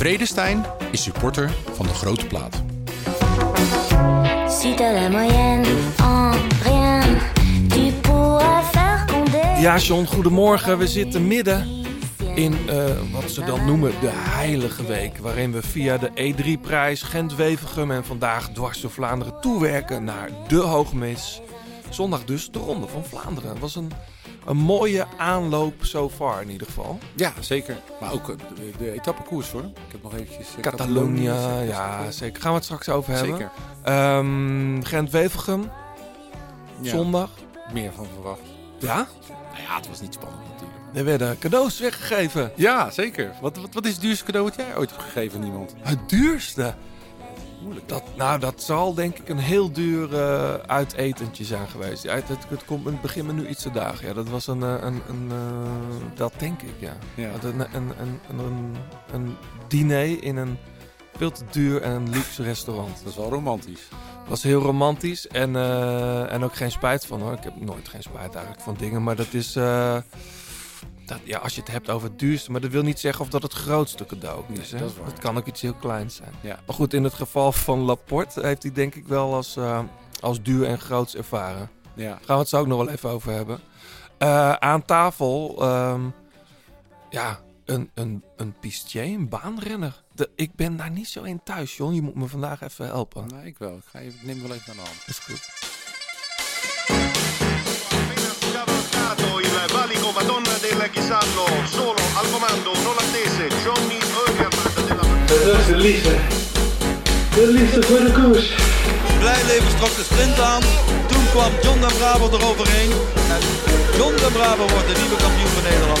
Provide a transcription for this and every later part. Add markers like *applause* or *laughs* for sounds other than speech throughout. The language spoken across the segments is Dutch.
Vredestein is supporter van de Grote Plaat. Ja, John, goedemorgen. We zitten midden in eh, wat ze dan noemen de Heilige Week. Waarin we via de E3-prijs Gent-Wevergem en vandaag dwars door Vlaanderen toewerken naar de Hoogmis. Zondag dus de Ronde van Vlaanderen. Het was een, een mooie aanloop so far in ieder geval. Ja, zeker. Maar ook eh, de, de etappekoers hoor. Ik heb nog eventjes... eh, Catalonia, Catalonië, ja zeker. Gaan we het straks over hebben. Zeker. Gent-Wevergem, Ja, zondag. Meer van verwacht. Ja, Nou ja, het was niet spannend natuurlijk. er werden cadeaus weggegeven. Ja, zeker. Wat, wat, wat is het duurste cadeau wat jij ooit hebt gegeven aan iemand? Het duurste. Moeilijk. Dat, nou, dat zal denk ik een heel duur eh, uitetentje zijn geweest. Ja, het, het, komt in het begin me nu iets te dagen. Ja, dat was een, eh, een, een eh, dat denk ik, ja. Ja. Dat Een, een, een, een, een diner in een veel te duur en luxe restaurant. Dat is wel romantisch. Het was heel romantisch en, en ook geen spijt van hoor. Ik heb nooit geen spijt eigenlijk van dingen, maar dat is... dat, ja, als je het hebt over het duurste, maar dat wil niet zeggen of dat het grootste cadeau is. Hè? dat is kan ook iets heel kleins zijn. Ja. Maar goed, in het geval van Laporte heeft hij denk ik wel als, eh, als duur en groots ervaren. Ja. Daar gaan we het zo ook nog wel even over hebben. Eh, aan tafel, ehm, ja, een, een, een pistier, een baanrenner. De, ik ben daar niet zo in thuis, John. Je moet me vandaag even helpen. Nee, ik wel. Ik, ga ik neem wel even aan de hand. Is goed. Valico Madonna del Ghisallo, solo al comando, non attese, Johnny Eugerman della Dat is de liefde. De liefde voor de koers. Blijleven trok de sprint aan. Toen kwam John den Braber eroverheen. En John den Braber wordt de nieuwe kampioen van Nederland.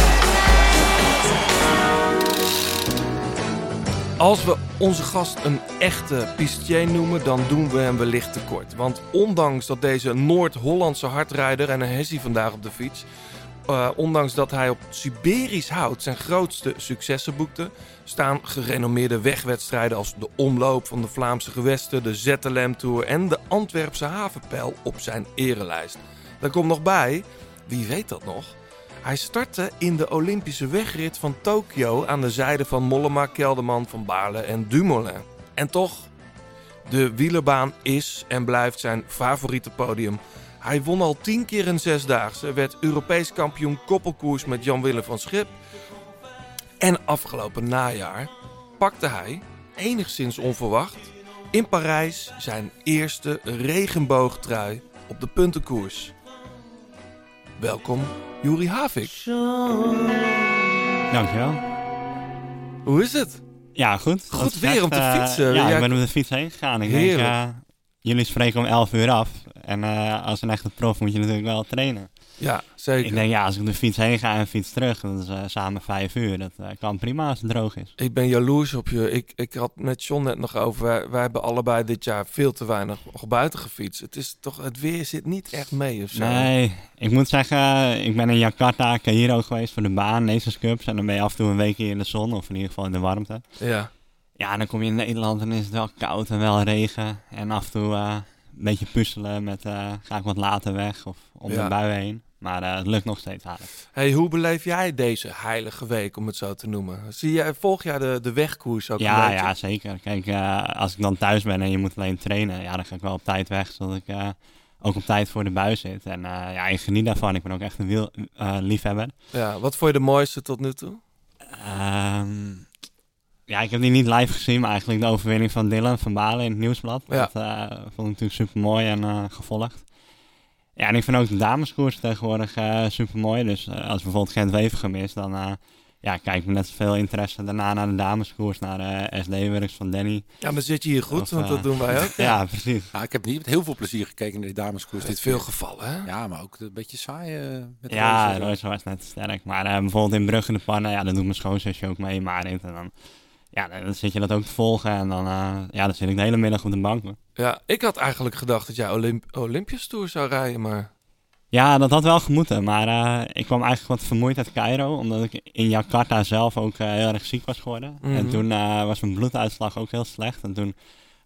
Als we onze gast een echte pistier noemen, dan doen we hem wellicht tekort. Want ondanks dat deze Noord-Hollandse hardrijder en een hessie vandaag op de fiets... eh, ondanks dat hij op Siberisch hout zijn grootste successen boekte... staan gerenommeerde wegwedstrijden als de Omloop van de Vlaamse Gewesten... de ZLM Tour en de Antwerpse Havenpijl op zijn erelijst. Daar komt nog bij, wie weet dat nog... Hij startte in de Olympische wegrit van Tokio aan de zijde van Mollema, Kelderman, Van Baarle en Dumoulin. En toch, de wielerbaan is en blijft zijn favoriete podium. Hij won al tien keer een zesdaagse, werd Europees kampioen koppelkoers met Jan-Willem van Schip. En afgelopen najaar pakte hij, enigszins onverwacht, in Parijs zijn eerste regenboogtrui op de puntenkoers. Welkom, Juri Havik. Dankjewel. Hoe is het? Ja, goed. Goed weer om te eh, fietsen. Ja, Ja, ik ben op de fiets heen gegaan. Ik Heerlijk. denk, jullie spreken om 11 uur af. En eh, als een echte prof moet je natuurlijk wel trainen. Ja, zeker. Ik denk, ja, als ik de fiets heen ga en fiets terug, dat is eh, samen 5 uur. Dat eh, kan prima als het droog is. Ik ben jaloers op je. Ik, ik had met John net nog over. Wij, wij hebben allebei dit jaar veel te weinig buiten gefietst. Het is toch, het weer zit niet echt mee of zo. Nee, ik moet zeggen, ik ben in Jakarta, Cairo geweest voor de baan, Nations Cups. En dan ben je af en toe een weekje in de zon, of in ieder geval in de warmte. Ja, Ja, dan kom je in Nederland en is het wel koud en wel regen. En af en toe een beetje puzzelen met eh, ga ik wat later weg of om Ja. de bui heen. Maar eh, het lukt nog steeds aardig. Hey, hoe beleef jij deze heilige week, om het zo te noemen? Zie jij, volg jij de, de wegkoers ook Ja, ja, zeker. Kijk, eh, als ik dan thuis ben en je moet alleen trainen, ja, dan ga ik wel op tijd weg, zodat ik ook op tijd voor de buis zit. En ja, ik geniet daarvan. Ik ben ook echt een wiel, liefhebber. Ja, wat vond je de mooiste tot nu toe? Ehm, ja, ik heb die niet live gezien, maar eigenlijk de overwinning van Dylan van Balen in het Nieuwsblad. Ja. Dat eh, vond ik natuurlijk super mooi en eh, gevolgd. Ja, en ik vind ook de dameskoers tegenwoordig super mooi. Dus eh, als bijvoorbeeld Gent-Wevergem is, dan eh, ja, kijk ik met net zoveel interesse daarna naar de dameskoers, naar de SD-works van Danny. Ja, dan zit je hier goed, Of, want dat eh, doen wij ook. *laughs* Ja, precies. Ja, ik heb niet met heel veel plezier gekeken naar die dameskoers. Dit is veel gevallen, hè? Ja, maar ook een beetje saai eh, met Ja. Royce was net sterk. Maar eh, bijvoorbeeld in Brugge de Pannen, ja, dat doet mijn schoonzusje ook mee, Marit. En dan ja, dan zit je dat ook te volgen en dan, eh, ja, dan zit ik de hele middag op de bank. Ja, ik had eigenlijk gedacht dat jij Olymp Olympisch Tour zou rijden, maar... Ja, dat had wel gemoeten, maar eh, ik kwam eigenlijk wat vermoeid uit Cairo, omdat ik in Jakarta zelf ook eh, heel erg ziek was geworden. Mhm. En toen eh, was mijn bloeduitslag ook heel slecht en toen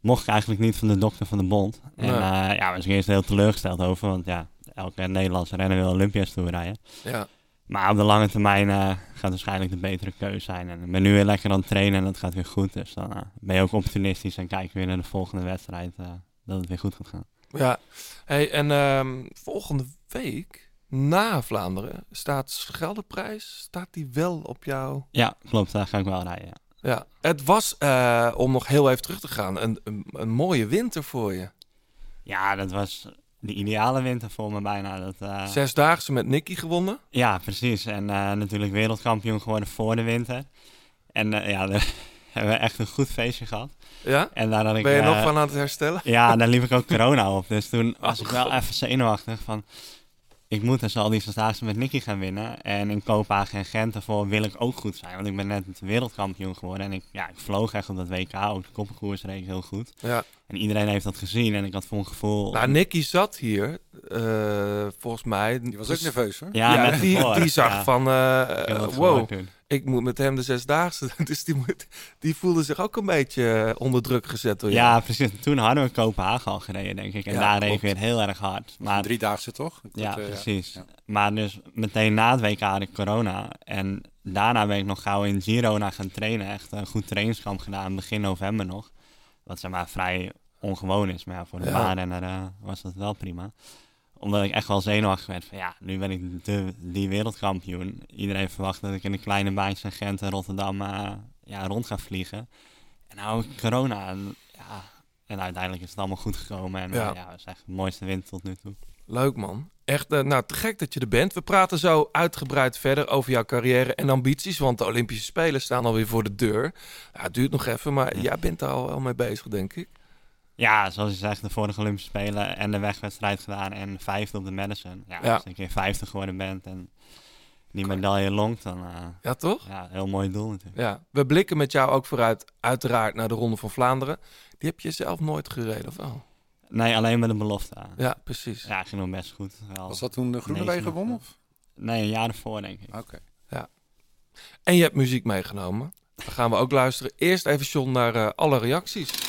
mocht ik eigenlijk niet van de dokter van de bond. En Nee. ja, was ik eerst heel teleurgesteld over, want ja, elke Nederlandse renner wil Olympia's Tour rijden. Ja, Maar op de lange termijn gaat waarschijnlijk de betere keuze zijn. En ik ben nu weer lekker aan het trainen en dat gaat weer goed. Dus dan eh, ben je ook optimistisch en kijk weer naar de volgende wedstrijd eh, dat het weer goed gaat gaan. ja. Hey, en ehm, volgende week, na Vlaanderen, staat Scheldeprijs, staat die wel op jou? Ja, klopt, daar ga ik wel rijden. ja. Ja, het was, eh, om nog heel even terug te gaan, een, een, een mooie winter voor je. Ja, dat was de ideale winter voor me bijna. Dat, eh, Zesdaagse met Nicky gewonnen. Ja, precies. En eh, natuurlijk wereldkampioen geworden voor de winter. En eh, ja, *laughs* daar hebben we echt een goed feestje gehad. Ja? En daar had ik, Ben je nog van aan het herstellen? Ja, daar liep ik ook corona op. Dus toen *laughs* was Oh, ik wel God. even zenuwachtig van... Ik moet dus al die Zesdaagse met Nicky gaan winnen. En in Kopenhagen en Gent daarvoor wil ik ook goed zijn. Want ik ben net wereldkampioen geworden. En ik, ja, ik vloog echt op dat WK. Ook de koppenkoers reed ik heel goed. Ja. En iedereen heeft dat gezien. En ik had voor een gevoel... Nou, Nicky zat hier, eh, volgens mij. Die was ook nerveus hoor. Ja, Ja, net die, zag ja. van, eh, wow. Ik moet met hem de zesdaagse. *laughs* Dus die, moet, die voelde zich ook een beetje eh, onder druk gezet door Ja, jou. precies. Toen hadden we Kopenhagen al gereden, denk ik. En Ja, daar reed ik klopt. weer heel erg hard. Maar Driedaagse toch? Ik Ja, eh, precies. ja. Maar dus meteen na het WK had ik corona. En daarna ben ik nog gauw in Girona gaan trainen. Echt een goed trainingskamp gedaan, begin november nog. Wat zeg maar vrij ongewoon is. Maar ja, voor de Ja. baanrenner eh, was dat wel prima. Omdat ik echt wel zenuwachtig werd van ja, nu ben ik de, die wereldkampioen. Iedereen verwacht dat ik in de kleine baantjes in Gent en Rotterdam eh, ja, rond ga vliegen. En nou corona. En, ja, en uiteindelijk is het allemaal goed gekomen. En Ja. ja, ja het is echt de mooiste winter tot nu toe. Leuk man. Echt, eh, nou, te gek dat je er bent. We praten zo uitgebreid verder over jouw carrière en ambities. Want de Olympische Spelen staan alweer voor de deur. Ja, het duurt nog even, maar Ja. jij bent daar al wel mee bezig, denk ik. Ja, zoals je zegt, de vorige Olympische Spelen en de wegwedstrijd gedaan en vijfde op de Madison. Ja, Ja. als je een keer vijfde geworden bent en die medaille longt, dan uh, Ja, toch? ja, heel mooi doel natuurlijk. Ja. We blikken met jou ook vooruit, uiteraard, naar de Ronde van Vlaanderen. Die heb je zelf nooit gereden, of wel? Nee, alleen met een belofte. Ja, precies. Ja, ging nog best goed. Wel Was dat toen de Groenewegen gewonnen? of-? Nee, een jaar ervoor denk ik. Oké. En je hebt muziek meegenomen. Dan gaan we ook luisteren. Eerst even, John, naar eh, alle reacties.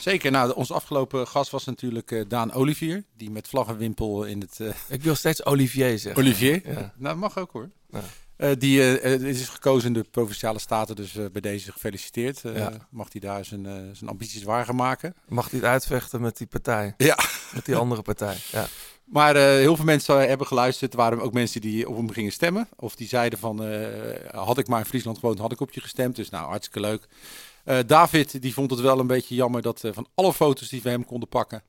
Zeker. Nou, onze afgelopen gast was natuurlijk eh, Daan Olivier. Die met vlag en wimpel in het... eh, Ik wil steeds Olivier zeggen. Olivier? Ja. Nou, mag ook hoor. Ja. Eh, die is gekozen in de Provinciale Staten, dus bij deze gefeliciteerd. Ja. Mag hij daar zijn, zijn ambities waar gaan maken. Mag hij het uitvechten met die partij? Ja. Met die andere partij. Ja. Maar heel veel mensen hebben geluisterd. Er waren ook mensen die op hem gingen stemmen. Of die zeiden van, had ik maar in Friesland gewoond, had ik op je gestemd. Dus nou, hartstikke leuk. Eh, David, die vond het wel een beetje jammer dat eh, van alle foto's die we hem konden pakken,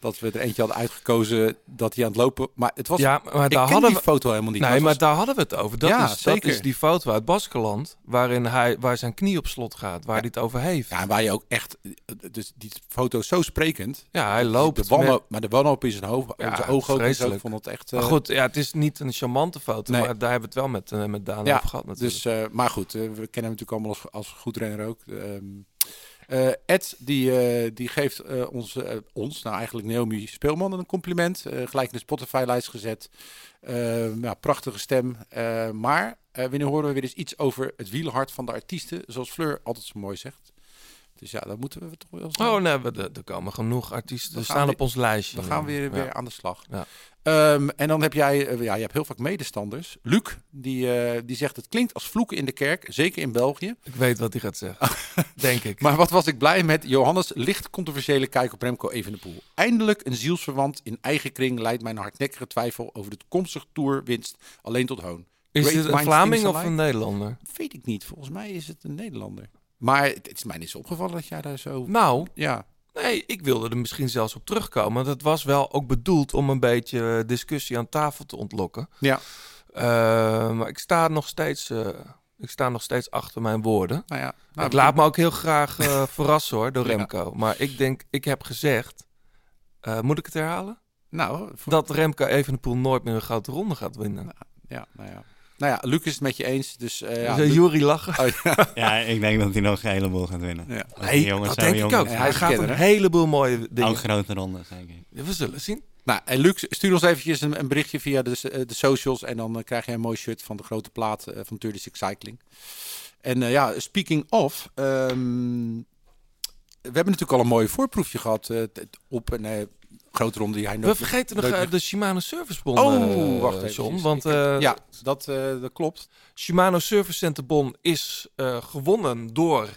dat we er eentje hadden uitgekozen dat hij aan het lopen... Maar het was... ja, maar ik daar hadden die we... foto helemaal niet. Nee, maar daar hadden we het over. Dat, Ja, is, dat zeker. is die foto uit Baskeland, waarin hij, waar zijn knie op slot gaat, waar hij het over heeft. Ja, en waar je ook echt... Dus die foto is zo sprekend. Ja, hij loopt. De wanhoop, met- Maar de wanhoop in zijn hoofd, Ja, zijn ogen ook. zo. Ik vreselijk. vond het echt... Maar eh, goed, ja, het is niet een charmante foto, Nee. maar daar hebben we het wel met, eh, met Daan Ja, over gehad natuurlijk. Dus, eh, maar goed, we kennen hem natuurlijk allemaal als, als goed renner ook. Ehm, eh, Ed, die, eh, die geeft eh, ons, eh, ons, nou eigenlijk Naomi Speelman, een compliment. Eh, gelijk in de Spotify-lijst gezet. Ja, prachtige stem. Eh, maar eh wanneer horen we weer eens iets over het wielerhart van de artiesten, zoals Fleur altijd zo mooi zegt. Dus ja, dan moeten we toch wel snel- Oh nee, we, er komen genoeg artiesten. Gaan staan we- op ons lijstje. Dan gaan we weer, Ja. weer aan de slag. Ja. Ehm, en dan heb jij, eh, ja, je hebt heel vaak medestanders. Luc, die, eh, die zegt het klinkt als vloeken in de kerk, zeker in België. Ik weet wat hij gaat zeggen. *laughs* Denk ik. Maar wat was ik blij met Johannes' licht controversiële kijk op Remco Evenepoel. Eindelijk een zielsverwant in eigen kring leidt mijn hardnekkige twijfel over de toekomstige toerwinst alleen tot hoon. is Great dit een Vlaming of een Nederlander? Weet ik niet. Volgens mij is het een Nederlander. Maar het, het is mij niet zo opgevallen dat jij daar zo... Nou, Ja, nee, ik wilde er misschien zelfs op terugkomen. Dat was wel ook bedoeld om een beetje eh, discussie aan tafel te ontlokken. ja. Eh, maar ik sta nog steeds... eh, ik sta nog steeds achter mijn woorden. Nou ja. Nou, ik laat me ook heel graag *laughs* verrassen hoor, door Ja. Remco. Maar ik denk, ik heb gezegd... moet ik het herhalen? Nou, voor- Dat Remco Evenepoel nooit meer een grote ronde gaat winnen. ja, nou ja. Nou ja, Luc is het met je eens. Dus eh ja, Jury lachen. Oh, ja. *laughs* Ja, ik denk dat hij nog een heleboel gaat winnen. Ja. Als die Nee, jongen dat denk jong ik ook. Ja, Hij gaat een hè? heleboel mooie dingen. Ook grote rondes, denk ik. We zullen zien. Nou, en Luc, stuur ons eventjes een, een berichtje via de, eh, de socials. En dan eh, krijg je een mooi shirt van de grote plaat van 36 Cycling. En eh, ja, speaking of. ehm, we hebben natuurlijk al een mooi voorproefje gehad eh, op een eh, grote ronde die hij We nooit- vergeten nog eh, de Shimano Service Bon. Oh, eh, wacht even. John, want eh, ja, dat, dat klopt. Shimano Service Center Bon is gewonnen door...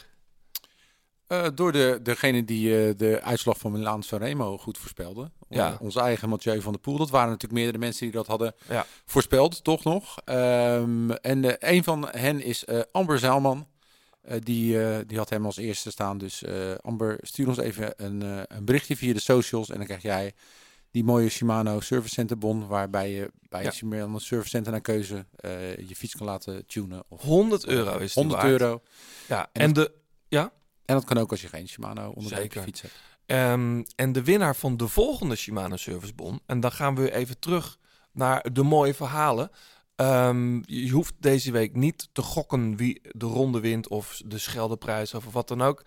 Door de, degene die de uitslag van Milaan Sanremo goed voorspelde. Ja. Onze eigen Mathieu van der Poel. Dat waren natuurlijk meerdere mensen die dat hadden Ja. voorspeld, toch nog. Ehm, en een van hen is Amber Zeilman. Eh, die, eh, die had hem als eerste staan. Dus eh, Amber, stuur ons even een, een berichtje via de socials. En dan krijg jij die mooie Shimano Service Center bon. Waarbij je bij Ja. het Shimano Service Center naar keuze je fiets kan laten tunen. Of 100 euro is die 100 waard. euro. Ja, En en, de, ja? En dat kan ook als je geen Shimano onder de Zeker. fiets hebt. Ehm, en de winnaar van de volgende Shimano Service Bon. En dan gaan we even terug naar de mooie verhalen. Ehm, je hoeft deze week niet te gokken wie de ronde wint of de Scheldeprijs of wat dan ook.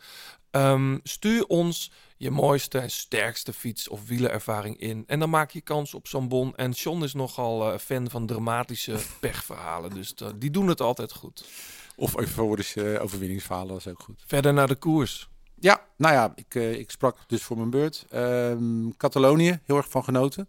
Ehm, stuur ons je mooiste en sterkste fiets of wielerervaring in. En dan maak je kans op zo'n bon. En John is nogal eh, fan van dramatische *laughs* pechverhalen. Dus eh, die doen het altijd goed. Of euforische overwinningsverhalen, is ook goed. Verder naar de koers. Ja, nou ja, ik, eh, ik sprak dus voor mijn beurt. Ehm, Catalonië, heel erg van genoten.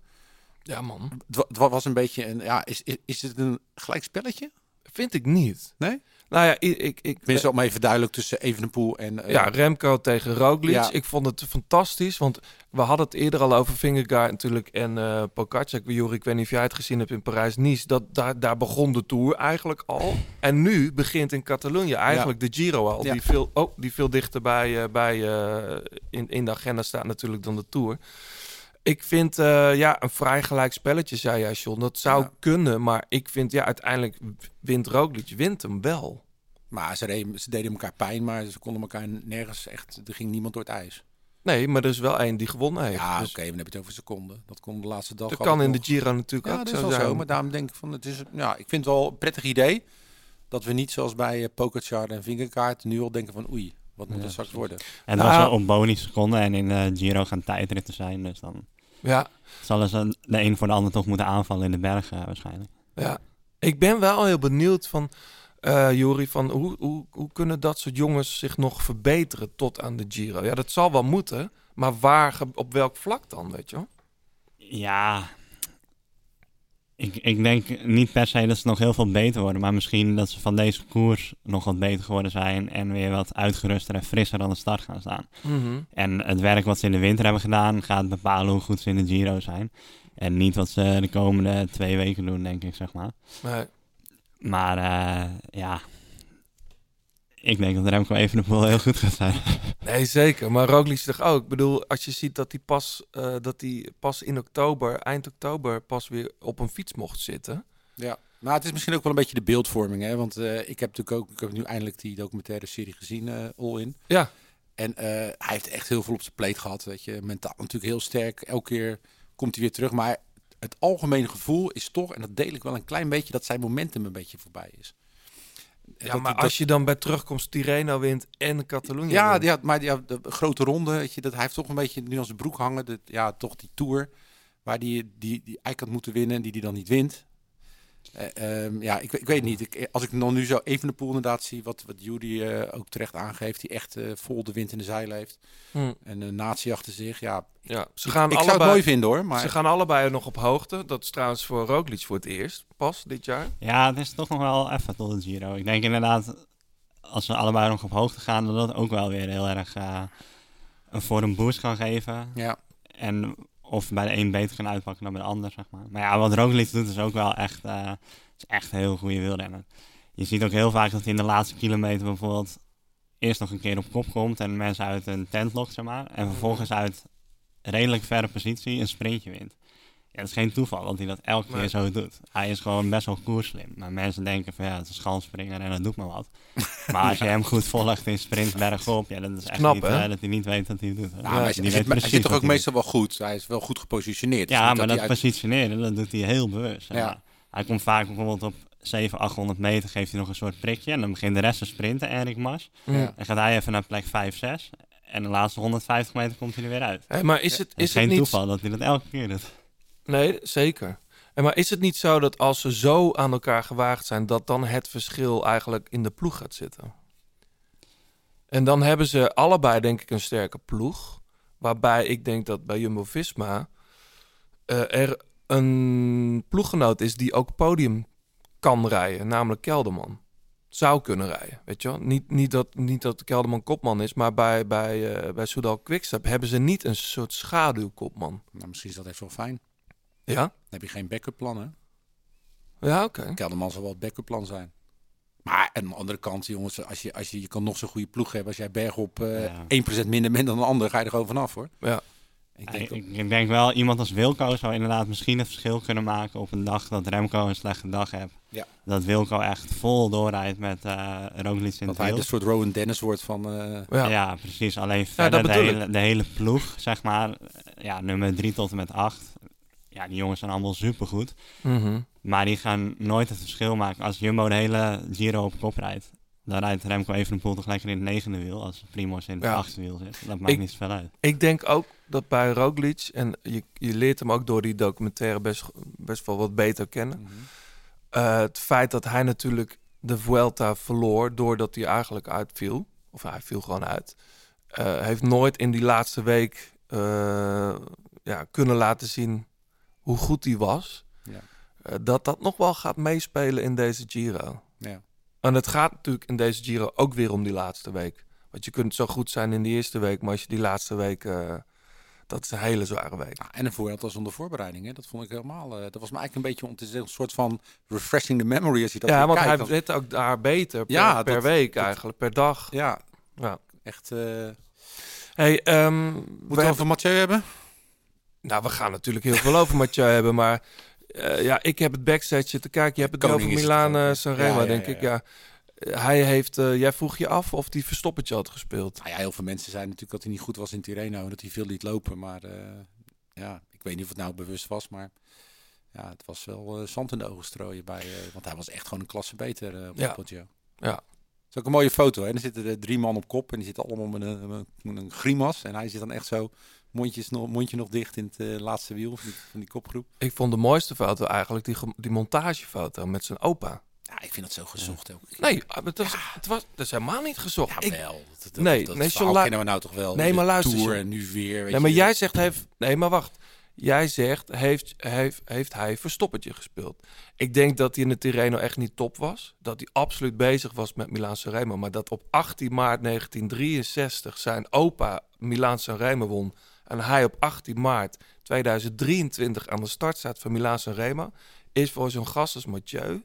Ja man, Het, wa- het wa- was een beetje een, ja, is, is, is het een gelijk spelletje? vind ik niet. Nee? Nou ja, ik... ik, ik Tenminste, om even duidelijk tussen Evenepoel en... eh, Ja, Remco tegen Roglic. Ja. Ik vond het fantastisch, want we hadden het eerder al over Vingegaard natuurlijk en eh Pogacar. Ik weet niet of jij het gezien hebt in Parijs-Nice. Dat daar, daar begon de Tour eigenlijk al. En nu begint in Catalonië eigenlijk de Giro al. Ja. Die, veel, oh, die veel dichter bij, eh, bij eh, in, in de agenda staat natuurlijk dan de Tour. Ik vind eh, ja, een vrij gelijk spelletje, zei jij, John. Dat zou Ja. kunnen, maar ik vind ja, uiteindelijk wint Roglic, wint hem wel. Maar ze, reden, ze deden elkaar pijn, maar ze konden elkaar nergens echt... Er ging niemand door het ijs. Nee, maar er is wel één die gewonnen heeft. Ja, Dus oké, dan heb je het over seconden. Dat kon de laatste dag... Dat kan in de. Giro natuurlijk Ja, ook dat is zo wel zijn. zo. Maar daarom denk ik van, het is, ja, ik vind het wel een prettig idee... dat we niet zoals bij uh, Pogacar en Vingerkaart nu al denken van... oei, wat moet Ja, er straks worden? En dat Nou, was wel op bonus seconden en in de Giro gaan tijdritten zijn. Dus dan Ja, zullen ze de een voor de ander toch moeten aanvallen in de bergen waarschijnlijk. ja. Ik ben wel heel benieuwd van, eh Jori, van hoe, hoe, hoe kunnen dat soort jongens zich nog verbeteren tot aan de Giro? Ja, dat zal wel moeten, maar waar, op welk vlak dan, weet je wel? Ja, ik, ik denk niet per se dat ze nog heel veel beter worden. Maar misschien dat ze van deze koers nog wat beter geworden zijn. En weer wat uitgeruster en frisser aan de start gaan staan. En het werk wat ze in de winter hebben gedaan gaat bepalen hoe goed ze in de Giro zijn. En niet wat ze de komende twee weken doen, denk ik, zeg maar. Nee. Maar eh, ja, ik denk dat Remco Evenepoel heel goed gaat zijn. nee, zeker. Maar Roglic toch ook. Ik bedoel, als je ziet dat hij pas, eh, dat hij pas in oktober, eind oktober, pas weer op een fiets mocht zitten. Ja, maar het is misschien ook wel een beetje de beeldvorming, hè? Want eh, ik heb natuurlijk ook, ik heb nu eindelijk die documentaire serie gezien, eh All In. Ja, En eh, hij heeft echt heel veel op zijn pleet gehad, weet je. Mentaal natuurlijk heel sterk. Elke keer komt hij weer terug. Maar het algemene gevoel is toch, en dat deel ik wel een klein beetje, dat zijn momentum een beetje voorbij is. Ja Dat- maar dat- als je dan bij terugkomst Tirreno wint en Catalonië Ja, wint. ja, maar ja, de grote ronde, weet je, dat hij heeft toch een beetje nu aan zijn broek hangen. Ja, toch die Tour, waar die, die, die eigenlijk had moeten winnen en die die dan niet wint. Eh, ehm, ja, ik, ik weet niet. Ik, als ik dan nu zo even de pool inderdaad zie, wat, wat Jury eh, ook terecht aangeeft, die echt eh, vol de wind in de zeilen heeft. Hm. En een natie achter zich, ja. Ja, ze gaan ik, zou allebei, het mooi vinden hoor, maar Ze gaan allebei nog op hoogte. Dat is trouwens voor Roglic voor het eerst, pas dit jaar. Ja, het is toch nog wel even tot de Giro. Ik denk inderdaad, als ze allebei nog op hoogte gaan, dat dat ook wel weer heel erg eh, een voor een boost kan geven. ja. En of bij de een beter kan uitpakken dan bij de ander, zeg maar. Maar ja, wat Roglic doet is ook wel echt, eh, is echt een heel goede wielrenner. Je ziet ook heel vaak dat hij in de laatste kilometer bijvoorbeeld eerst nog een keer op kop komt en mensen uit een tent lokt, zeg maar. En vervolgens uit redelijk verre positie een sprintje wint. Ja, het is geen toeval dat hij dat elke keer zo doet. Hij is gewoon best wel koerslim. Maar mensen denken van ja, het is een schalspringer en dat doet maar wat. *laughs* Maar als je hem goed volgt in sprint bergop, ja, dat is echt Knap, niet hè? eh, dat hij niet weet wat hij doet. hè. Ja, maar hij, zit, weet hij zit- hij precies zit toch ook meestal wel goed. Hij is wel goed gepositioneerd. Ja, niet maar dat uit- positioneren, dat doet hij heel bewust. Ja. maar. Hij komt vaak bijvoorbeeld op 700, 800 meter geeft hij nog een soort prikje. En dan begint de rest te sprinten, Erik Mas. Ja. Dan gaat hij even naar plek 5, 6. En de laatste 150 meter komt hij er weer uit. Maar is het, Het is is het geen niet... toeval dat hij dat elke keer doet. Nee, zeker. En maar is het niet zo dat als ze zo aan elkaar gewaagd zijn, dat dan het verschil eigenlijk in de ploeg gaat zitten? En dan hebben ze allebei, denk ik, een sterke ploeg. Waarbij ik denk dat bij Jumbo Visma eh, er een ploeggenoot is die ook podium kan rijden, namelijk Kelderman. Zou kunnen rijden, weet je? Niet, niet, dat, niet dat Kelderman kopman is, maar bij, bij, eh bij Soudal Quickstep hebben ze niet een soort schaduwkopman. Nou, misschien is dat even wel fijn. Ja? Dan heb je geen backup plan, hè? Ja, oké. Kelderman zal wel het backup plan zijn. Maar aan de andere kant, jongens, als je, als je, je kan nog zo'n goede ploeg hebben. Als jij bergop eh Ja. 1% minder bent dan een ander, ga je er gewoon vanaf, hoor. Ja. Ik denk Ik, denk wel, iemand als Wilco zou inderdaad misschien het verschil kunnen maken op een dag dat Remco een slechte dag heeft. Ja. Dat Wilco echt vol doorrijdt met eh Roglic in dat het hij een soort Rowan Dennis wordt van... eh, Ja. Ja. precies. Alleen verder de, hele, de hele ploeg, zeg maar, ja, nummer 3 tot en met 8. Ja, die jongens zijn allemaal supergoed. Mhm. Maar die gaan nooit het verschil maken. Als Jumbo de hele Giro op kop rijdt, dan rijdt Remco Evenepoel toch lekker in het negende wiel. Als Primoz in het Ja. achtste wiel zit. Dat maakt Ik- niet zoveel uit. Ik denk ook dat bij Roglic, en je, je leert hem ook door die documentaire best, best wel wat beter kennen. mhm. Eh, het feit dat hij natuurlijk de Vuelta verloor doordat hij eigenlijk uitviel, of hij viel gewoon uit, eh, heeft nooit in die laatste week eh, ja, kunnen laten zien hoe goed hij was. Ja. Eh, dat dat nog wel gaat meespelen in deze Giro. Ja. En het gaat natuurlijk in deze Giro ook weer om die laatste week. Want je kunt zo goed zijn in die eerste week, maar als je die laatste week... eh, dat is een hele zware week. Nou, en een Vuelta zonder voorbereiding, hè? dat vond ik helemaal... eh, dat was me eigenlijk een beetje om het is een soort van refreshing the memory als je dat ja, want kijkt. hij zit ook daar beter per, Ja, per dat- week dat- eigenlijk, per dag. Ja, Ja. echt... eh Hey, we Moeten we hebben- over Mathieu hebben? Nou, we gaan natuurlijk heel veel over Mathieu *laughs* hebben, maar eh, ja, ik heb het backstage zitten kijken. Je hebt het Koning over uh, hè? Sanremo, denk ik. ja. Eh, Hij heeft, eh, jij vroeg je af of hij verstoppertje had gespeeld. Nou ja, heel veel mensen zeiden natuurlijk dat hij niet goed was in Tirreno en dat hij veel liet lopen. Maar eh, ja, ik weet niet of het nou bewust was, maar ja, het was wel eh, zand in de ogen strooien bij, eh, want hij was echt gewoon een klasse beter eh op Ja. ja. Poggio. Ja. Het is ook een mooie foto, hè? Dan zitten er drie man op kop en die zitten allemaal met een, met een grimas. En hij zit dan echt zo, mondjes nog, mondje nog dicht in het eh, laatste wiel van die, van die kopgroep. Ik vond de mooiste foto eigenlijk die, die montagefoto met zijn opa. Ja, ik vind dat zo gezocht ook. Nee, ah, het was, het was, dat is helemaal niet gezocht. Ja, Ik- wel. Dat, dat, Nee, dat nee, verhaal John, la- kennen we nou toch wel. Nee, maar luister, Tour en nu weer. Weet Nee, maar je. jij zegt heeft. Nee, maar wacht. Jij zegt heeft, heeft, heeft hij verstoppertje gespeeld. Ik denk dat hij in de Tirreno echt niet top was. Dat hij absoluut bezig was met Milaan Sanremo. Maar dat op 18 maart 1963 zijn opa Milaan Sanremo won. En hij op 18 maart 2023 aan de start staat van Milaan Sanremo. Is voor zo'n gast als Mathieu.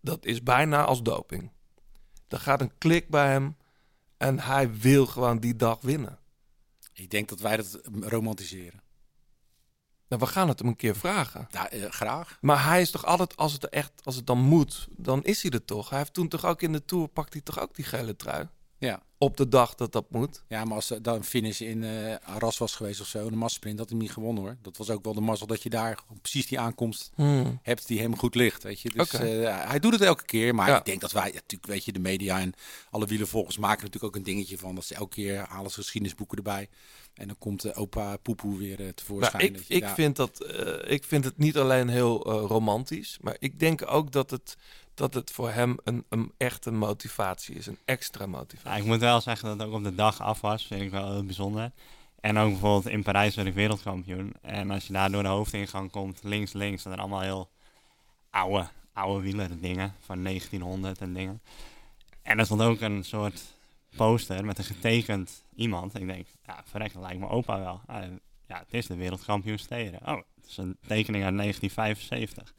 Dat is bijna als doping. Er gaat een klik bij hem. En hij wil gewoon die dag winnen. Ik denk dat wij dat romantiseren. Nou, we gaan het hem een keer vragen. Ja, eh, graag. Maar hij is toch altijd, als het er echt, als het dan moet, dan is hij er toch. Hij heeft toen toch ook in de Tour, pakt hij toch ook die gele trui? Ja. Op de dag dat dat moet. Ja, maar als er dan een finish in eh Arras was geweest of zo, de massasprint, had hij niet gewonnen hoor. Dat was ook wel de mazzel dat je daar precies die aankomst Hmm. hebt die hem goed ligt, weet je. Dus eh, hij doet het elke keer, maar Ja. ik denk dat wij, natuurlijk weet je, de media en alle wielervolgers maken natuurlijk ook een dingetje van, dat ze elke keer halen ze geschiedenisboeken erbij. En dan komt de opa Poepoe weer eh, Maar tevoorschijn. ik, je. ik, Ja. vind dat, eh, ik vind het niet alleen heel eh, romantisch, maar ik denk ook dat het, dat het voor hem een, een echte motivatie is. Een extra motivatie. Ik moet wel zeggen dat het ook op de dag af was, vind ik wel heel bijzonder. En ook bijvoorbeeld in Parijs werd ik wereldkampioen. En als je daar door de hoofdingang komt, links, links, zijn allemaal heel oude, oude wielerdingen van 1900 en dingen. En er stond ook een soort poster met een getekend iemand. Ik denk, ja, verrek, dat lijkt me opa wel. Ja, het is de wereldkampioen steden. Oh, het is een tekening uit 1975.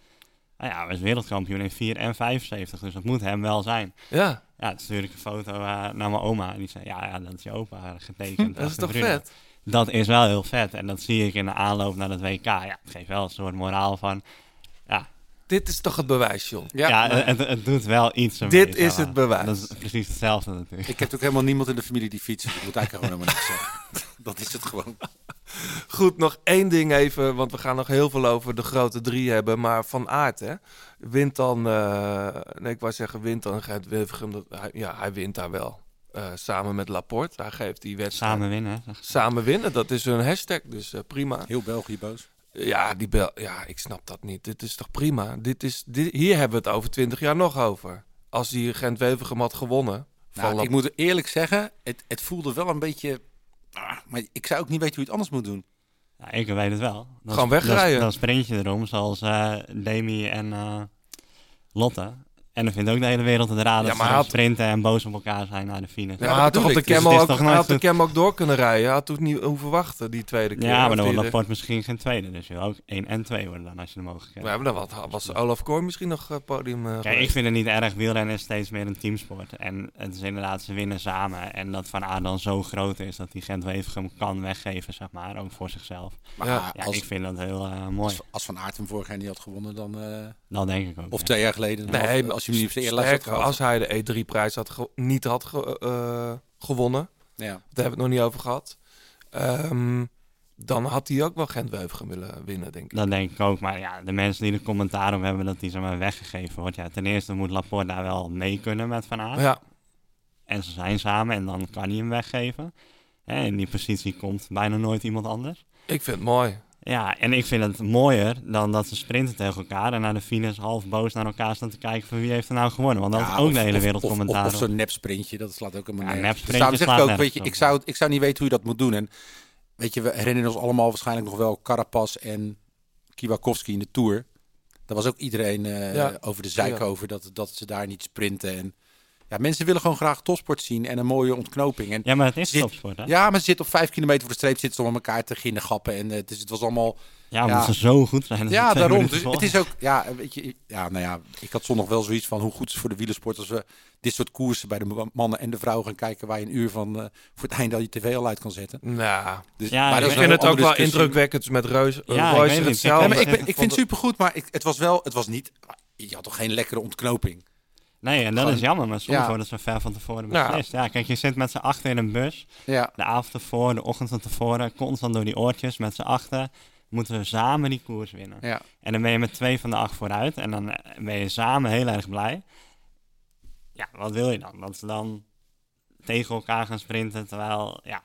Nou ja, hij was wereldkampioen in 4 en 75, dus dat moet hem wel zijn. Ja, Ja, toen stuurde ik een foto eh, naar mijn oma en die zei, ja, ja, dat is je opa getekend. *laughs* dat is toch Bruno. vet? Dat is wel heel vet en dat zie ik in de aanloop naar het WK. Ja, het geeft wel een soort moraal van, ja, Dit is toch het bewijs, John? ja, maar het, het doet wel iets ermee, Dit is het bewijs. Dat is precies hetzelfde natuurlijk. Ik heb ook helemaal niemand in de familie die fietst. dus Ik moet eigenlijk gewoon helemaal niks zeggen. *laughs* Dat is het gewoon. Goed, nog één ding even, want we gaan nog heel veel over de grote drie hebben. Maar Van Aert, hè, wint dan... eh, nee, ik wou zeggen wint dan Gert Wevergem. dat- hij- Ja, hij wint daar wel. Eh, samen met Laporte, daar geeft die wedstrijd. Samen winnen. Samen winnen, dat is een hashtag, dus eh, prima. Heel België boos. Ja, die bel ja, ik snap dat niet. Dit is toch prima? Dit is, dit, hier hebben we het over twintig jaar nog over. Als die Gent Wevergem had gewonnen. van Nou, ik moet eerlijk zeggen, het, het voelde wel een beetje... ah, maar ik zou ook niet weten hoe je het anders moet doen. Ja, ik weet het wel. Dan, Gewoon wegrijden. Dan sprint je erom, zoals eh Demi en eh, Lotte. En dan vindt ook de hele wereld het raar dat Ja, ze maar gaan had- sprinten en boos op elkaar zijn naar de finish. Ja, Ja, hij had dat toch op de Dus is ook, had de ook door kunnen rijden. Hij had toen niet hoeven wachten, die tweede keer. Ja, maar dan wordt. Laporte misschien geen tweede. Dus je wil ook 1 en 2 worden dan als je de mogelijkheid Ja, hebt. maar dan wat- was Olaf Koor misschien nog eh, podium eh, Kijk, ik vind het niet erg. Wielrennen is steeds meer een teamsport. En het is inderdaad, ze winnen samen. En dat Van Aert dan zo groot is dat hij Gent Wevergem kan weggeven, zeg maar. Ook voor zichzelf. Maar Ja, Ja, als, ik vind dat heel eh, mooi. als, als Van Aert hem vorig jaar niet had gewonnen, dan... eh, Dat denk ik ook. of ja. twee jaar geleden. dan Nee, had- als sterker, gehad. als hij de E3-prijs had ge- niet had ge- eh, gewonnen, Ja. daar hebben we het nog niet over gehad, ehm, dan had hij ook wel Gent Wevergem willen winnen, denk ik. Dat denk ik ook. Maar ja, de mensen die er commentaar op hebben dat hij zeg maar weggegeven wordt. Ja, ten eerste moet Laporte daar wel mee kunnen met Van Aert. Ja, En ze zijn samen en dan kan hij hem weggeven. Hè, in die positie komt bijna nooit iemand anders. ik vind het mooi. Ja, en ik vind het mooier dan dat ze sprinten tegen elkaar en naar de finish half boos naar elkaar staan te kijken van wie heeft er nou gewonnen. Want dat Ja, is ook of- de hele wereld of, commentaar Of, of op. zo'n nepsprintje, dat slaat ook helemaal Ja, nergens. nepsprintje slaat ook, weet je, ik zou, ik zou niet weten hoe je dat moet doen. En weet je, we herinneren ons allemaal waarschijnlijk nog wel Carapaz en Kibakowski in de Tour. Daar was ook iedereen eh, Ja. over de zeik Ja. over dat, dat ze daar niet sprinten. En ja, mensen willen gewoon graag topsport zien en een mooie ontknoping. En Ja, maar het is Zit- topsport, hè? ja, maar ze zitten op vijf kilometer voor de streep, zitten ze om elkaar te ginnen gappen. En eh, het, is, het was allemaal Ja, omdat Ja. ze zo goed zijn. ja, daarom. Dus het is ook, ja, weet je, ja, nou ja, ik had zondag wel zoiets van hoe goed is het voor de wielersport als we dit soort koersen bij de mannen en de vrouwen gaan kijken waar je een uur van eh, voor het einde al je tv al uit kan zetten. Nou, Dus, Ja, maar ik dat ik is vind het ook wel indrukwekkend met Reus. Ja, ik Royce weet niet. hetzelfde. Ja, maar ik, Ja, ben- ik vind het supergoed, maar ik, het was wel, het was niet, je had toch geen lekkere ontknoping. Nee, en dat Gewoon- is jammer, maar soms Ja. wordt het zo ver van tevoren Ja. beslist. Ja. kijk, je zit met z'n achter in een bus. Ja, De avond ervoor, de ochtend van tevoren, constant door die oortjes met z'n achter. Moeten we samen die koers winnen. ja. En dan ben je met twee van de acht vooruit. En dan ben je samen heel erg blij. Ja, wat wil je dan? Dat ze dan tegen elkaar gaan sprinten, terwijl, ja...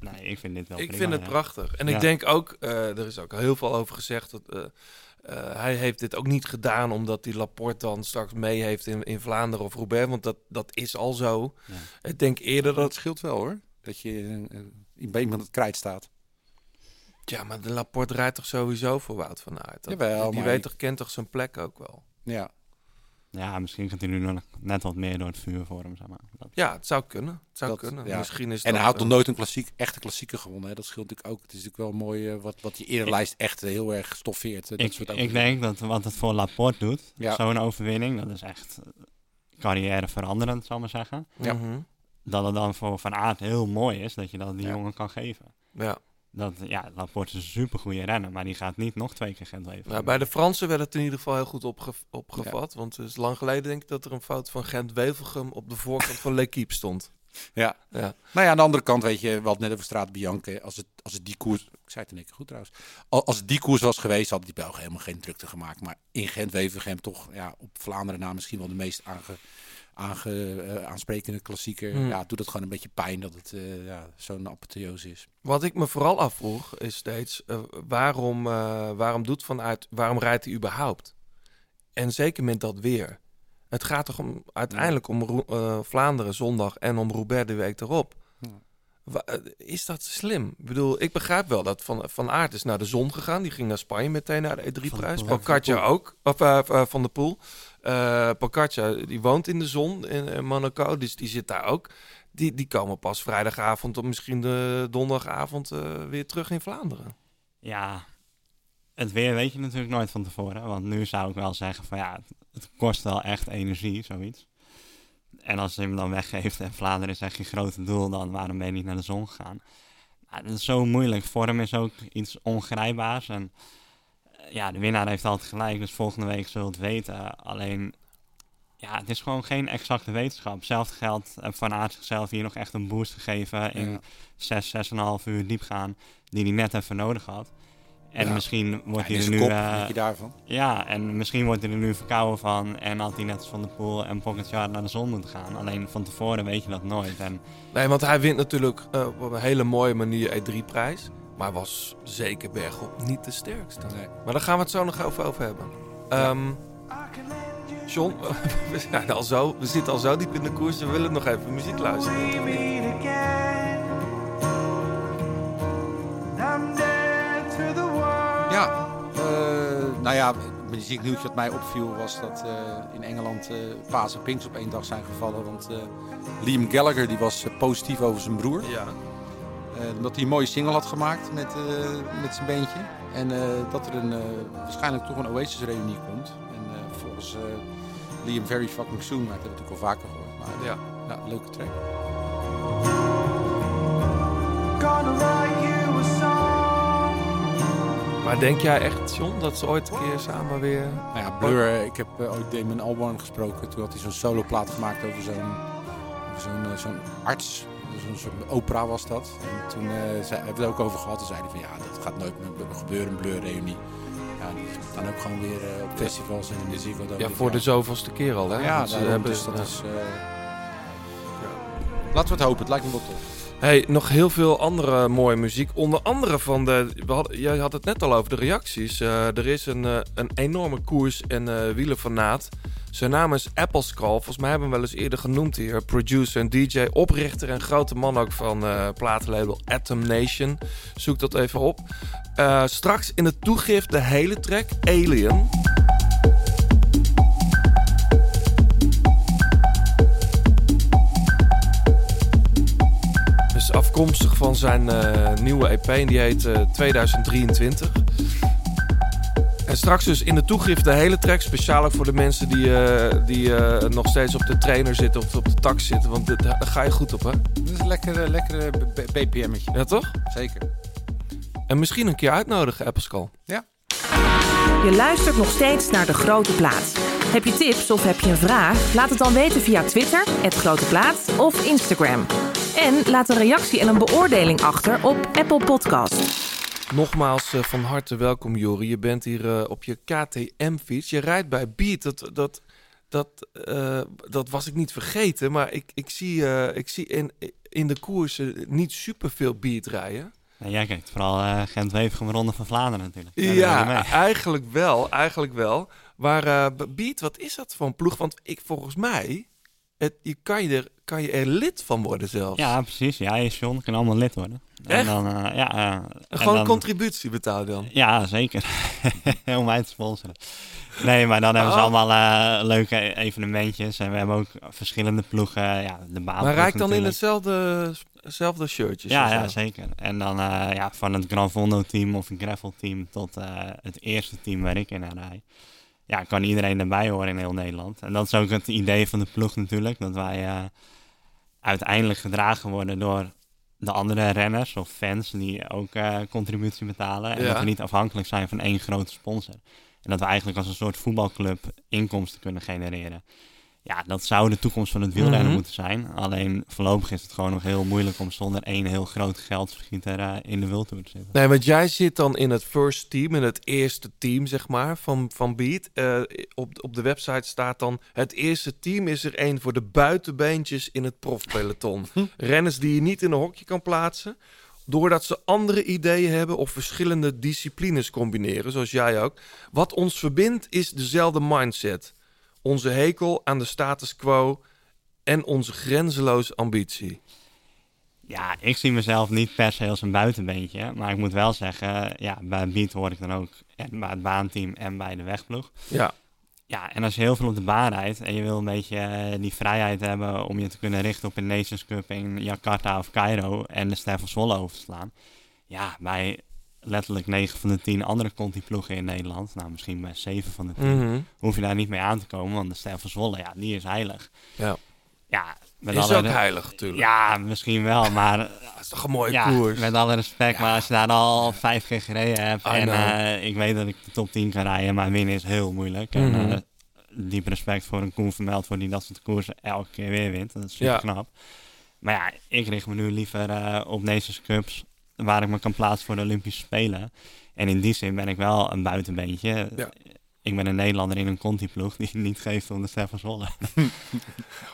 Nee, ik vind dit wel Ik prima, vind het ja. prachtig. En Ja. ik denk ook, eh, er is ook heel veel over gezegd. Dat, eh, eh, hij heeft dit ook niet gedaan omdat die Laporte dan straks mee heeft in, in Vlaanderen of Roubaix. Want dat, dat is al zo. Ja. Ik denk eerder Dat dat... scheelt wel hoor, dat je in bij iemand het krijt staat. Ja, maar de Laporte rijdt toch sowieso voor Wout van Aert? Dat- Jawel, die maar weet toch, kent toch zijn plek ook wel? Ja, Ja, misschien gaat hij nu nog net wat meer door het vuur voor hem, zeg maar. Dat- Ja, het zou kunnen. Het zou Dat- kunnen. ja. Misschien is en hij dat, had eh, nog nooit een klassiek, echte klassieker gewonnen. Hè. Dat scheelt natuurlijk ook. Het is natuurlijk wel mooi eh, wat, wat die erenlijst echt eh, heel erg stoffeert. dat Ik, soort ik denk dat wat het voor Laporte doet, Ja. zo'n overwinning, dat is echt carrière veranderend, zal ik maar zeggen. Ja. mhm. Dat het dan voor Van Aert heel mooi is dat je dat die Ja. jongen kan geven. Ja. Dat, ja, Laporte is een supergoeie renner, maar die gaat niet nog twee keer Gent leven. Nou, bij de Fransen werd het in ieder geval heel goed opge- opgevat. Want het is lang geleden denk ik dat er een fout van Gent-Wevelgem op de voorkant van L'Equipe stond. Ja. Ja. Nou ja, aan de andere kant, weet je, we hadden net over Straat Bianca. Als het, als het die koers, ik zei het in één keer goed trouwens. Al- Als het die koers was geweest, hadden die Belgen helemaal geen drukte gemaakt. Maar in Gent-Wevergem toch, ja, op Vlaanderen na misschien wel de meest aange, aange, eh, aansprekende klassieker. Hmm. Ja, doet het gewoon een beetje pijn dat het eh, ja, zo'n apotheose is. Wat ik me vooral afvroeg is steeds eh, waarom, eh, waarom doet vanuit waarom rijdt hij überhaupt? En zeker met dat weer. Het gaat toch om, uiteindelijk om eh, Vlaanderen zondag en om Roubaix de week erop. Ja. Is dat slim? Ik bedoel, ik begrijp wel dat Van, van Aert is naar de zon gegaan. Die ging naar Spanje meteen naar de E3-prijs. Poel. Pocaccia ook. Of Van de Poel. Pocaccia, die woont in de zon in, Monaco. Dus die zit daar ook. Die, die komen pas vrijdagavond of misschien de donderdagavond eh, weer terug in Vlaanderen. Ja, het weer weet je natuurlijk nooit van tevoren. Want nu zou ik wel zeggen van ja, het, het kost wel echt energie, zoiets. En als je hem dan weggeeft en Vlaanderen is echt je grote doel, dan waarom ben je niet naar de zon gegaan? Maar dat is zo moeilijk. Vorm is ook iets ongrijpbaars. En ja, de winnaar heeft altijd gelijk, dus volgende week zullen we het weten. Alleen, ja, het is gewoon geen exacte wetenschap. Hetzelfde geldt uh, Van Aert zichzelf hier nog echt een boost gegeven in Ja. 6, 6,5 uur diep gaan, die hij net even nodig had. En Ja. misschien wordt Ja, hij er nu... kop, eh, denk je daarvan? ja, en misschien wordt hij er nu verkouden van en had hij net als Van der Poel en Pogacar naar de zon moeten gaan. Alleen van tevoren weet je dat nooit. En Nee, want hij wint natuurlijk eh, op een hele mooie manier E3-prijs. Maar was zeker bergop niet de sterkste. Nee. Maar daar gaan we het zo nog over, over hebben. Ehm John, *laughs* we, zijn al zo, we zitten al zo diep in de koers. We willen nog even muziek luisteren. Ja, eh, nou ja, het muzieknieuwtje wat mij opviel was dat eh, in Engeland eh Paas en Pinks op één dag zijn gevallen. Want eh, Liam Gallagher die was positief over zijn broer. Ja. Eh, omdat hij een mooie single had gemaakt met, eh, met zijn beentje. En eh, dat er een, eh, waarschijnlijk toch een Oasis reunie komt. En eh, volgens eh, Liam Very Fucking Soon, maar dat hebben we natuurlijk al vaker gehoord. Maar Ja. ja, leuke track. Maar denk jij echt, John, dat ze ooit een keer samen weer... Nou ja, Blur, ik heb ooit Damon Albarn gesproken. Toen had hij zo'n soloplaat gemaakt over zo'n over zo'n zo'n arts. Zo'n soort opera was dat. En toen eh, zei, hebben we het ook over gehad. Toen zei hij van ja, dat gaat nooit meer gebeuren, een Blur-reunie. Ja, die staan ook gewoon weer eh, op festivals en in de Ziggo. Ja, voor de zoveelste keer al, hè? Ja, Want ze hebben- dus dat ja. is... eh, Laten we het hopen, het lijkt me wel tof. Hey, nog heel veel andere mooie muziek. Onder andere van de. Hadden, jij had het net al over de reacties. Eh, er is een, een enorme koers- en eh wielerfanaat. Zijn naam is Apple Skull. Volgens mij hebben we hem wel eens eerder genoemd hier. Producer en DJ, oprichter en grote man ook van eh platenlabel Atom Nation. Zoek dat even op. Eh, straks in het toegift de hele track Alien. Dus afkomstig van zijn eh, nieuwe EP en die heet eh, 2023. En straks dus in de toegift de hele track. Speciaal ook voor de mensen die, eh, die eh, nog steeds op de trainer zitten of op de tax zitten. Want dit- daar ga je goed op, hè? Dat is een lekkere, lekkere BPM'tje. Ja, toch? Zeker. En misschien een keer uitnodigen, Appelskull. Ja. Je luistert nog steeds naar De Grote Plaat. Heb je tips of heb je een vraag? Laat het dan weten via Twitter, het Grote Plaat of Instagram. En laat een reactie en een beoordeling achter op Apple Podcast. Nogmaals eh, van harte welkom, Jori. Je bent hier eh, op je KTM-fiets. Je rijdt bij Beat. Dat, dat, dat, eh, dat was ik niet vergeten. Maar ik, ik zie, ik zie in, in de koersen niet superveel Beat rijden. nou, jij kijkt vooral eh Gent-Wevergem Ronde van Vlaanderen natuurlijk. Daar Ja, *laughs* eigenlijk wel. Eigenlijk wel. Maar Beat, wat is dat voor een ploeg? Want ik, volgens mij, het, je kan, je er, kan je er lid van worden zelfs. Ja, precies. Ja, je John kan allemaal lid worden. Echt? En dan, eh, ja, eh, En en gewoon dan- contributie betalen dan. Ja, zeker. *laughs* Om mij te sponsoren. Nee, maar dan hebben ze Oh. allemaal eh, leuke e- evenementjes. En we hebben ook verschillende ploegen. Ja, de baan. Maar rijk dan in hetzelfde, hetzelfde shirtje. Ja, ja, zeker. En dan ja, van het Gran Fondo team of een gravel team tot het eerste team waar ik in aan rij. Ja, kan iedereen erbij horen in heel Nederland. En dat is ook het idee van de ploeg natuurlijk. Dat wij eh, uiteindelijk gedragen worden door de andere renners of fans die ook eh, contributie betalen. En Ja. dat we niet afhankelijk zijn van één grote sponsor. En dat we eigenlijk als een soort voetbalclub inkomsten kunnen genereren. Ja, dat zou de toekomst van het wielrennen Mhm. moeten zijn. Alleen voorlopig is het gewoon nog heel moeilijk om zonder één heel groot geldverschieter eh, in de wildtour te zitten. Nee, want jij zit dan in het first team, in het eerste team, zeg maar, van, van Beat. Eh, op, op de website staat dan... Het eerste team is er één voor de buitenbeentjes in het profpeloton. Renners die je niet in een hokje kan plaatsen... doordat ze andere ideeën hebben of verschillende disciplines combineren, zoals jij ook. Wat ons verbindt is dezelfde mindset. Onze hekel aan de status quo en onze grenzeloze ambitie. Ja, ik zie mezelf niet per se als een buitenbeentje. Maar ik moet wel zeggen, ja, bij Beat hoor ik dan ook en bij het baanteam en bij de wegploeg. Ja. Ja, en als je heel veel op de baan rijdt en je wil een beetje eh, die vrijheid hebben om je te kunnen richten op een Nations Cup in Jakarta of Cairo en de Ster van Zwolle over te slaan. Ja, bij letterlijk 9 van de 10 andere Conti-ploegen in Nederland, nou misschien bij 7 van de 10, Mhm. hoef je daar niet mee aan te komen, want de Ster van Zwolle, ja, die is heilig. Ja. Ja, met Is alle ook heilig, natuurlijk. Ja, misschien wel, maar *laughs* Dat is toch een mooie ja, koers. met alle respect, maar als je daar al vijf keer gereden hebt I en eh, ik weet dat ik de top 10 kan rijden, maar winnen is heel moeilijk. Mhm. En, eh, diep respect voor een Koen Vermeld voor die dat soort koersen elke keer weer wint. Dat is super Ja. knap. Maar ja, ik richt me nu liever eh, op Nations Cups waar ik me kan plaatsen voor de Olympische Spelen. En in die zin ben ik wel een buitenbeentje. Ja. Ik ben een Nederlander in een Conti-ploeg die niet geeft om de Stefan Zwolle. *laughs*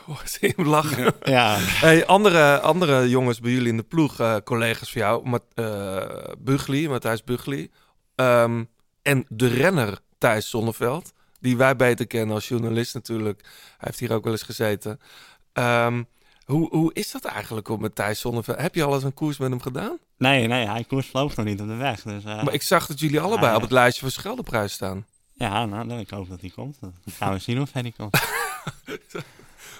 Oh, zie hem lachen. ja, Hey, andere, andere jongens bij jullie in de ploeg, eh, collega's van jou, Mat, eh Bugli, Matthijs Bugli. ehm, en de renner Thijs Zonneveld, die wij beter kennen als journalist natuurlijk. Hij heeft hier ook wel eens gezeten. Ehm, hoe, hoe is dat eigenlijk om met Thijs Zonneveld? Heb je al eens een koers met hem gedaan? nee, nee, hij koers nog niet op de weg. Dus, eh, Maar ik zag dat jullie allebei ja. op het lijstje voor Scheldeprijs staan. Ja, nou, ik hoop dat hij komt. Dan gaan we zien of hij komt. *laughs*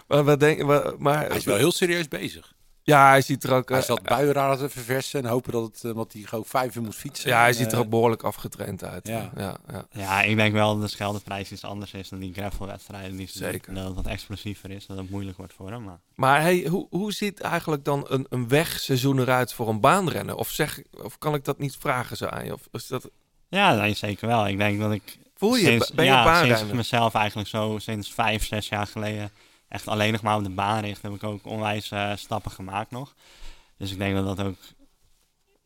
Maar, wat denk, wa- maar, Hij is wel heel serieus bezig. Ja, hij ziet er ook... Hij eh, is dat buienradar te verversen en hopen dat het, eh, want hij gewoon vijf uur moet fietsen. ja, hij ziet er eh, ook behoorlijk afgetraind uit. Ja. ja, ja. Ja, ik denk wel dat de Scheldeprijs iets anders is dan die gravelwedstrijden. Die Zeker. Dat het wat explosiever is, dat het moeilijk wordt voor hem. Maar Maar hey, hoe, hoe ziet eigenlijk dan een, een wegseizoen eruit voor een baanrennen? Of, zeg, of kan ik dat niet vragen zo aan je? Of is dat, ja, nee, zeker wel. Ik denk dat ik voel je, sinds, ben je ja, baanrenner? sinds ik mezelf eigenlijk zo sinds vijf, zes jaar geleden echt alleen nog maar op de baan richt, heb ik ook onwijs eh, stappen gemaakt nog. Dus ik denk dat dat ook,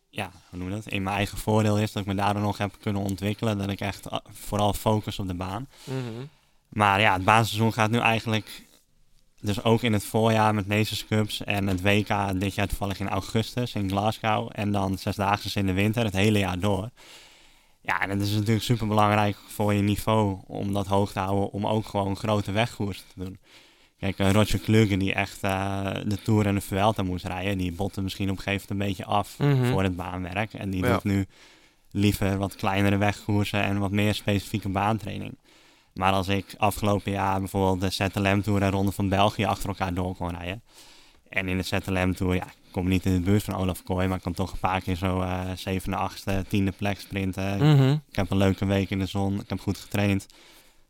ja, hoe noem je dat, in mijn eigen voordeel is, dat ik me daardoor nog heb kunnen ontwikkelen. Dat ik echt eh, vooral focus op de baan. Mhm. Maar ja, het baanseizoen gaat nu eigenlijk. Dus ook in het voorjaar met Nations Cups en het WK dit jaar toevallig in augustus in Glasgow. En dan zesdaagse in de winter, het hele jaar door. Ja, en het is natuurlijk super belangrijk voor je niveau om dat hoog te houden. Om ook gewoon grote wegkoersen te doen. Kijk, eh, Roger Kluge die echt eh, de Tour en de Vuelta moest rijden. Die botte misschien op een gegeven moment een beetje af Mhm. voor het baanwerk. En die Ja. doet nu liever wat kleinere wegkoersen en wat meer specifieke baantraining. Maar als ik afgelopen jaar bijvoorbeeld de ZLM Tour en Ronde van België achter elkaar door kon rijden. En in de ZLM Tour, ja, ik kom niet in de buurt van Olaf Kooi, maar ik kan toch een paar keer zo eh zevende, achtste, tiende plek sprinten. Mhm. Ik heb een leuke week in de zon, ik heb goed getraind.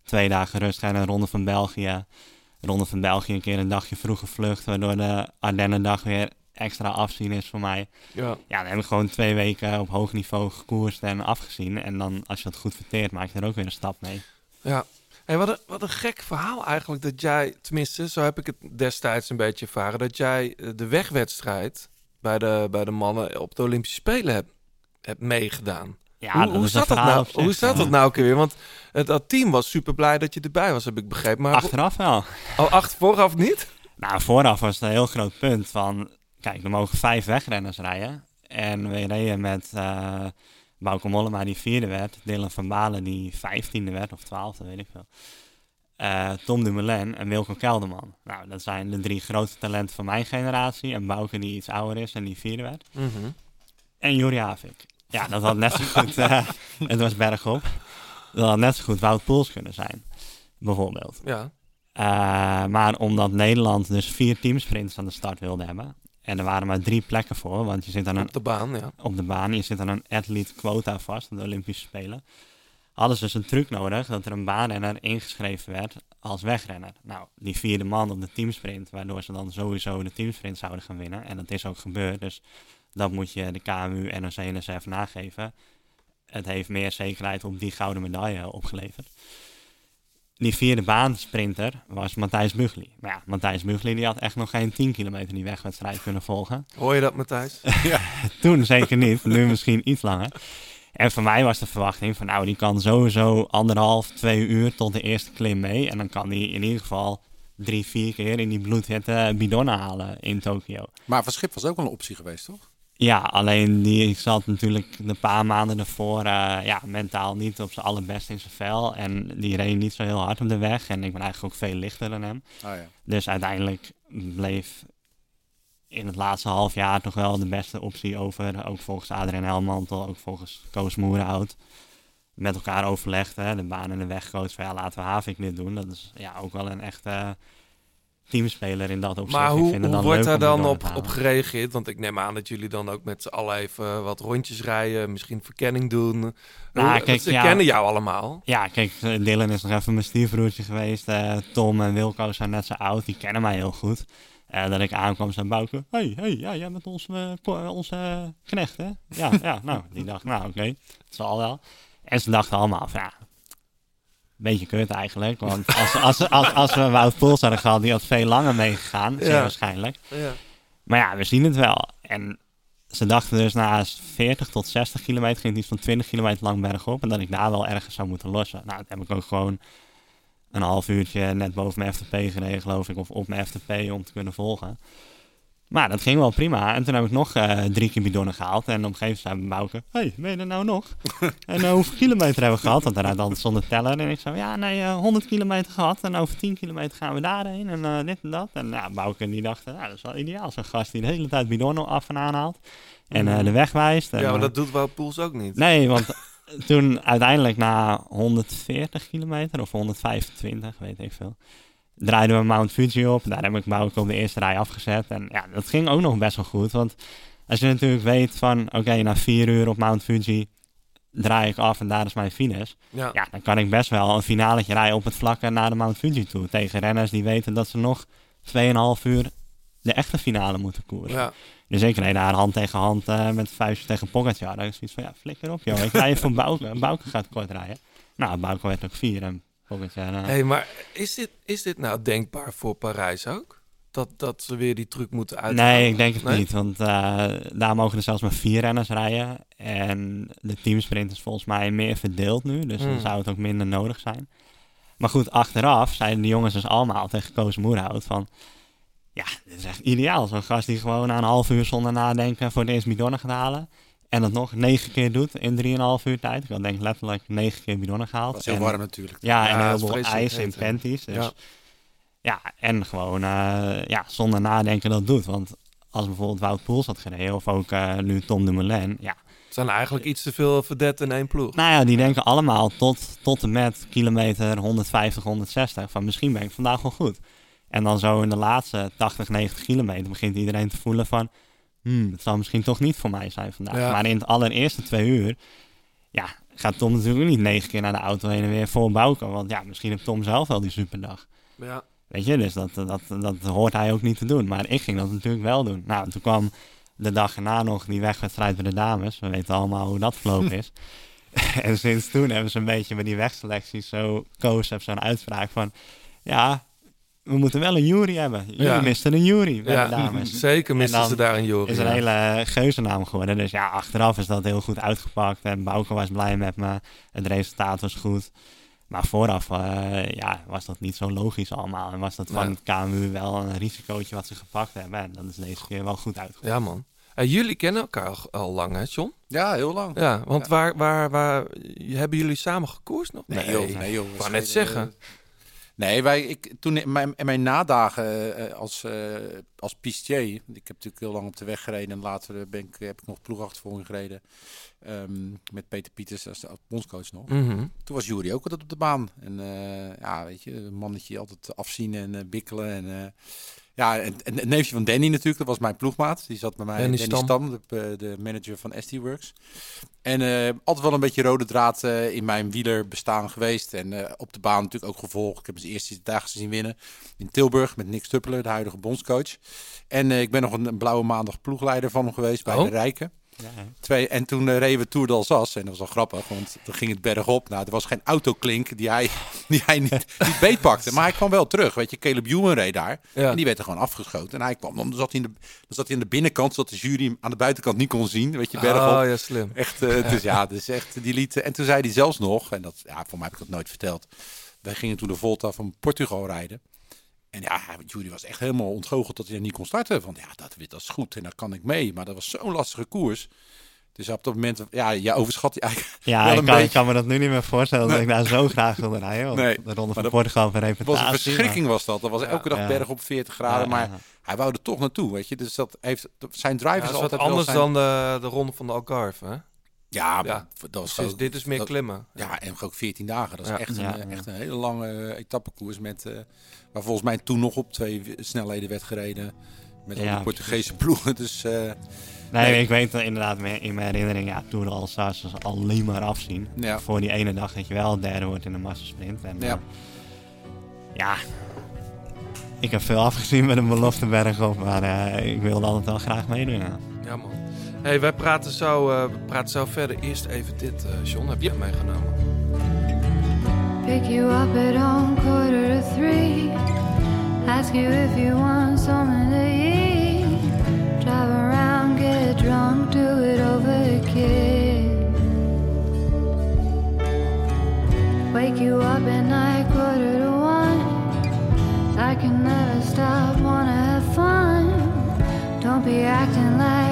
Twee dagen rust en een Ronde van België. Ronde van België een keer een dagje vroeg gevlucht, waardoor de Ardennendag weer extra afzien is voor mij. Ja. Ja, dan heb ik gewoon twee weken op hoog niveau gekoerst en afgezien. En dan, als je dat goed verteert, maak je er ook weer een stap mee. Ja. Hey, wat, een, wat een gek verhaal eigenlijk dat jij, tenminste, zo heb ik het destijds een beetje ervaren, dat jij eh, de wegwedstrijd bij de, bij de mannen op de Olympische Spelen hebt, hebt meegedaan. Ja, hoe hoe zat een dat nou? zich, Hoe zat ja. dat nou ook weer? Want het, dat team was super blij dat je erbij was, heb ik begrepen. Maar Achteraf wel. al acht vooraf niet? Nou, vooraf was het een heel groot punt van... Kijk, er mogen vijf wegrenners rijden. En we reden met eh Bauke Mollema die vierde werd. Dylan van Balen die vijftiende werd, of twaalfde, weet ik veel. Eh, Tom Dumoulin en Wilco Kelderman. Nou, dat zijn de drie grote talenten van mijn generatie. En Bauke die iets ouder is en die vierde werd. En Juri Havik. Ja, dat had net zo goed... *laughs* eh, het was bergop. Dat had net zo goed Wout Poels kunnen zijn. Bijvoorbeeld. Ja. Eh, maar omdat Nederland dus vier teamsprints aan de start wilde hebben. En er waren maar drie plekken voor, want je zit aan een, Op de baan, ja. op de baan, je zit aan een athlete quota vast, op de Olympische Spelen. Hadden ze dus een truc nodig dat er een baanrenner ingeschreven werd als wegrenner. Nou, die vierde man op de teamsprint, waardoor ze dan sowieso de teamsprint zouden gaan winnen. En dat is ook gebeurd, dus dat moet je de KMU, NOC en NSF nageven. Het heeft meer zekerheid op die gouden medaille opgeleverd die vierde baansprinter was Matthijs Bugli. Maar ja, Matthijs Bugli die had echt nog geen 10 kilometer die wegwedstrijd kunnen volgen. Hoor je dat, Matthijs? *laughs* Toen zeker niet, nu misschien iets langer. En voor mij was de verwachting van nou, die kan sowieso anderhalf, twee uur tot de eerste klim mee. En dan kan die in ieder geval drie, vier keer in die bloedhitte bidonnen halen in Tokio. Maar Van Schip was ook wel een optie geweest, toch? Ja, alleen die zat natuurlijk de paar maanden ervoor eh, ja, mentaal niet op zijn allerbest in zijn vel. En die reed niet zo heel hard op de weg. En ik ben eigenlijk ook veel lichter dan hem. Oh ja. Dus uiteindelijk bleef in het laatste half jaar toch wel de beste optie over. Ook volgens Adrien Helmantel, ook volgens Koos Moerenhout. Met elkaar overlegd, hè, de baan en de wegcoach. Van ja, laten we Havik dit doen. Dat is ja, ook wel een echte teamspeler in dat opzicht. Maar hoe, hoe dan wordt daar dan op, op gereageerd? Want ik neem aan dat jullie dan ook met z'n allen even wat rondjes rijden, misschien verkenning doen. Nou, Hoe- kijk, ze ja. kennen jou allemaal. Ja, kijk, eh, Dylan is nog even mijn stiefbroertje geweest. eh, Tom en Wilco zijn net zo oud, die kennen mij heel goed. Eh, dat ik aankwam, zei Bouke, hey, hey, ja, jij bent onze, eh, eh, onze eh, knecht, hè? Ja, ja, nou, die dacht, nou, oké, het zal wel. En ze dachten allemaal van, ja, Beetje kut eigenlijk. Want als, als, als, als we Wout Poels hadden gehad, die had veel langer meegegaan. Zeer Ja. waarschijnlijk. Ja. Maar ja, we zien het wel. En ze dachten dus na 40 tot 60 kilometer ging het iets van 20 kilometer lang bergop. En dat ik daar wel ergens zou moeten lossen. Nou, dat heb ik ook gewoon een half uurtje net boven mijn FTP gereden, geloof ik. Of op mijn FTP om te kunnen volgen. Maar dat ging wel prima. En toen heb ik nog eh, drie keer bidonnen gehaald. En op een gegeven moment zei Bouke, hé, hey, ben je er nou nog? *laughs* en eh, hoeveel kilometer hebben we gehad? Want daaruit altijd zonder teller. En ik zei, ja, nee, eh, 100 kilometer gehad. En over 10 kilometer gaan we daarheen. En eh, dit en dat. En ja, Bouke die dacht, nou, dat is wel ideaal. Zo'n gast die de hele tijd bidonnen af en aanhaalt. En eh, de weg wijst. En, ja, maar eh, dat doet Wout Poels ook niet. Nee, want *laughs* toen uiteindelijk na 140 kilometer of 125, weet ik veel, draaiden we Mount Fuji op. Daar heb ik Bouke op de eerste rij afgezet. En ja, dat ging ook nog best wel goed. Want als je natuurlijk weet van, oké, na vier uur op Mount Fuji draai ik af en daar is mijn finish. Ja. Ja, dan kan ik best wel een finaletje rijden op het vlakke naar de Mount Fuji toe. Tegen renners die weten dat ze nog 2,5 uur de echte finale moeten koersen. Ja. Dus ik reed daar hand tegen hand eh, met vuistje tegen Pogacar. Dan is zoiets van, ja, flikker op joh. Ik rij even *laughs* voor Bouke. Bouke gaat kort rijden. Nou, Bouke werd ook vier en Eh, hey, maar is dit, is dit nou denkbaar voor Parijs ook? Dat, dat ze weer die truc moeten uithalen? Nee, ik denk het Nee? niet. Want eh, daar mogen er zelfs maar vier renners rijden. En de teamsprint is volgens mij meer verdeeld nu. Dus dan Hmm. zou het ook minder nodig zijn. Maar goed, achteraf zeiden die jongens dus allemaal tegen Koos Moerhout van... Ja, dit is echt ideaal. Zo'n gast die gewoon na een half uur zonder nadenken voor het eerst bidonnen gaat halen. En dat nog negen keer doet in drieënhalf uur tijd. Ik had denk ik letterlijk negen keer bidonnen gehaald. was heel En- warm natuurlijk. Ja, en Ja, heel is veel ijs in panties. Dus Ja. ja. en gewoon eh, ja, zonder nadenken dat doet. Want als bijvoorbeeld Wout Poels had gereden, of ook eh, nu Tom Dumoulin, ja. Het zijn eigenlijk iets te veel verdetten in één ploeg. Nou ja, die denken allemaal tot, tot en met kilometer 150, 160 van misschien ben ik vandaag wel goed. En dan zo in de laatste 80, 90 kilometer begint iedereen te voelen van, hmm, het zal misschien toch niet voor mij zijn vandaag. Ja. Maar in het allereerste twee uur, ja, gaat Tom natuurlijk niet negen keer naar de auto heen en weer voor. Want ja, misschien heeft Tom zelf wel die superdag. Ja. Weet je, dus dat, dat, dat hoort hij ook niet te doen. Maar ik ging dat natuurlijk wel doen. Nou, toen kwam de dag erna nog die wegwedstrijd bij de dames. We weten allemaal hoe dat verlopen is. *laughs* *laughs* en sinds toen hebben ze een beetje bij die wegselecties zo... Koos heeft zo'n uitspraak van... Ja, we moeten wel een jury hebben. Jullie Ja. misten een jury bij Ja, de dames. zeker En misten ze daar een jury. is een ja. hele geuzennaam geworden. Dus ja, achteraf is dat heel goed uitgepakt. En Bouke was blij met me. Het resultaat was goed. Maar vooraf eh, ja, was dat niet zo logisch allemaal. En was dat van Nee. het KMU wel een risicootje wat ze gepakt hebben. En dat is deze keer wel goed uitgepakt. Ja, man. Eh, jullie kennen elkaar al, al lang, hè, John? Ja, heel lang. Ja, want Ja. Waar, waar, waar... Hebben jullie samen gekoerst nog? Nee, joh. Nee, joh. Ik We wou net zeggen. Eh, Nee, wij, ik, toen in mijn, mijn nadagen eh, als, eh als pistier, ik heb natuurlijk heel lang op de weg gereden en later eh, ben ik, heb ik nog ploegachtervolging gereden ehm, met Peter Pieters als, als bondscoach nog. Mhm. Toen was Jury ook altijd op de baan. En eh, ja, weet je, een mannetje altijd afzien en eh, bikkelen. En, eh, ja, en, en het neefje van Danny natuurlijk, dat was mijn ploegmaat. Die zat bij mij, Danny Danny, Stam. Stam, de, eh, de manager van SD Works. En eh, altijd wel een beetje rode draad eh, in mijn wielerbestaan geweest. En op de baan natuurlijk ook gevolgd. Ik heb zijn eerste dagen zien winnen in Tilburg met Nick Stuppeler, de huidige bondscoach. En ik ben nog een, een blauwe maandag ploegleider van hem geweest bij Oh. de Rijken. Ja. Twee, en toen eh, reden we Tour d'Alsace. En dat was wel grappig, want dan ging het bergop. Nou, er was geen autoklink die hij, die hij niet, niet beetpakte. Maar hij kwam wel terug. Weet je, Caleb Ewan reed daar. Ja. En die werd er gewoon afgeschoten. En hij kwam, dan zat hij, in de, dan zat hij aan de binnenkant, zodat de jury hem aan de buitenkant niet kon zien. Weet je, bergop. Oh, ja, slim. Echt, dus ja, dus echt, die liet, en toen zei hij zelfs nog, en dat, ja, voor mij heb ik dat nooit verteld. Wij gingen toen de Volta van Portugal rijden. En ja, Jury was echt helemaal ontgoocheld dat hij er niet kon starten. Van ja, dat, dat is goed en daar kan ik mee. Maar dat was zo'n lastige koers. Dus op dat moment, ja, je overschat je eigenlijk Ja, wel ik kan, ik beetje. kan me dat nu niet meer voorstellen dat ik daar zo graag wilde rijden. Want Nee, de Ronde van dat- Portugal voor Het was een verschrikking was dat. Dat was elke dag Ja. berg op 40 graden. Ja, maar ja. hij wou er toch naartoe, weet je. Dus dat heeft, zijn drive Ja, is dat is wat altijd wel anders zijn- dan de, de ronde van de Algarve, hè? Ja, dat was Precies, ook- dit is meer dat- klimmen. Ja, en ook 14 dagen. Dat is Ja. echt, een, Ja, eh, ja. echt een hele lange eh, etappekoers. Met, eh, waar volgens mij toen nog op twee snelheden werd gereden. Met al Ja, die Portugese *laughs* ploegen. Dus eh, Nee, Nee. ik weet dat inderdaad in mijn herinnering, ja, de Alsace was alleen maar afzien. Ja. Voor die ene dag dat je wel derde wordt in de massasprint. En, Ja. ja. ja, ik heb veel afgezien met een belofteberg op, maar eh, ik wilde altijd wel graag meedoen. Ja. Ja, man. Hey, wij praten zo, eh, we praten zo verder. Eerst even dit, eh John, heb je meegenomen? Pick you up at home quarter to three. Ask you if you want something to eat. Drive around, get drunk, do it over again. Wake you up at night, quarter to one. I can never stop, wanna have fun. Don't be acting like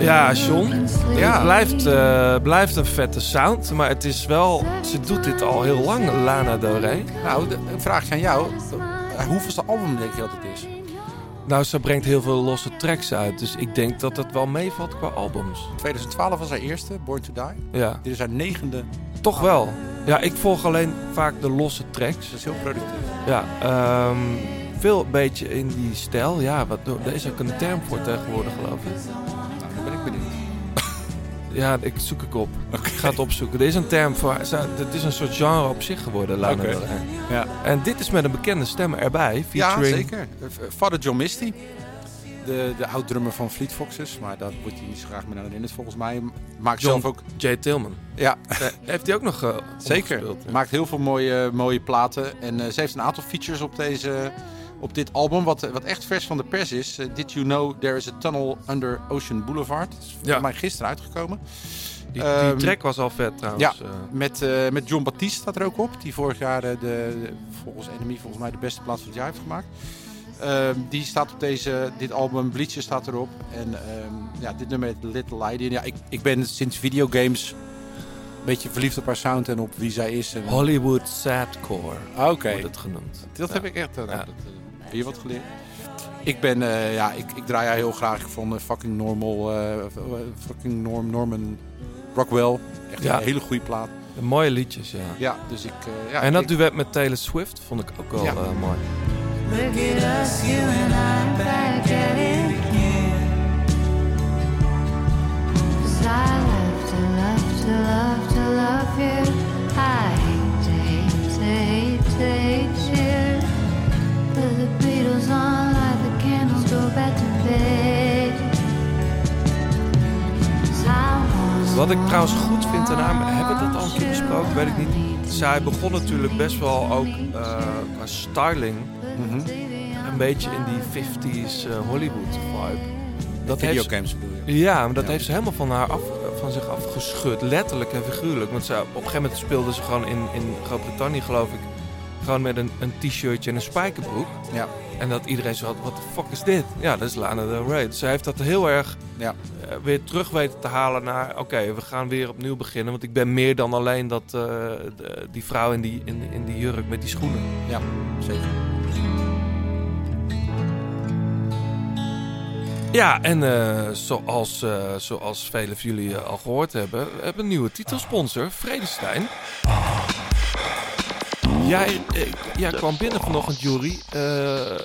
Ja, John. sleep. Het blijft, eh, blijft een vette sound, maar het is wel... Ze doet dit al heel lang, Lana Del Rey. Nou, de, een vraagje aan jou. Hoeveelste album denk je dat het is? Nou, ze brengt heel veel losse tracks uit, dus ik denk dat het wel meevalt qua albums. 2012 was haar eerste, Born to Die. Ja, Dit is haar negende. toch wel. Ja, ik volg alleen vaak de losse tracks. Dat is heel productief. Ja, ehm, veel een beetje in die stijl. Ja, wat, er is ook een term voor tegenwoordig, geloof ik. Ja, ik zoek ik op. Ik ga het opzoeken. Er is een term voor. Het is een soort genre op zich geworden, Lana. Del Rey. Ja. En dit is met een bekende stem erbij. Ja, Featuring zeker. Eh, Father John Misty. De, de oud-drummer van Fleet Foxes. Maar daar wordt hij niet zo graag meer naar herinnerd volgens mij. Maakt John zelf ook... J. Tillman. Ja, Eh, heeft hij ook nog eh, zeker. ja. Maakt heel veel mooie, mooie platen. En eh, ze heeft een aantal features op, deze, op dit album. Wat, wat echt vers van de pers is. Eh, Did you know there is a tunnel under Ocean Boulevard? Dat is voor Ja. mij gisteren uitgekomen. Die, die Ehm, track was al vet trouwens. Ja, eh. met, eh, met John Baptiste staat er ook op. Die vorig jaar de, de- volgens Enemy volgens mij de beste plaat van het jaar heeft gemaakt. Ehm, die staat op deze, dit album. Bleacher staat erop. En ehm, ja, dit nummer heet Little Lady. Ja, ik, ik ben sinds videogames een beetje verliefd op haar sound en op wie zij is. En, Hollywood Sadcore Ah, wordt het genoemd. dat Ja. heb ik echt. Ja. dat, weer wat geleerd. Ik ben, eh, ja, ik, ik draai haar heel graag. Ik vond eh, fucking normal, eh, fucking Norm, Norman Rockwell. Echt Ja. een hele goede plaat. Mooie liedjes, ja. Ja, dus ik... eh, ja, en dat ik- duet met Taylor Swift vond ik ook wel Ja. eh, mooi. Look at us, you and I back at it again. 'Cause I love to love to love to love you. I hate to hate to hate to hate you. Wat ik trouwens goed vind aan haar, hebben we dat al een keer besproken? Weet ik niet. Zij begon natuurlijk best wel ook eh, qua styling Mhm. een beetje in die 50s eh, Hollywood vibe. Dat heeft, ze- Videogames bedoel je? ja, maar dat Ja. heeft ze helemaal van, haar af, van zich afgeschud. Letterlijk en figuurlijk. Want ze, op een gegeven moment speelde ze gewoon in, in Groot-Brittannië, geloof ik. Gewoon met een, een t-shirtje en een spijkerbroek. Ja. En dat iedereen zo had, wat de fuck is dit? Ja, dat is Lana Del Rey. Dus Ze heeft dat heel erg Ja. eh, weer terug weten te halen naar... Oké, we gaan weer opnieuw beginnen. Want ik ben meer dan alleen dat, eh, de- die vrouw in die, in, in die jurk met die schoenen. Ja, zeker. Ja, en eh, zoals, zoals velen van jullie al gehoord hebben... we hebben een nieuwe titelsponsor, Vredestein. Jij, eh, jij kwam binnen vanochtend, Jury. Eh,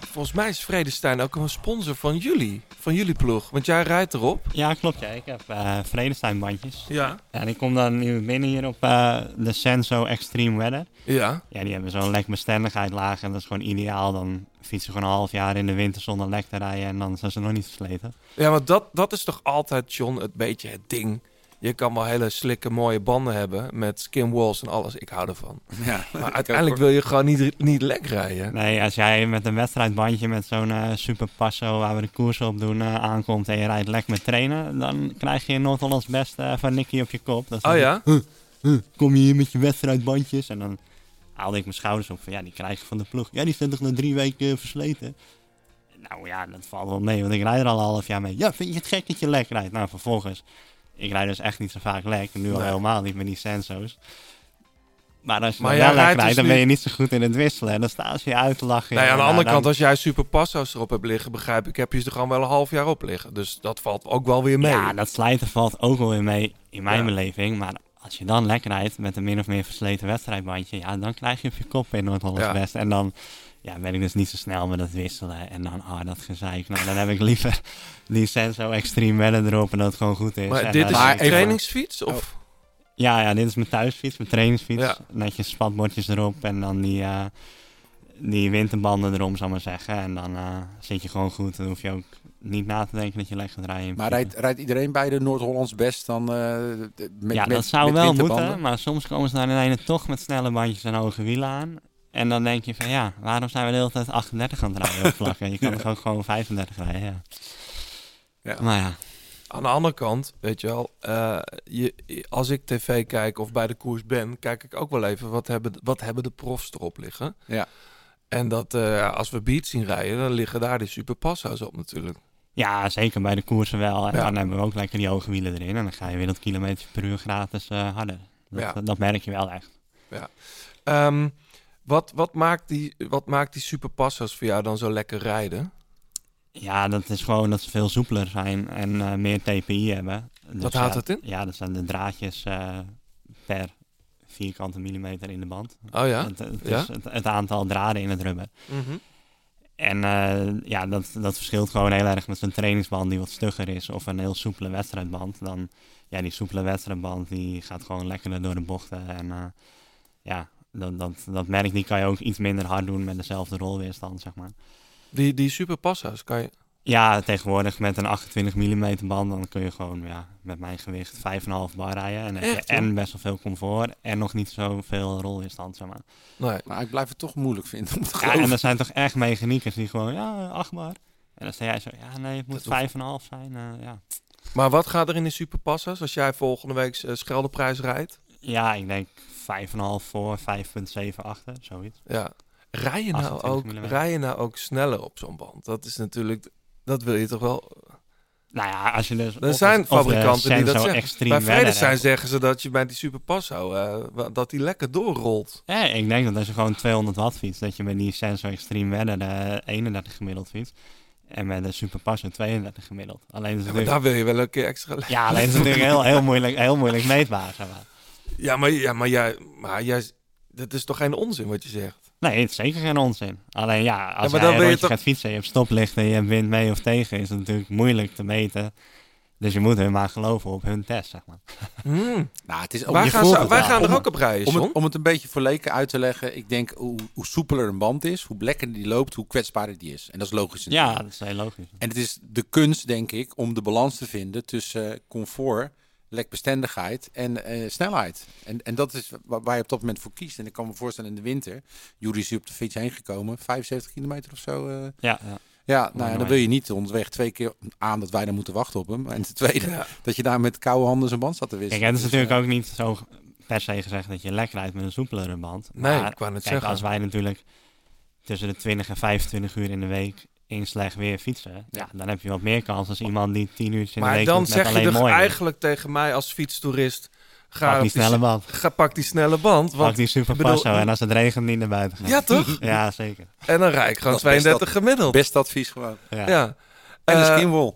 volgens mij is Vredestein ook een sponsor van jullie. Van jullie ploeg. Want jij rijdt erop. Ja, klopt. Ja. Ik heb uh, Vredestein bandjes. Ja. En ik kom dan nu binnen hier op eh, de Senso Extreme Weather. Ja. Ja, die hebben zo'n lekbestendigheid laag en dat is gewoon ideaal. Dan fietsen ze gewoon een half jaar in de winter zonder lek te rijden en dan zijn ze nog niet versleten. Ja, want dat, dat is toch altijd, John, het beetje het ding. Je kan wel hele slikke mooie banden hebben met skin walls en alles. Ik hou ervan. *laughs* Ja, Maar uiteindelijk wil je gewoon niet, niet lek rijden. Nee, als jij met een wedstrijdbandje met zo'n eh, super passo waar we de koers op doen eh, aankomt en je rijdt lek met trainen, dan krijg je Noord-Hollands best eh, van Nicky op je kop. Dat is Oh ja? Huh, huh, kom je hier met je wedstrijdbandjes? En dan haalde ik mijn schouders op van ja, die krijg je van de ploeg. Ja, die zijn toch na drie weken versleten? Nou ja, dat valt wel mee, want ik rijd er al een half jaar mee. Ja, vind je het gek dat je lek rijdt? Nou, vervolgens, ik rijd dus echt niet zo vaak lek. Nu al Nee. helemaal niet met die Senso's. Maar als je Maar wel lek rijdt dus dan ben je niet zo goed in het wisselen. En dan staan ze je uit te lachen. Nee, aan de Nou, andere dan- kant, als jij super passo's erop hebt liggen, begrijp ik, heb je ze er gewoon wel een half jaar op liggen. Dus dat valt ook wel weer mee. Ja, dat slijten valt ook wel weer mee in mijn Ja. beleving. Maar als je dan lek rijdt met een min of meer versleten wedstrijdbandje, ja, dan krijg je op je kop in Noord-Hollands Ja. Best. En dan ja, ben ik dus niet zo snel met dat wisselen. En dan, ah, dat gezeik. Nou, dan heb ik liever die Senso Extreme Weather erop en dat het gewoon goed is. maar En dit is Maar een trainingsfiets? Of? Ja, ja, dit is mijn thuisfiets, mijn trainingsfiets. Ja. Netjes spatbordjes erop en dan die, eh, die winterbanden erom, zal ik maar zeggen. En dan eh, zit je gewoon goed. Dan hoef je ook niet na te denken dat je lek gaat rijden. Maar rijdt, rijdt iedereen bij de Noord-Hollands best dan eh, met, ja, met, dat zou met wel winterbanden? moeten, maar soms komen ze naar de ene toch met snelle bandjes en hoge wielen aan. En dan denk je van ja, waarom zijn we de hele tijd 38 aan het rijden op vlakken? Je kan *laughs* toch ook gewoon 35 rijden, ja. Ja. Maar ja, Aan de andere kant, weet je wel, eh, je, als ik tv kijk of bij de koers ben, kijk ik ook wel even wat hebben, wat hebben de profs erop liggen. Ja. En dat eh, als we beat zien rijden, dan liggen daar die superpassa's op natuurlijk. ja, zeker bij de koersen wel. En Ja. dan hebben we ook lekker die hoge wielen erin. En dan ga je weer dat kilometer per uur gratis eh, harder. Dat, Ja. dat merk je wel echt. Ehm, wat, wat, maakt die, wat maakt die superpassa's voor jou dan zo lekker rijden? Ja, dat is gewoon dat ze veel soepeler zijn en eh, meer TPI hebben. Dus Wat houdt dat in? Ja, dat zijn de draadjes eh, per vierkante millimeter in de band. Oh ja? Het, het Ja? is het, het aantal draden in het rubber. Mhm. En eh, ja, dat, dat verschilt gewoon heel erg met zo'n trainingsband die wat stugger is of een heel soepele wedstrijdband. Dan, ja, die soepele wedstrijdband die gaat gewoon lekkerder door de bochten. En ja, dat, dat, dat merk die kan je ook iets minder hard doen met dezelfde rolweerstand, zeg maar. Die, die superpassa's kan je... Ja, tegenwoordig met een 28 mm band, dan kun je gewoon ja, met mijn gewicht 5,5 bar rijden. En heb je en best wel veel comfort en nog niet zoveel rolweerstand, zeg maar. Nee. Maar ik blijf het toch moeilijk vinden om te Ja, geloven. en er zijn toch echt mechaniekers die gewoon, ja, 8 bar. En dan sta jij zo, ja nee, het moet Dat 5,5 zijn. eh, ja. Maar wat gaat er in die superpassa's als jij volgende week eh, Scheldeprijs rijdt? ja, ik denk 5,5 voor, 5,7 achter, zoiets. Ja. Rij je, nou 28 ook, mm. rij je nou ook sneller op zo'n band? Dat is natuurlijk... Dat wil je toch wel... Nou ja, als je dus... Er zijn of fabrikanten die dat zeggen. Bij Vredestein hebt. zeggen ze dat je bij die Superpasso... eh, wa- dat die lekker doorrolt. Ja, ik denk dat als je gewoon 200 watt fietst, dat je met die sensor extreme weather de 31 gemiddeld fietst. En met de Superpasso 32 gemiddeld. Alleen is Ja, maar daar wil je wel een keer extra... ja, alleen is het natuurlijk *laughs* heel, heel, moeilijk, heel moeilijk meetbaar. Zeg maar. Ja, maar, ja, maar, jij, maar jij... Dat is toch geen onzin wat je zegt? Nee, het is zeker geen onzin. Alleen ja, als jij een je rondje toch- gaat fietsen, je hebt stoplichten, je hebt wind mee of tegen, is het natuurlijk moeilijk te meten. Dus je moet hun maar geloven op hun test, zeg maar. Hmm. Nou, het is Wij je gaan, wij wel. gaan er ook op rijden, Om het, om het een beetje voor leken uit te leggen, ik denk hoe, hoe soepeler een band is, hoe lekker die loopt, hoe kwetsbaarder die is. En dat is logisch. Ja, natuurlijk. dat is heel logisch. En het is de kunst, denk ik, om de balans te vinden tussen comfort, lekbestendigheid en eh, snelheid. En, en dat is wa- waar je op dat moment voor kiest. En ik kan me voorstellen in de winter, Jury is hier op de fiets heen gekomen, 75 kilometer of zo. eh. Ja, ja. ja, nou ja, dan wil je niet onderweg twee keer aan dat wij dan moeten wachten op hem. En ten tweede, Ja. dat je daar met koude handen zijn band staat te wisselen. Kijk, het is Dus, natuurlijk eh, ook niet zo per se gezegd dat je lek rijdt met een soepelere band. Nee, Maar ik wou net kijk, zeggen. als wij natuurlijk tussen de 20 en 25 uur in de week in slecht weer fietsen, ja. dan heb je wat meer kans als iemand die 10 uur in de Maar week dan zeg je alleen toch mooi weer. eigenlijk tegen mij als fietstoerist... Ga Pak die snelle band. Ga, pak die snelle band. Want, Pak die super ik bedoel- passo en als het regent niet naar buiten gaan. Ja, toch? *laughs* Ja, zeker. En dan rijd ik gewoon Dat is best 32 gemiddeld. Best advies gewoon. Ja. Ja. En de Eh, skinwall.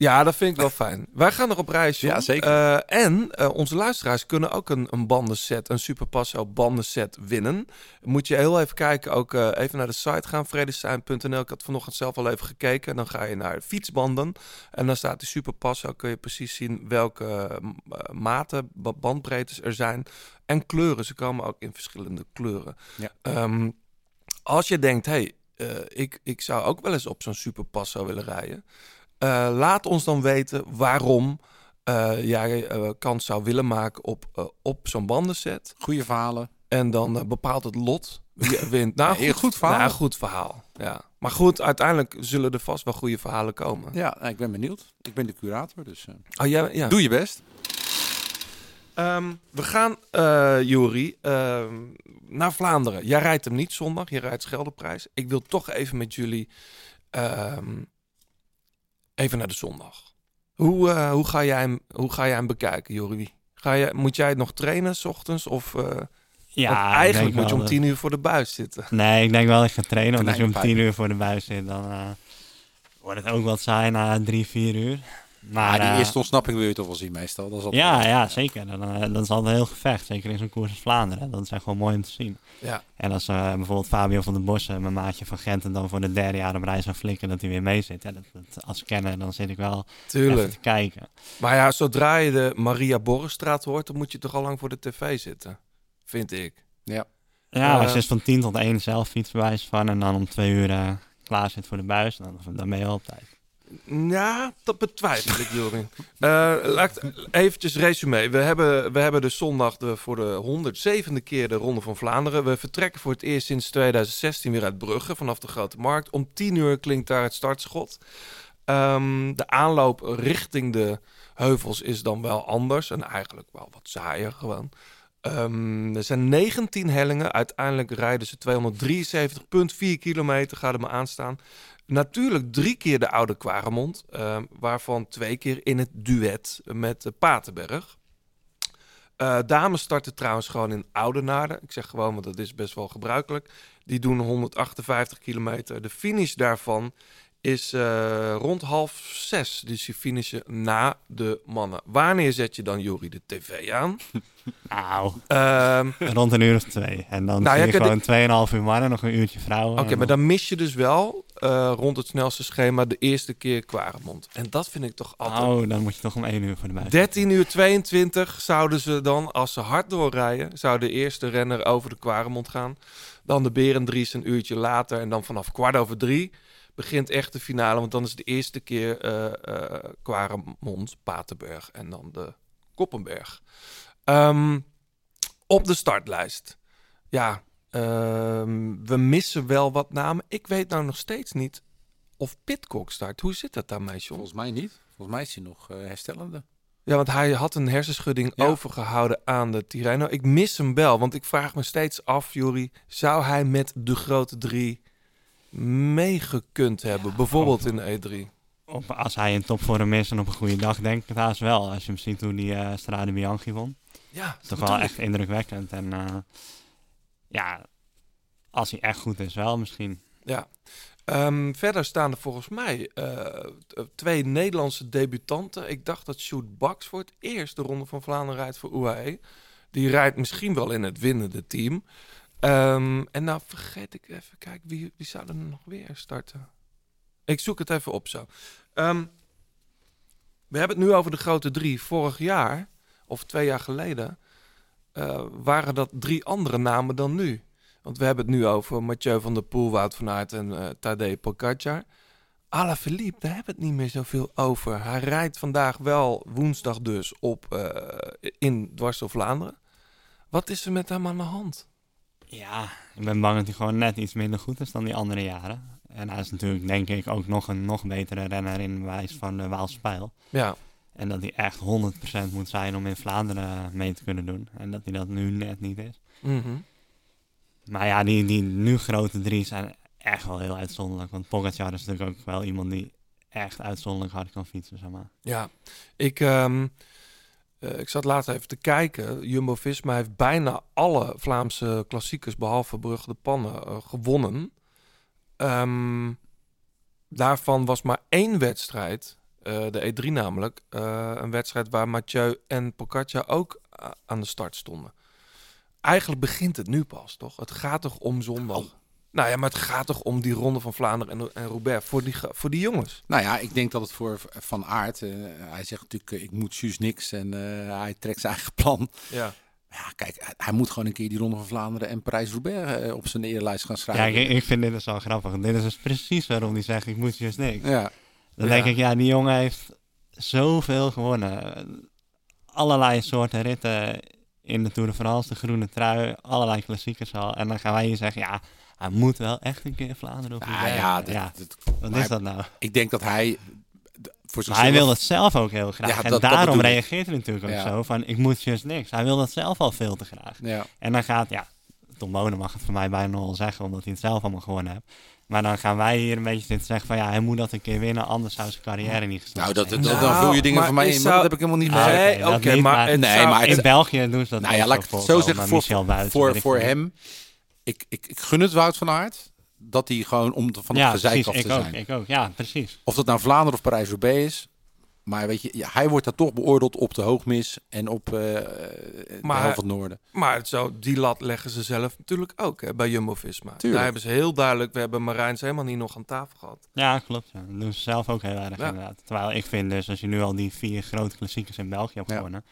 Ja, dat vind ik wel fijn. Wij gaan erop reis, John. Ja, zeker. Eh, en eh, onze luisteraars kunnen ook een, een bandenset, een Superpasso bandenset winnen. Moet je heel even kijken, ook eh, even naar de site gaan, vredestein.nl. Ik had vanochtend zelf al even gekeken. Dan ga je naar fietsbanden en dan staat die Superpasso. Kun je precies zien welke maten, ba- bandbreedtes er zijn. En kleuren, ze komen ook in verschillende kleuren. Ja. Ehm, als je denkt, hey, eh, ik, ik zou ook wel eens op zo'n Superpasso willen rijden. Eh, laat ons dan weten waarom eh, jij eh, kans zou willen maken op, op zo'n bandenset. Goede verhalen. En dan bepaalt het lot wie wint. Nou, *laughs* Nee, goed verhaal. Nou, goed verhaal. Ja. Maar goed, uiteindelijk zullen er vast wel goede verhalen komen. Ja, nou, ik ben benieuwd. Ik ben de curator, dus Oh, jij, ja. doe je best. Ehm, we gaan, eh Jori, ehm, naar Vlaanderen. Jij rijdt hem niet zondag, je rijdt Scheldeprijs. Ik wil toch even met jullie ehm, even naar de zondag. Hoe, eh, hoe, ga, jij hem, hoe ga jij hem bekijken, Jori? Ga je, moet jij nog trainen s ochtends? Of, eh, Ja, eigenlijk moet je om tien uur voor de buis zitten. Nee, ik denk wel dat ik ga trainen. Want als je om. 10 uur voor de buis zit, dan eh, wordt het ook wat saai na 3, 4 uur. Maar die eh, eerste ontsnapping wil je toch wel zien meestal. Dat is altijd ja, ja, zeker. Dan, eh, dat is altijd een heel gevecht. Zeker in zo'n koers als Vlaanderen. Dat is echt wel mooi om te zien. Ja. En als eh, bijvoorbeeld Fabio van der Bossen, mijn maatje van Gent, en dan voor de derde jaar op reis zou flikken dat hij weer mee zit. Ja, dat, dat- als kenner, dan zit ik wel Tuurlijk. even te kijken. Maar ja, zodra je de Maria Borrestraat hoort, dan moet je toch al lang voor de tv zitten. Vind ik. Ja. Ja, als je dus van 10 tot 1 zelf fietsbewijs van en dan om twee uur klaar zit voor de buis, dan, dan ben je wel op tijd. Ja, dat betwijfel ik, Jorin. Eh laat eventjes resume. We hebben, we hebben dus zondag de, voor de 107e keer de Ronde van Vlaanderen. We vertrekken voor het eerst sinds 2016 weer uit Brugge vanaf de Grote Markt. Om 10 uur klinkt daar het startschot. Ehm, de aanloop richting de heuvels is dan wel anders en eigenlijk wel wat saaier gewoon. Ehm, er zijn 19 hellingen. Uiteindelijk rijden ze 273,4 kilometer, gaat het me aanstaan. Natuurlijk drie keer de Oude Kwaremond, ehm, waarvan twee keer in het duet met de Patenberg. Eh, dames starten trouwens gewoon in Oudenaarde. Ik zeg gewoon, want dat is best wel gebruikelijk. Die doen 158 kilometer. De finish daarvan is eh, rond half zes. Dus die finishen na de mannen. Wanneer zet je dan, Jury, de tv aan? *laughs* Nou, rond een uur of twee. En dan Nou, zie je gewoon 2,5 uur mannen, nog een uurtje vrouwen. Oké, maar dan mis je dus wel eh, rond het snelste schema de eerste keer Kwaremond. En dat vind ik toch altijd... Oh, dan moet je toch om 1 uur voor de buis. 13 uur 22 zouden ze dan, als ze hard doorrijden, zou de eerste renner over de Kwaremond gaan. Dan de Berendries een uurtje later. En dan vanaf kwart over drie begint echt de finale. Want dan is de eerste keer eh eh Kwaremond, Paterberg en dan de Koppenberg. Ehm, op de startlijst. Ja, ehm, we missen wel wat namen. Ik weet nou nog steeds niet of Pitcock start. Hoe zit dat daarmee, John? Volgens mij niet. Volgens mij is hij nog eh, herstellende. Ja, want hij had een hersenschudding Ja. overgehouden aan de Tirreno. Ik mis hem wel, want ik vraag me steeds af, Jury, zou hij met de grote drie meegekund hebben? Bijvoorbeeld in de E3. Op, als hij in topvorm is en op een goede dag, denk ik het haast wel. Als je hem ziet hoe die eh Strade Bianchi won. Ja, Dat is toch wel echt indrukwekkend. En eh, ja, als hij echt goed is, wel misschien. Ja. Ehm, verder staan er volgens mij eh, twee Nederlandse debutanten. Ik dacht dat Sjoerd Baks voor het eerst de Ronde van Vlaanderen rijdt voor UAE. Die rijdt misschien wel in het winnende team. Ehm, en nou vergeet ik even, kijk, wie, wie zou er nog weer starten? Ik zoek het even op zo. Ehm, we hebben het nu over de grote drie. Vorig jaar, of twee jaar geleden, eh, waren dat drie andere namen dan nu. Want we hebben het nu over Mathieu van der Poel, Wout van Aert en eh Tadej Pogacar. Alaphilippe, daar hebben we het niet meer zoveel over. Hij rijdt vandaag wel, woensdag dus, op, eh, in dwars Vlaanderen. Wat is er met hem aan de hand? Ja, ik ben bang dat hij gewoon net iets minder goed is dan die andere jaren. En hij is natuurlijk, denk ik, ook nog een nog betere renner in wijs van de Waalse Pijl. Ja, En dat hij echt 100% moet zijn om in Vlaanderen mee te kunnen doen. En dat hij dat nu net niet is. mhm. Maar ja, die, die nu grote drie zijn echt wel heel uitzonderlijk. Want Pogacar is natuurlijk ook wel iemand die echt uitzonderlijk hard kan fietsen, zeg maar. ja. Ik, ehm, eh, ik zat laatst even te kijken. Jumbo-Visma heeft bijna alle Vlaamse klassiekers, behalve Brugge de Pannen, eh, gewonnen. Ehm, daarvan was maar één wedstrijd, eh, de E3 namelijk, een wedstrijd waar Mathieu en Pogacar ook aan de start stonden. Eigenlijk begint het nu pas, toch? Het gaat toch om zondag? Nou ja, maar het gaat toch om die ronde van Vlaanderen en, en Roubaix voor die, voor die jongens. Nou ja, ik denk dat het voor Van Aert... eh, hij zegt natuurlijk, eh, ik moet juist niks. En eh, hij trekt zijn eigen plan. Ja. Ja, kijk, hij, hij moet gewoon een keer die Ronde van Vlaanderen en Parijs-Roubaix op zijn eerlijst gaan Ja, schrijven. ik, ik vind dit dus wel grappig. Dit is dus precies waarom hij zegt, ik moet juist niks. Ja. Dan Ja. denk ik, ja, die jongen heeft zoveel gewonnen. Allerlei soorten ritten in de Tour de France, de groene trui, allerlei klassiekers al. En dan gaan wij hier zeggen, ja, hij moet wel echt een keer Vlaanderen op Nou ja, dat- ja. dat- Wat is dat nou? Ik denk dat hij... Voor Maar hij wil het zelf ook heel graag. Ja, en dat- dat daarom reageert hij natuurlijk ook Ja. zo van, ik moet juist niks. Hij wil dat zelf al veel te graag. Ja. En dan gaat, ja, Tom Bonen mag het voor mij bijna wel zeggen, omdat hij het zelf allemaal gewonnen heeft. Maar dan gaan wij hier een beetje zitten zeggen van, ja, hij moet dat een keer winnen, anders zou zijn carrière niet geslaagd Nou, dat, zijn. dat, Nou, dan vul je dingen voor mij in, zou- dat heb ik helemaal niet. Nee, dat oké, maar nee, zou- maar het- in België doen ze dat Nou ja, laat ik zo het zo zeggen. Voor, voor, voor hem, ik, ik, ik gun het Wout van Aert, dat hij gewoon om te- van het ja, gezeik precies, af ik te ook, zijn. ik ook, ja, precies. Of dat nou Vlaanderen of Parijs-Roubaix is. Maar weet je, ja, hij wordt daar toch beoordeeld op de hoogmis en op eh de helft van het noorden. Maar het zo, die lat leggen ze zelf natuurlijk ook hè, bij Jumbo-Visma. Daar hebben ze heel duidelijk... We hebben Marijns helemaal niet nog aan tafel gehad. Ja, klopt. Ja. Dat doen ze zelf ook heel erg Ja. inderdaad. Terwijl ik vind dus, als je nu al die vier grote klassiekers in België hebt Ja.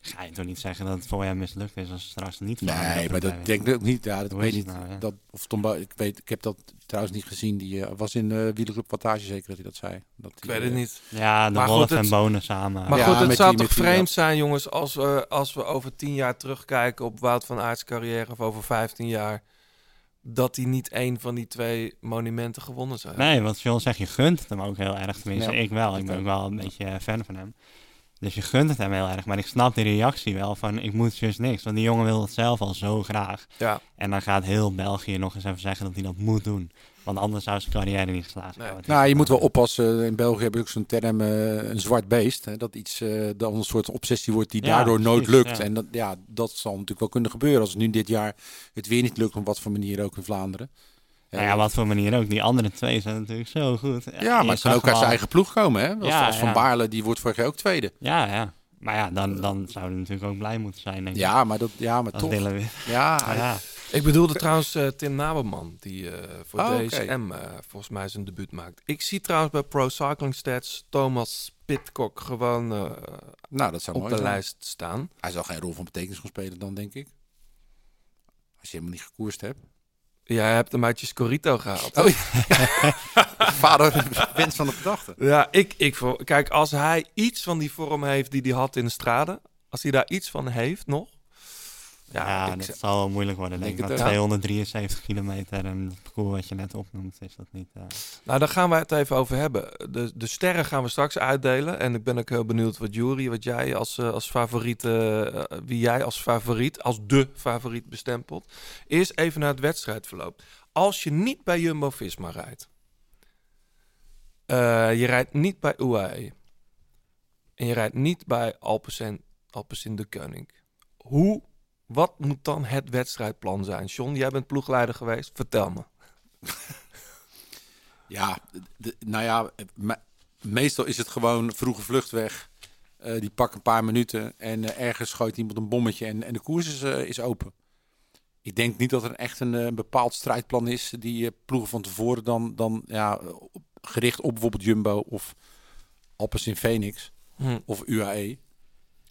Ga je toch niet zeggen dat het voor hem mislukt is als het straks niet Nee, maar dat denk ik ook niet. Ja, dat Hoe weet niet. nou, ja? Dat, of Tom ik, weet, ik heb dat trouwens niet gezien. Die eh, was in uh, Wielerclub Wattage zeker dat hij dat zei. Dat Ik weet het niet. Ja, de Maar Wolf goed, en Bonen samen. Maar Ja, goed, het zou die- toch die- vreemd zijn, jongens, als we, als we over tien jaar terugkijken op Wout van Aerts carrière of over 15 jaar, dat hij niet één van die twee monumenten gewonnen zou hebben. Nee, wat John zegt, je gunt hem ook heel erg. Tenminste, Ja, ik wel. Ik ben ook wel een beetje eh, fan van hem. Dus je gunt het hem heel erg. Maar ik snap die reactie wel van, ik moet dus niks. Want die jongen wil het zelf al zo graag. Ja. En dan gaat heel België nog eens even zeggen dat hij dat moet doen. Want anders zou zijn carrière niet geslaagd Nee. Nou, je moet wel oppassen. In België hebben we ook zo'n term, eh, een zwart beest. Hè, dat iets eh, dan een soort obsessie wordt die Ja, daardoor nooit precies, lukt. ja. En dat, ja, dat zal natuurlijk wel kunnen gebeuren. Als het nu dit jaar het weer niet lukt, op wat voor manier ook in Vlaanderen. Nou ja, wat voor manier ook. Die andere twee zijn natuurlijk zo goed. Ja, maar het kan ook uit zijn eigen ploeg komen. Hè? Als, Ja, als Van ja. Baarle, die wordt vorig jaar ook tweede. Ja, ja. Maar ja, dan, dan zouden we natuurlijk ook blij moeten zijn, denk ik. Ja, maar, dat, ja, maar toch. willen we. Ja, Maar ja. Ik bedoelde trouwens eh, Tim Naberman, die eh, voor Oh, oké. DSM eh, volgens mij zijn debuut maakt. Ik zie trouwens bij Pro Cycling Stats Thomas Pitcock gewoon eh, nou, dat zou op mooi de zijn. lijst staan. Hij zal geen rol van betekenis gaan spelen dan, denk ik. Als je helemaal niet gekoerst hebt. Jij hebt hem uit je Scorito gehaald. Oh, *laughs* Vader wens van de gedachte. Ja, ik, ik kijk, als hij iets van die vorm heeft die hij had in de straden, als hij daar iets van heeft nog. Ja, Ja, ik dat zal wel moeilijk worden, Denk ik. ook. 273 kilometer en het parcours wat je net opnoemt, is dat niet... eh, nou, daar gaan we het even over hebben. De, de sterren gaan we straks uitdelen. En ik ben ook heel benieuwd wat Jury, wat jij als, eh, als favoriet, eh, wie jij als favoriet, als de favoriet bestempelt. Eerst even naar het wedstrijdverloop. Als je niet bij Jumbo-Visma rijdt, je rijdt niet bij UAE en je rijdt niet bij Alpecin, Alpecin de Koning. Hoe, wat moet dan het wedstrijdplan zijn? John, jij bent ploegleider geweest. Vertel me. *laughs* Ja, de- nou ja, me- meestal is het gewoon vroege vlucht weg. Eh, die pak een paar minuten en eh, ergens gooit iemand een bommetje en, en de koers is, eh, is open. Ik denk niet dat er echt een, bepaald strijdplan is die ploegen van tevoren dan, dan ja, gericht op bijvoorbeeld Jumbo of Alpecin Phoenix Hm. of UAE.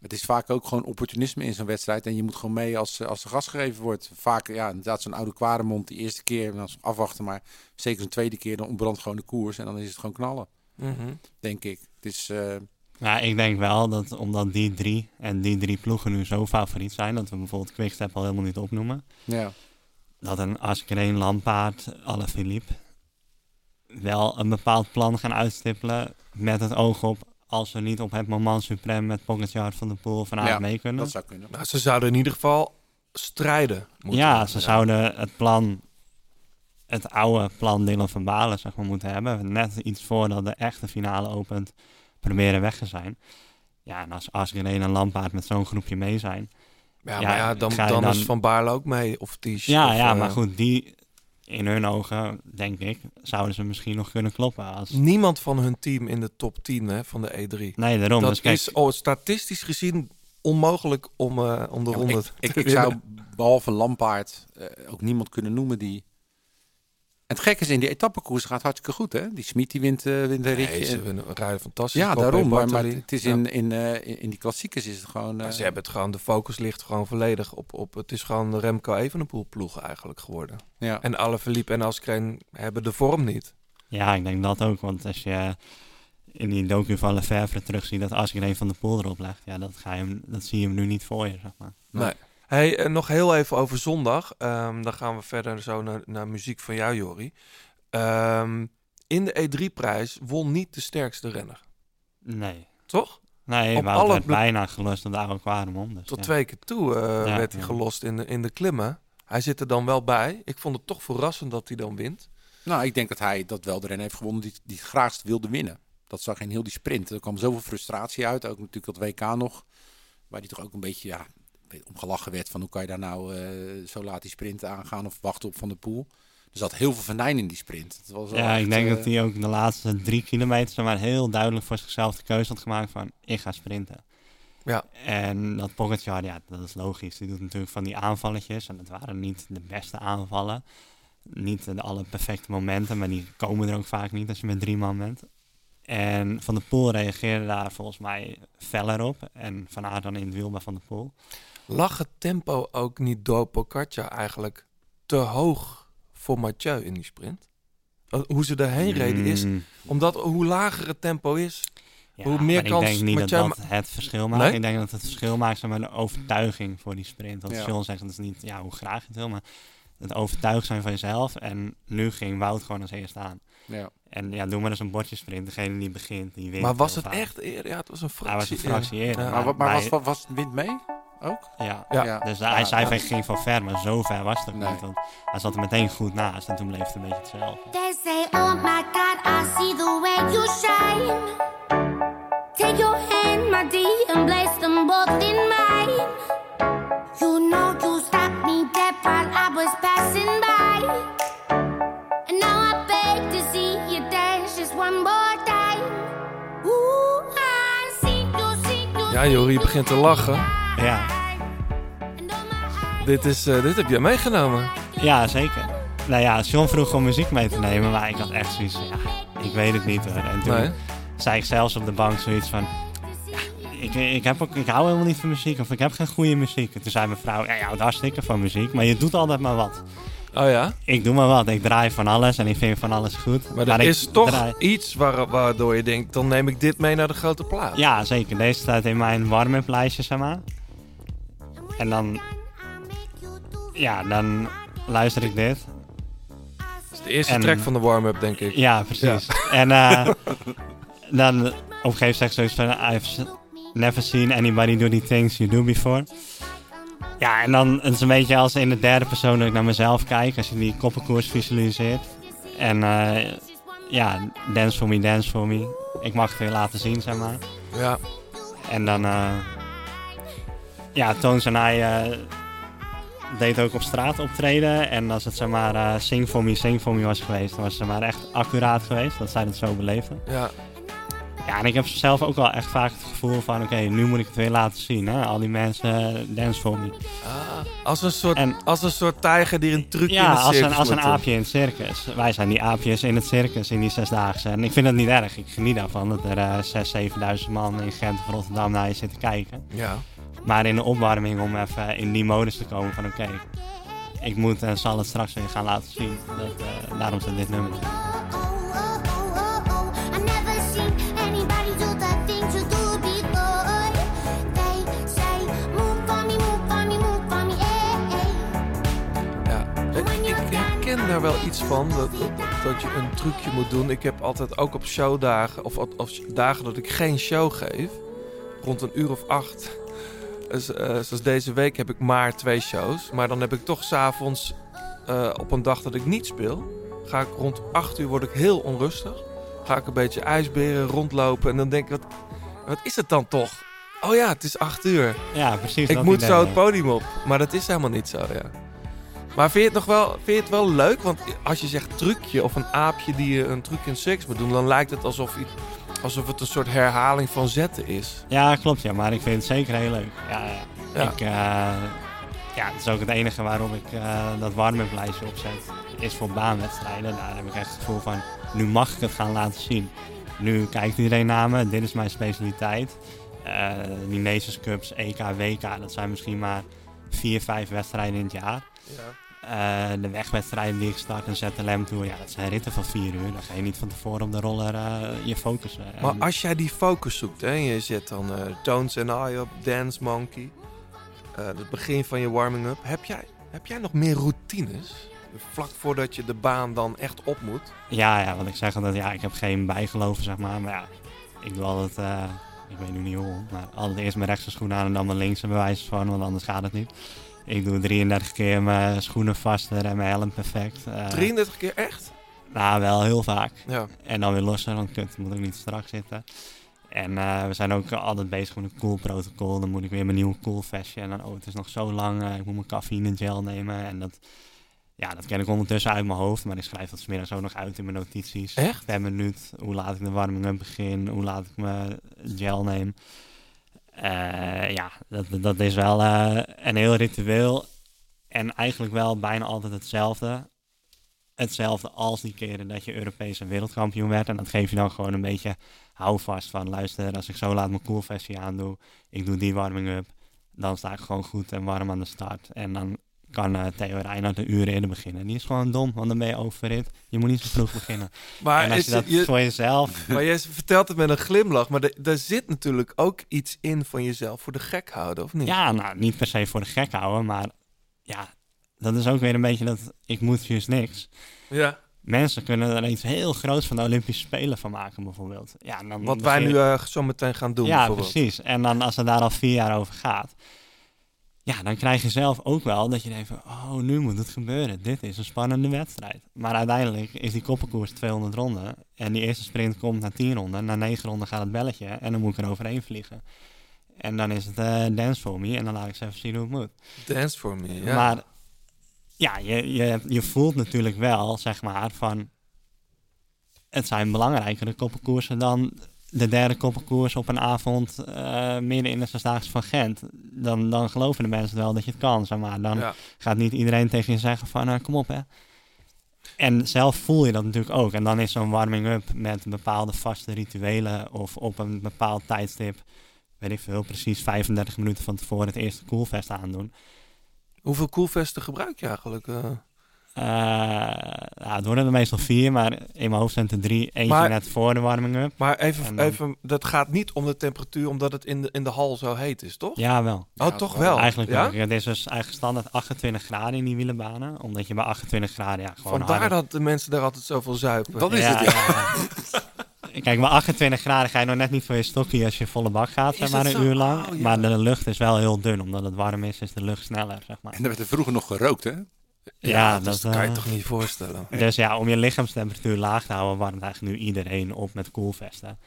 Het is vaak ook gewoon opportunisme in zo'n wedstrijd. En je moet gewoon mee als, eh, als er gas gegeven wordt. Vaak, ja, inderdaad, zo'n oude kwaremond die eerste keer, dan afwachten. Maar zeker zo'n tweede keer, dan ontbrandt gewoon de koers. En dan is het gewoon knallen, Mhm. denk ik. Het is, eh, Maar ik denk wel dat omdat die drie en die drie ploegen nu zo favoriet zijn, dat we bijvoorbeeld Quickstep al helemaal niet opnoemen, ja. dat een Askreen, Lampaard, Alaphilippe wel een bepaald plan gaan uitstippelen met het oog op als we niet op het moment suprem met Pogacar van de Poel van Ja, mee kunnen. dat zou kunnen. Nou, ze zouden in ieder geval strijden moeten. Ja, ze zouden het plan, het oude plan Dylan van Balen zeg maar, moeten hebben. Net iets voordat de echte finale opent, proberen weg te zijn. Ja, en als Asgreen en Lampaard met zo'n groepje mee zijn. Ja, Ja, maar ja, dan, dan, dan- is Van Baarle ook mee. Of die Ja, of, ja, eh, maar goed, die in hun ogen, denk ik, zouden ze misschien nog kunnen kloppen. Als... Niemand van hun team in de top 10 hè, van de E3. Nee, daarom. Dat dus kijk, is oh, statistisch gezien onmogelijk om, eh, om de Ja, ronde ik, te ik, ik zou behalve Lampaard eh, ook niemand kunnen noemen die... En het gekke is, in die etappekoers gaat hartstikke goed, hè? Die Smit die wint, eh wint een ritje. Nee, ze En- rijden fantastisch. ja, daarom. Maar, maar het is in, in, eh, in, die klassiekers is het gewoon... Maar eh, ze hebben het gewoon, de focus ligt gewoon volledig op, op het is gewoon de Remco Evenepoel ploeg eigenlijk geworden. ja. En Alaphilippe en Askreen hebben de vorm niet. ja, ik denk dat ook. Want als je in die docu van Lefebvre terugziet dat Asgreen van de Poel erop legt, ja, dat, ga je, hem- dat zie je hem nu niet voor je, zeg maar. Nee. Hey, eh, nog heel even over zondag. Ehm, dan gaan we verder zo naar, naar muziek van jou, Jori. Ehm, in de E3-prijs won niet de sterkste renner. Nee. Toch? Nee, Op Wout alle werd bijna gelost op de oude Quaremont. Dus, Tot ja. twee keer toe eh, Ja, werd hij ja. gelost in de, in de klimmen. Hij zit er dan wel bij. Ik vond het toch verrassend dat hij dan wint. Nou, ik denk dat hij dat wel de ren heeft gewonnen die, die het graagst wilde winnen. Dat zag in heel die sprint. Er kwam zoveel frustratie uit. Ook natuurlijk dat WK nog. Waar hij toch ook een beetje ja, een beetje omgelachen werd van hoe kan je daar nou eh, zo laat die sprint aangaan of wachten op Van de Poel. Er zat heel veel venijn in die sprint. Het was wel Ja, ik denk eh, dat hij ook de laatste drie kilometer maar heel duidelijk voor zichzelf de keuze had gemaakt van ik ga sprinten. Ja. En dat Pogacar, ja, dat is logisch. Die doet natuurlijk van die aanvalletjes en dat waren niet de beste aanvallen. Niet de alle perfecte momenten, maar die komen er ook vaak niet als je met drie man bent. En Van der Poel reageerde daar volgens mij feller op. En Van Aert dan in het wiel bij Van der Poel. Lag het tempo ook niet door Pogacar eigenlijk te hoog voor Mathieu in die sprint? Hoe ze daarheen reden is, Mm, omdat hoe lager het tempo is, ja, hoe meer maar kans Ik denk niet Mathieu dat dat het verschil maakt. Nee? Ik denk dat het verschil maakt maar, de overtuiging voor die sprint. Want Ja. Sean zegt dat is niet ja, hoe graag je het wil, maar het overtuigd zijn van jezelf. En nu ging Wout gewoon als eerste aan. Ja. En ja, doe maar eens een bordjesprint. Degene die begint, die wint. maar was het vaak. echt eerder? Ja, het was een was fractie. een fractie eerder. Ja. Maar, wa- maar bij- was, was, wind mee ook? Ja. Ja. Ja. Dus Ja, hij zei van ging van ver, maar zo ver was het Nee. niet. Want hij zat er meteen goed naast en toen bleef het een beetje hetzelfde. They say, oh my God, I see the way you shine. Take your hand, my dear, and place them both in mine. You know you stopped me dead while I was passing by. And now I beg to see you dance just one more time. Ooh, I see you, see you. Ja, joh, je begint te lachen. Dit, is, eh, dit heb jij meegenomen. ja zeker. Nou ja, John vroeg om muziek mee te nemen, maar ik had echt zoiets van, ja, ik weet het niet hoor. En toen Nee. zei ik zelfs op de bank zoiets van, ik, ik, heb ook, ik hou helemaal niet van muziek of ik heb geen goede muziek. En toen zei mijn vrouw, ja, je houdt hartstikke van muziek, maar je doet altijd maar wat. Oh ja? Ik doe maar wat, ik draai van alles en ik vind van alles goed. Maar er is toch draai- iets waar, waardoor je denkt, dan neem ik dit mee naar de grote plaat. Ja, zeker. Deze staat in mijn warm-up lijstje, zeg maar. En dan... Ja, dan luister ik dit. Dat is de eerste En- track van de warm-up, denk ik. Ja, precies. En eh, *laughs* dan op een gegeven moment zoiets van... I've never seen anybody do the things you do before. Ja, en dan het is een beetje als in de derde persoon dat ik naar mezelf kijk. Als je die koppenkoers visualiseert. En eh, ja, dance for me, dance for me. Ik mag het weer laten zien, zeg maar. Ja. En dan, eh ja, Toons en hij deed ook op straat optreden. En als het zeg maar eh, Sing for Me, Sing for Me was geweest, dan was het zeg maar echt accuraat geweest. Dat zij het zo beleefden. Ja. Ja, en ik heb zelf ook wel echt vaak het gevoel van, oké, nu moet ik het weer laten zien. Hè? Al die mensen dance for me. Ah, als, een soort, En- als een soort tijger die een trucje in Ja, het als circus een, als een moet doen. aapje in het circus. Wij zijn die aapjes in het circus in die zesdaagse. En ik vind dat niet erg. Ik geniet daarvan dat er eh 6.000, 7.000 man in Gent of Rotterdam naar je zitten kijken. Ja. Maar in de opwarming om even in die modus te komen van oké, ik moet en zal het straks weer gaan laten zien. Dat, eh, daarom zit dit nummer. Daar wel iets van, dat, dat, dat je een trucje moet doen. Ik heb altijd ook op showdagen, of, of dagen dat ik geen show geef, rond een uur of acht. Dus, eh, zoals deze week heb ik maar twee shows. Maar dan heb ik toch s'avonds, eh op een dag dat ik niet speel, ga ik rond acht uur word ik heel onrustig. Ga ik een beetje ijsberen rondlopen en dan denk ik, wat, wat is het dan toch? Oh ja, het is acht uur. Ja, precies. Ik moet zo het podium op. Maar dat is helemaal niet zo, ja. Maar vind je het nog wel, vind je het wel leuk? Want als je zegt trucje of een aapje die een trucje in seks moet doen... dan lijkt het alsof, iets- alsof het een soort herhaling van zetten is. Ja, klopt ja, maar ik vind het zeker heel leuk. Ja, ja. Ja. Ik, eh, ja, het is ook het enige waarom ik eh, dat warm-up lijstje opzet. Is voor baanwedstrijden. Daar heb ik echt het gevoel van, nu mag ik het gaan laten zien. Nu kijkt iedereen naar me, dit is mijn specialiteit. Die Nations Cups, EK, WK, dat zijn misschien maar vier, vijf wedstrijden in het jaar. Eh, de wegwedstrijden die ik start, een ZLM Tour, ja, dat zijn ritten van vier uur. Dan ga je niet van tevoren op de roller eh, je focussen. Maar En- als jij die focus zoekt, hè, en je zet dan eh, Tones and I op, Dance Monkey... eh, het begin van je warming-up, heb jij, heb jij nog meer routines? Vlak voordat je de baan dan echt op moet? Ja, ja, want ik zeg altijd, ja, ik heb geen bijgeloven, zeg maar. Maar ja, ik doe altijd, eh, ik weet nu niet hoe, maar altijd eerst mijn rechtse schoen aan en dan mijn linkse bewijs van, want anders gaat het niet. Ik doe 33 keer mijn schoenen vaster en mijn helm perfect. Eh, 33 keer echt? Nou, wel heel vaak. Ja. En dan weer losser, want het moet ook niet strak zitten. En eh, we zijn ook altijd bezig met een cool protocol. Dan moet ik weer mijn nieuwe cool vestje. En dan, oh, het is nog zo lang. eh, ik moet mijn cafeïne gel nemen. En dat, ja, dat ken ik ondertussen uit mijn hoofd. Maar ik schrijf dat smiddags ook nog uit in mijn notities. Echt? Per minuut. Hoe laat ik de warming-up begin. Hoe laat ik mijn gel neem. Eh, ja, dat, dat is wel eh, een heel ritueel. En eigenlijk wel bijna altijd hetzelfde. hetzelfde als die keren dat je Europese wereldkampioen werd. En dat geef je dan gewoon een beetje houvast van, luister, als ik zo laat mijn coolversie aandoe, ik doe die warming-up, dan sta ik gewoon goed en warm aan de start. En dan kan eh, Theo Reinhardt een uur eerder beginnen. Die is gewoon dom, want dan ben je overrit. Je moet niet zo vroeg beginnen. *laughs* Maar en als is je dat je- voor jezelf... *laughs* Maar jij vertelt het met een glimlach, maar er- daar zit natuurlijk ook iets in van jezelf voor de gek houden, of niet? Ja, nou, niet per se voor de gek houden, maar ja, dat is ook weer een beetje dat ik moet juist niks. Ja. Mensen kunnen er iets heel groots van de Olympische Spelen van maken, bijvoorbeeld. Ja, dan Wat wij nu eh, zo meteen gaan doen, Ja, precies. En dan als het daar al vier jaar over gaat, ja, dan krijg je zelf ook wel dat je denkt van, oh, nu moet het gebeuren. Dit is een spannende wedstrijd. Maar uiteindelijk is die koppenkoers 200 ronden en die eerste sprint komt na 10 ronden. Na 9 ronden gaat het belletje en dan moet ik er overheen vliegen. En dan is het eh dance for me en dan laat ik ze even zien hoe het moet. Dance for me, ja. Maar ja, je, je, je voelt natuurlijk wel, zeg maar, van... Het zijn belangrijkere koppenkoersen dan de derde koppenkoers op een avond eh, midden in de Zesdaagse van Gent. Dan, dan geloven de mensen wel dat je het kan, zeg maar. Dan Ja. gaat niet iedereen tegen je zeggen van, eh, kom op hè. En zelf voel je dat natuurlijk ook. En dan is zo'n warming-up met bepaalde vaste rituelen of op een bepaald tijdstip, weet ik veel, precies 35 minuten van tevoren het eerste koelvest aandoen. Hoeveel koelvesten gebruik je eigenlijk? eh? Eh, ja, het worden er meestal vier, maar in mijn hoofd zijn het er drie. Eentje Maar- net voor de warming-up. Maar even, dan- even, dat gaat niet om de temperatuur, omdat het in de, in de hal zo heet is, toch? Ja, wel. Oh, toch wel? Eigenlijk ja? wel. Het is dus eigenlijk standaard 28 graden in die wielenbanen. Omdat je bij 28 graden ja, gewoon Vandaar harder- dat de mensen daar altijd zoveel zuipen. Dat is Ja, het, ja. Kijk, bij 28 graden ga je nog net niet voor je stokje als je volle bak gaat, zeg maar een zo? uur lang. Oh, ja. Maar de lucht is wel heel dun, omdat het warm is, is de lucht sneller, zeg maar. En er werd er vroeger nog gerookt, hè? Ja, dat, dat, kan je eh, toch niet voorstellen? *laughs* Dus ja, om je lichaamstemperatuur laag te houden, warmt eigenlijk nu iedereen op met koelvesten.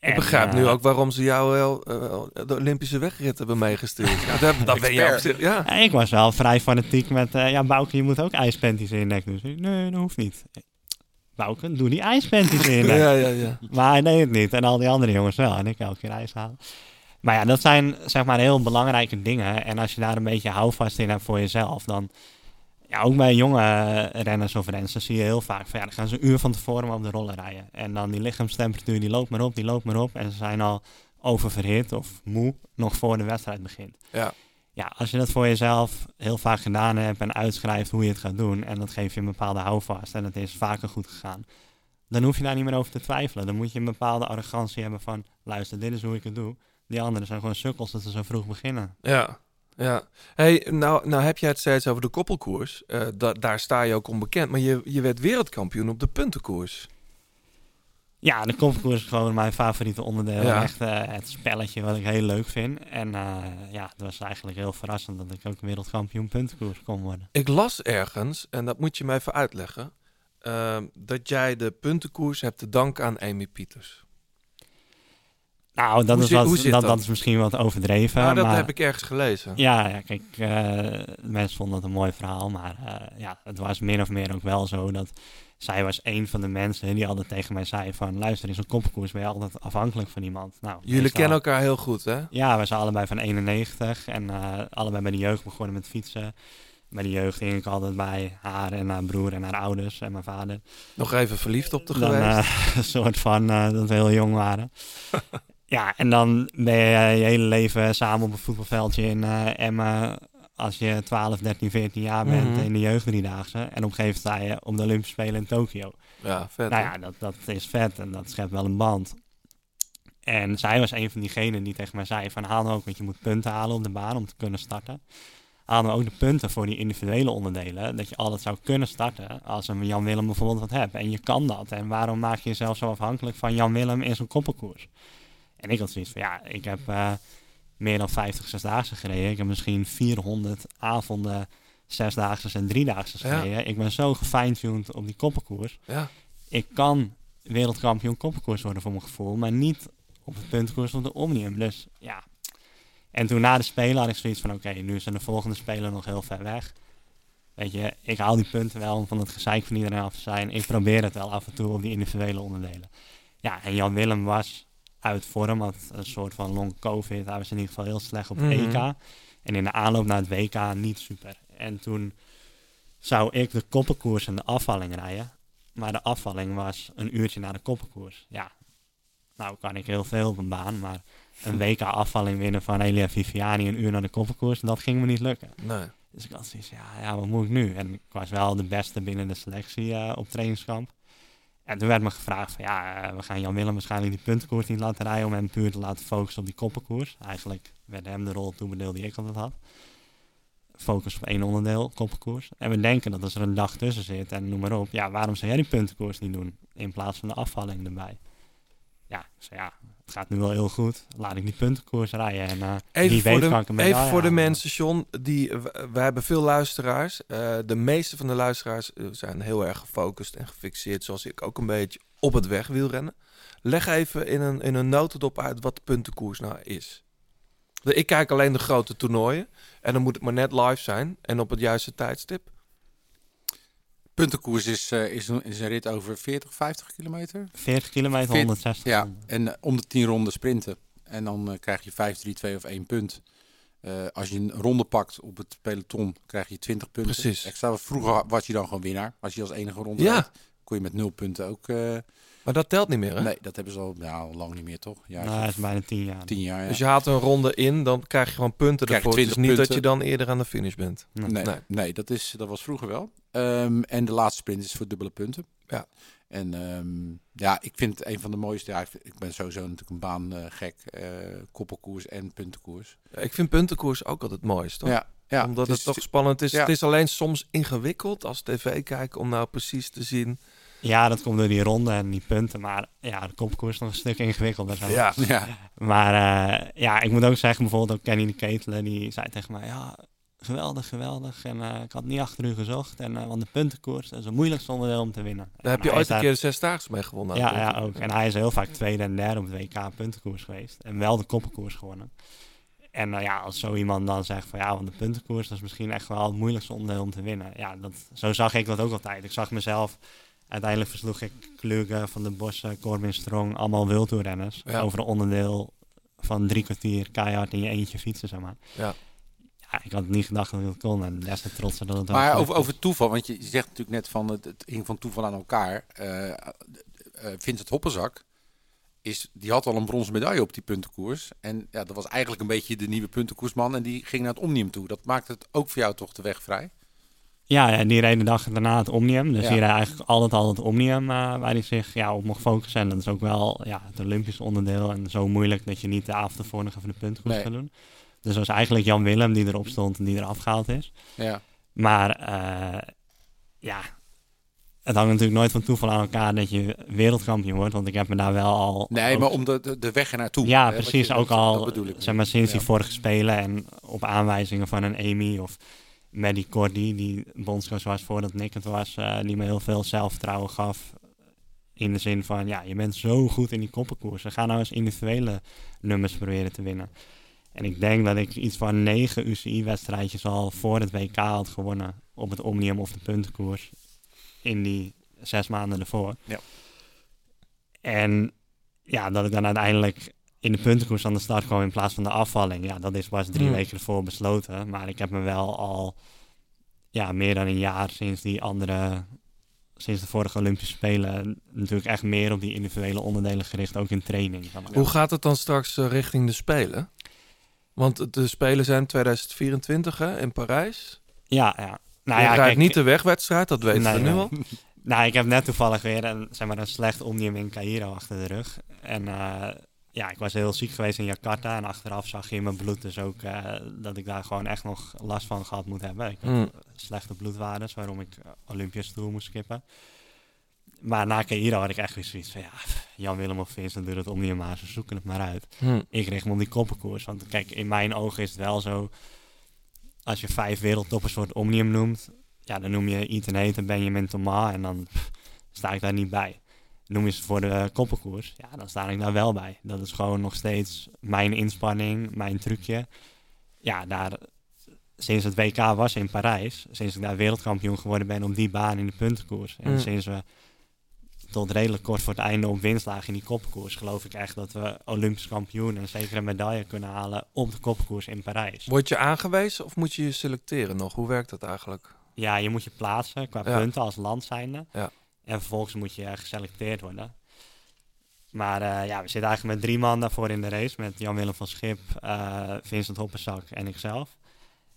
Ik begrijp eh, nu ook waarom ze jou wel eh, de Olympische wegrit hebben meegestuurd. Ja, dat, dat ben je op zich, ja. Ja, ik was wel vrij fanatiek met, eh, ja, Bouke, je moet ook ijspanties in je nek doen. Dus ik, nee, dat hoeft niet. Bouke, doe die ijspanties in je nek. Ja, ja, ja. Maar hij deed het niet. En al die andere jongens wel. En ik elke keer ijs halen. Maar ja, dat zijn zeg maar heel belangrijke dingen. En als je daar een beetje houvast in hebt voor jezelf, dan... Ja, ook bij jonge eh, renners of rensters zie je heel vaak van ja, dan gaan ze een uur van tevoren op de rollen rijden. En dan die lichaamstemperatuur, die loopt maar op, die loopt maar op. En ze zijn al oververhit of moe nog voor de wedstrijd begint. Ja. Ja, als je dat voor jezelf heel vaak gedaan hebt en uitschrijft hoe je het gaat doen. En dat geeft je een bepaalde houvast en het is vaker goed gegaan. Dan hoef je daar niet meer over te twijfelen. Dan moet je een bepaalde arrogantie hebben van, luister, dit is hoe ik het doe. Die anderen zijn gewoon sukkels dat ze zo vroeg beginnen. Ja, ja. Hey, nou, nou heb jij het steeds over de koppelkoers. Eh, da- daar sta je ook onbekend. Maar je, je werd wereldkampioen op de puntenkoers. Ja, de koppenkoers is gewoon mijn favoriete onderdeel. Ja. Echt eh, het spelletje wat ik heel leuk vind. En eh, ja, het was eigenlijk heel verrassend dat ik ook wereldkampioen puntenkoers kon worden. Ik las ergens, en dat moet je mij even uitleggen, dat jij de puntenkoers hebt te danken aan Amy Pieters. Nou, dat, Hoe is, wat, dat, dat? dat is misschien wat overdreven. Maar dat maar, heb ik ergens gelezen. Ja, ja kijk, eh, mensen vonden het een mooi verhaal. Maar eh, ja, het was min of meer ook wel zo dat zij was een van de mensen die altijd tegen mij zei van... luister, in zo'n koppenkoers ben je altijd afhankelijk van iemand. Nou, Jullie meestal- kennen elkaar heel goed, hè? Ja, we zijn allebei van 91 en eh, allebei bij de jeugd begonnen met fietsen. Bij de jeugd ging ik altijd bij haar en haar broer en haar ouders en mijn vader. Nog even verliefd op de geweest. *laughs* een soort van dat we heel jong waren. *laughs* ja, en dan ben je je hele leven samen op een voetbalveldje in eh Emmen. Als je 12, 13, 14 jaar bent Mhm. in de jeugddriedaagse. En op een gegeven moment sta je op de Olympische Spelen in Tokio. Ja, vet. Nou ja, dat, dat is vet en dat schept wel een band. En zij was een van diegenen die tegen mij zei van haal nou ook, want je moet punten halen op de baan om te kunnen starten. Haal nou ook de punten voor die individuele onderdelen, dat je altijd zou kunnen starten als een Jan Willem bijvoorbeeld wat hebt. En je kan dat. En waarom maak je jezelf zo afhankelijk van Jan Willem in zo'n koppelkoers? En ik had zoiets van ja, ik heb eh, meer dan 50 zesdaagse gereden. Ik heb misschien 400 avonden zesdaagse en driedaagse Ja. gereden. Ik ben zo gefine-tuned op die koppelkoers Ja. ik kan wereldkampioen koppenkoers worden voor mijn gevoel, maar niet op het puntkoers of de Omnium. Dus ja. En toen na de Spelen had ik zoiets van, oké, nu zijn de volgende Spelen nog heel ver weg. Weet je, ik haal die punten wel om van het gezeik van iedereen af te zijn. Ik probeer het wel af en toe op die individuele onderdelen. Ja, en Jan Willem was uit vorm, had een soort van long covid. Hij was in ieder geval heel slecht op Mhm. EK. En in de aanloop naar het WK niet super. En toen zou ik de koppenkoers en de afvalling rijden. Maar de afvalling was een uurtje na de koppenkoers. Ja, nou kan ik heel veel op een baan, maar een WK afvalling winnen van Elia Viviani een uur na de koppenkoers, dat ging me niet lukken. Nee. Dus ik had zoiets, ja, ja, wat moet ik nu? En ik was wel de beste binnen de selectie eh, op trainingskamp. En toen werd me gevraagd van, ja, eh, we gaan Jan Willem waarschijnlijk die puntenkoers niet laten rijden om hem puur te laten focussen op die koppenkoers. Eigenlijk werd hem de rol toebedeeld die ik altijd had. Focus op één onderdeel, koppenkoers. En we denken dat als er een dag tussen zit en noem maar op, ja, waarom zou jij die puntenkoers niet doen in plaats van de afvalling erbij? Ja, zei, ja, het gaat nu wel heel goed. Laat ik die puntenkoers rijden en eh Even wie voor, weet de, even voor de mensen, John. Die, w- we hebben veel luisteraars. Eh, de meeste van de luisteraars eh, zijn heel erg gefocust en gefixeerd, zoals ik ook een beetje, op het wegwielrennen. Leg even in een, in een notendop uit wat de puntenkoers nou is. Ik kijk alleen de grote toernooien. En dan moet het maar net live zijn en op het juiste tijdstip. Puntenkoers is, eh, is, een, is een rit over 40, 50 kilometer. 40 kilometer, Veert- 160 Ja, en eh, om de 10 ronden sprinten. En dan eh, krijg je 5, 3, 2 of 1 punt. Eh, als je een ronde pakt op het peloton, krijg je 20 punten. Precies. Extra. Vroeger was je dan gewoon winnaar. Als je als enige ronde Ja. kon je met 0 punten ook... Maar dat telt niet meer, hè? nee, dat hebben ze al, ja, al lang niet meer, toch? Ja, Nou, dat is bijna 10 jaar. 10 jaar, ja. Dus je haalt een ronde in, dan krijg je gewoon punten Krijg ervoor. Het is 20 niet dat je dan eerder aan de finish bent. Nee. Nee, Nee. nee. dat, is, dat was vroeger wel. Ehm, en de laatste sprint is voor dubbele punten. Ja. En ehm, ja, ik vind het een van de mooiste. Ja, ik ben sowieso natuurlijk een baan eh, gek. eh, koppelkoers en puntenkoers. Ik vind puntenkoers ook altijd het mooist, toch? Ja, ja, Omdat het, is- toch spannend is. ja. Het is alleen soms ingewikkeld als tv kijken om nou precies te zien. Ja, dat komt door die ronde en die punten. Maar ja, de kopkoers is nog een stuk ingewikkelder. zo. Ja. Ja, Maar eh, ja, ik moet ook zeggen, bijvoorbeeld ook Kenny de Ketelen, die zei tegen mij, ja, geweldig, geweldig. En eh, ik had niet achter u gezocht. En, eh, want de puntenkoers, dat is het moeilijkste onderdeel om te winnen. Daar heb je ooit een keer de zesdaagse mee gewonnen. Ja, ja, ook. En hij is heel vaak tweede en derde op het WK puntenkoers geweest. En wel de koppenkoers gewonnen. En nou ja, als zo iemand dan zegt van ja, want de puntenkoers dat is misschien echt wel het moeilijkste onderdeel om te winnen. Ja, dat, zo zag ik dat ook altijd. Ik zag mezelf, uiteindelijk versloeg ik Kluge, Van de Bossen, Corbin Strong, allemaal wildtoerrenners. Ja. Over een onderdeel van drie kwartier keihard in je eentje fietsen, zeg maar. Ja. Ja, ik had niet gedacht dat ik dat kon en des te trotser dat het maar over, over toeval, want je zegt natuurlijk net van het, het hing van toeval aan elkaar. Eh eh, Vincent Hoppenzak, is, die had al een bronzen medaille op die puntenkoers. En ja, dat was eigenlijk een beetje de nieuwe puntenkoersman. En die ging naar het Omnium toe. Dat maakt het ook voor jou toch de weg vrij? Ja, ja, die reed de dag daarna het Omnium. Dus Ja. die reed eigenlijk altijd al het Omnium eh, waar hij zich ja, op mocht focussen. En dat is ook wel ja, het Olympisch onderdeel. En zo moeilijk dat je niet de avond ervoor nog even de puntenkoers Nee. gaat doen. Dus dat was eigenlijk Jan Willem die erop stond en die er afgehaald is. Ja. Maar eh, ja, het hangt natuurlijk nooit van toeval aan elkaar dat je wereldkampioen wordt. Want ik heb me daar wel al... Nee, ook- maar om de, de, weg ernaartoe. ja, hè, precies. ook dat- al Dat zeg maar, sinds Ja. die vorige spelen en op aanwijzingen van een Amy of Maddie Cordy, die bondscoach was voordat Nick het was, eh, die me heel veel zelfvertrouwen gaf. In de zin van, ja, je bent zo goed in die koppenkoersen. Ga nou eens individuele nummers proberen te winnen. En ik denk dat ik iets van negen UCI-wedstrijdjes al voor het WK had gewonnen op het Omnium of de puntenkoers in die zes maanden ervoor. Ja. En ja, dat ik dan uiteindelijk in de puntenkoers aan de start kwam in plaats van de afvalling. Ja, dat is pas drie Hmm. weken ervoor besloten. Maar ik heb me wel al ja, meer dan een jaar sinds die andere, sinds de vorige Olympische Spelen, natuurlijk echt meer op die individuele onderdelen gericht, ook in training. Hoe gaat het dan straks eh, richting de Spelen? Want de Spelen zijn 2024 hè, in Parijs. Ja, ja. Nou je ja, kijk, niet de wegwedstrijd, dat weten Nee, we nu nee. al. *laughs* Nou, ik heb net toevallig weer een, zeg maar, een slecht omnium in Cairo achter de rug. En eh, ja, ik was heel ziek geweest in Jakarta. En achteraf zag je in mijn bloed dus ook eh, dat ik daar gewoon echt nog last van gehad moet hebben. Ik had Mm. slechte bloedwaardes, waarom ik Olympisch Tour moest skippen. Maar na Cairo had ik echt weer zoiets van, ja, Jan Willem of Vincent doet het omnium maar, ze zoeken het maar uit. Hm. Ik richt me op die koppenkoers. Want kijk, in mijn ogen is het wel zo, als je vijf wereldtoppers voor het omnium noemt, ja, dan noem je Ethan Hayter, Benjamin Thomas en dan pff, sta ik daar niet bij. Noem je ze voor de koppenkoers, ja, dan sta ik daar wel bij. Dat is gewoon nog steeds mijn inspanning, mijn trucje. Ja, daar, sinds het WK was in Parijs, sinds ik daar wereldkampioen geworden ben op die baan in de puntenkoers. En Mm. sinds we tot redelijk kort voor het einde op winst lagen in die koppenkoers, geloof ik echt dat we Olympisch kampioen en zeker een medaille kunnen halen op de koppenkoers in Parijs. Word je aangewezen of moet je je selecteren nog? Hoe werkt dat eigenlijk? Ja, je moet je plaatsen qua Ja. punten als land zijnde. Ja. En vervolgens moet je eh, geselecteerd worden. Maar eh, ja, we zitten eigenlijk met drie man daarvoor in de race. Met Jan-Willem van Schip, eh, Vincent Hopperzak en ikzelf.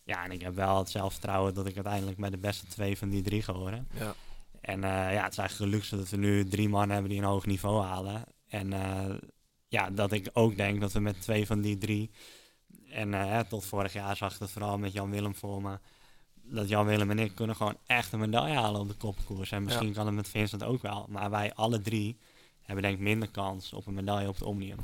Ja, en ik heb wel het zelfvertrouwen dat ik uiteindelijk bij de beste twee van die drie ga horen. Ja. En ja, het is eigenlijk een luxe dat we nu drie man hebben die een hoog niveau halen. En ja, dat ik ook denk dat we met twee van die drie... En tot vorig jaar zag ik dat vooral met Jan-Willem voor me. Dat Jan-Willem en ik kunnen gewoon echt een medaille halen op de kopkoers. En misschien kan het met Vincent ook wel. Maar wij alle drie hebben denk ik minder kans op een medaille op het Omnium.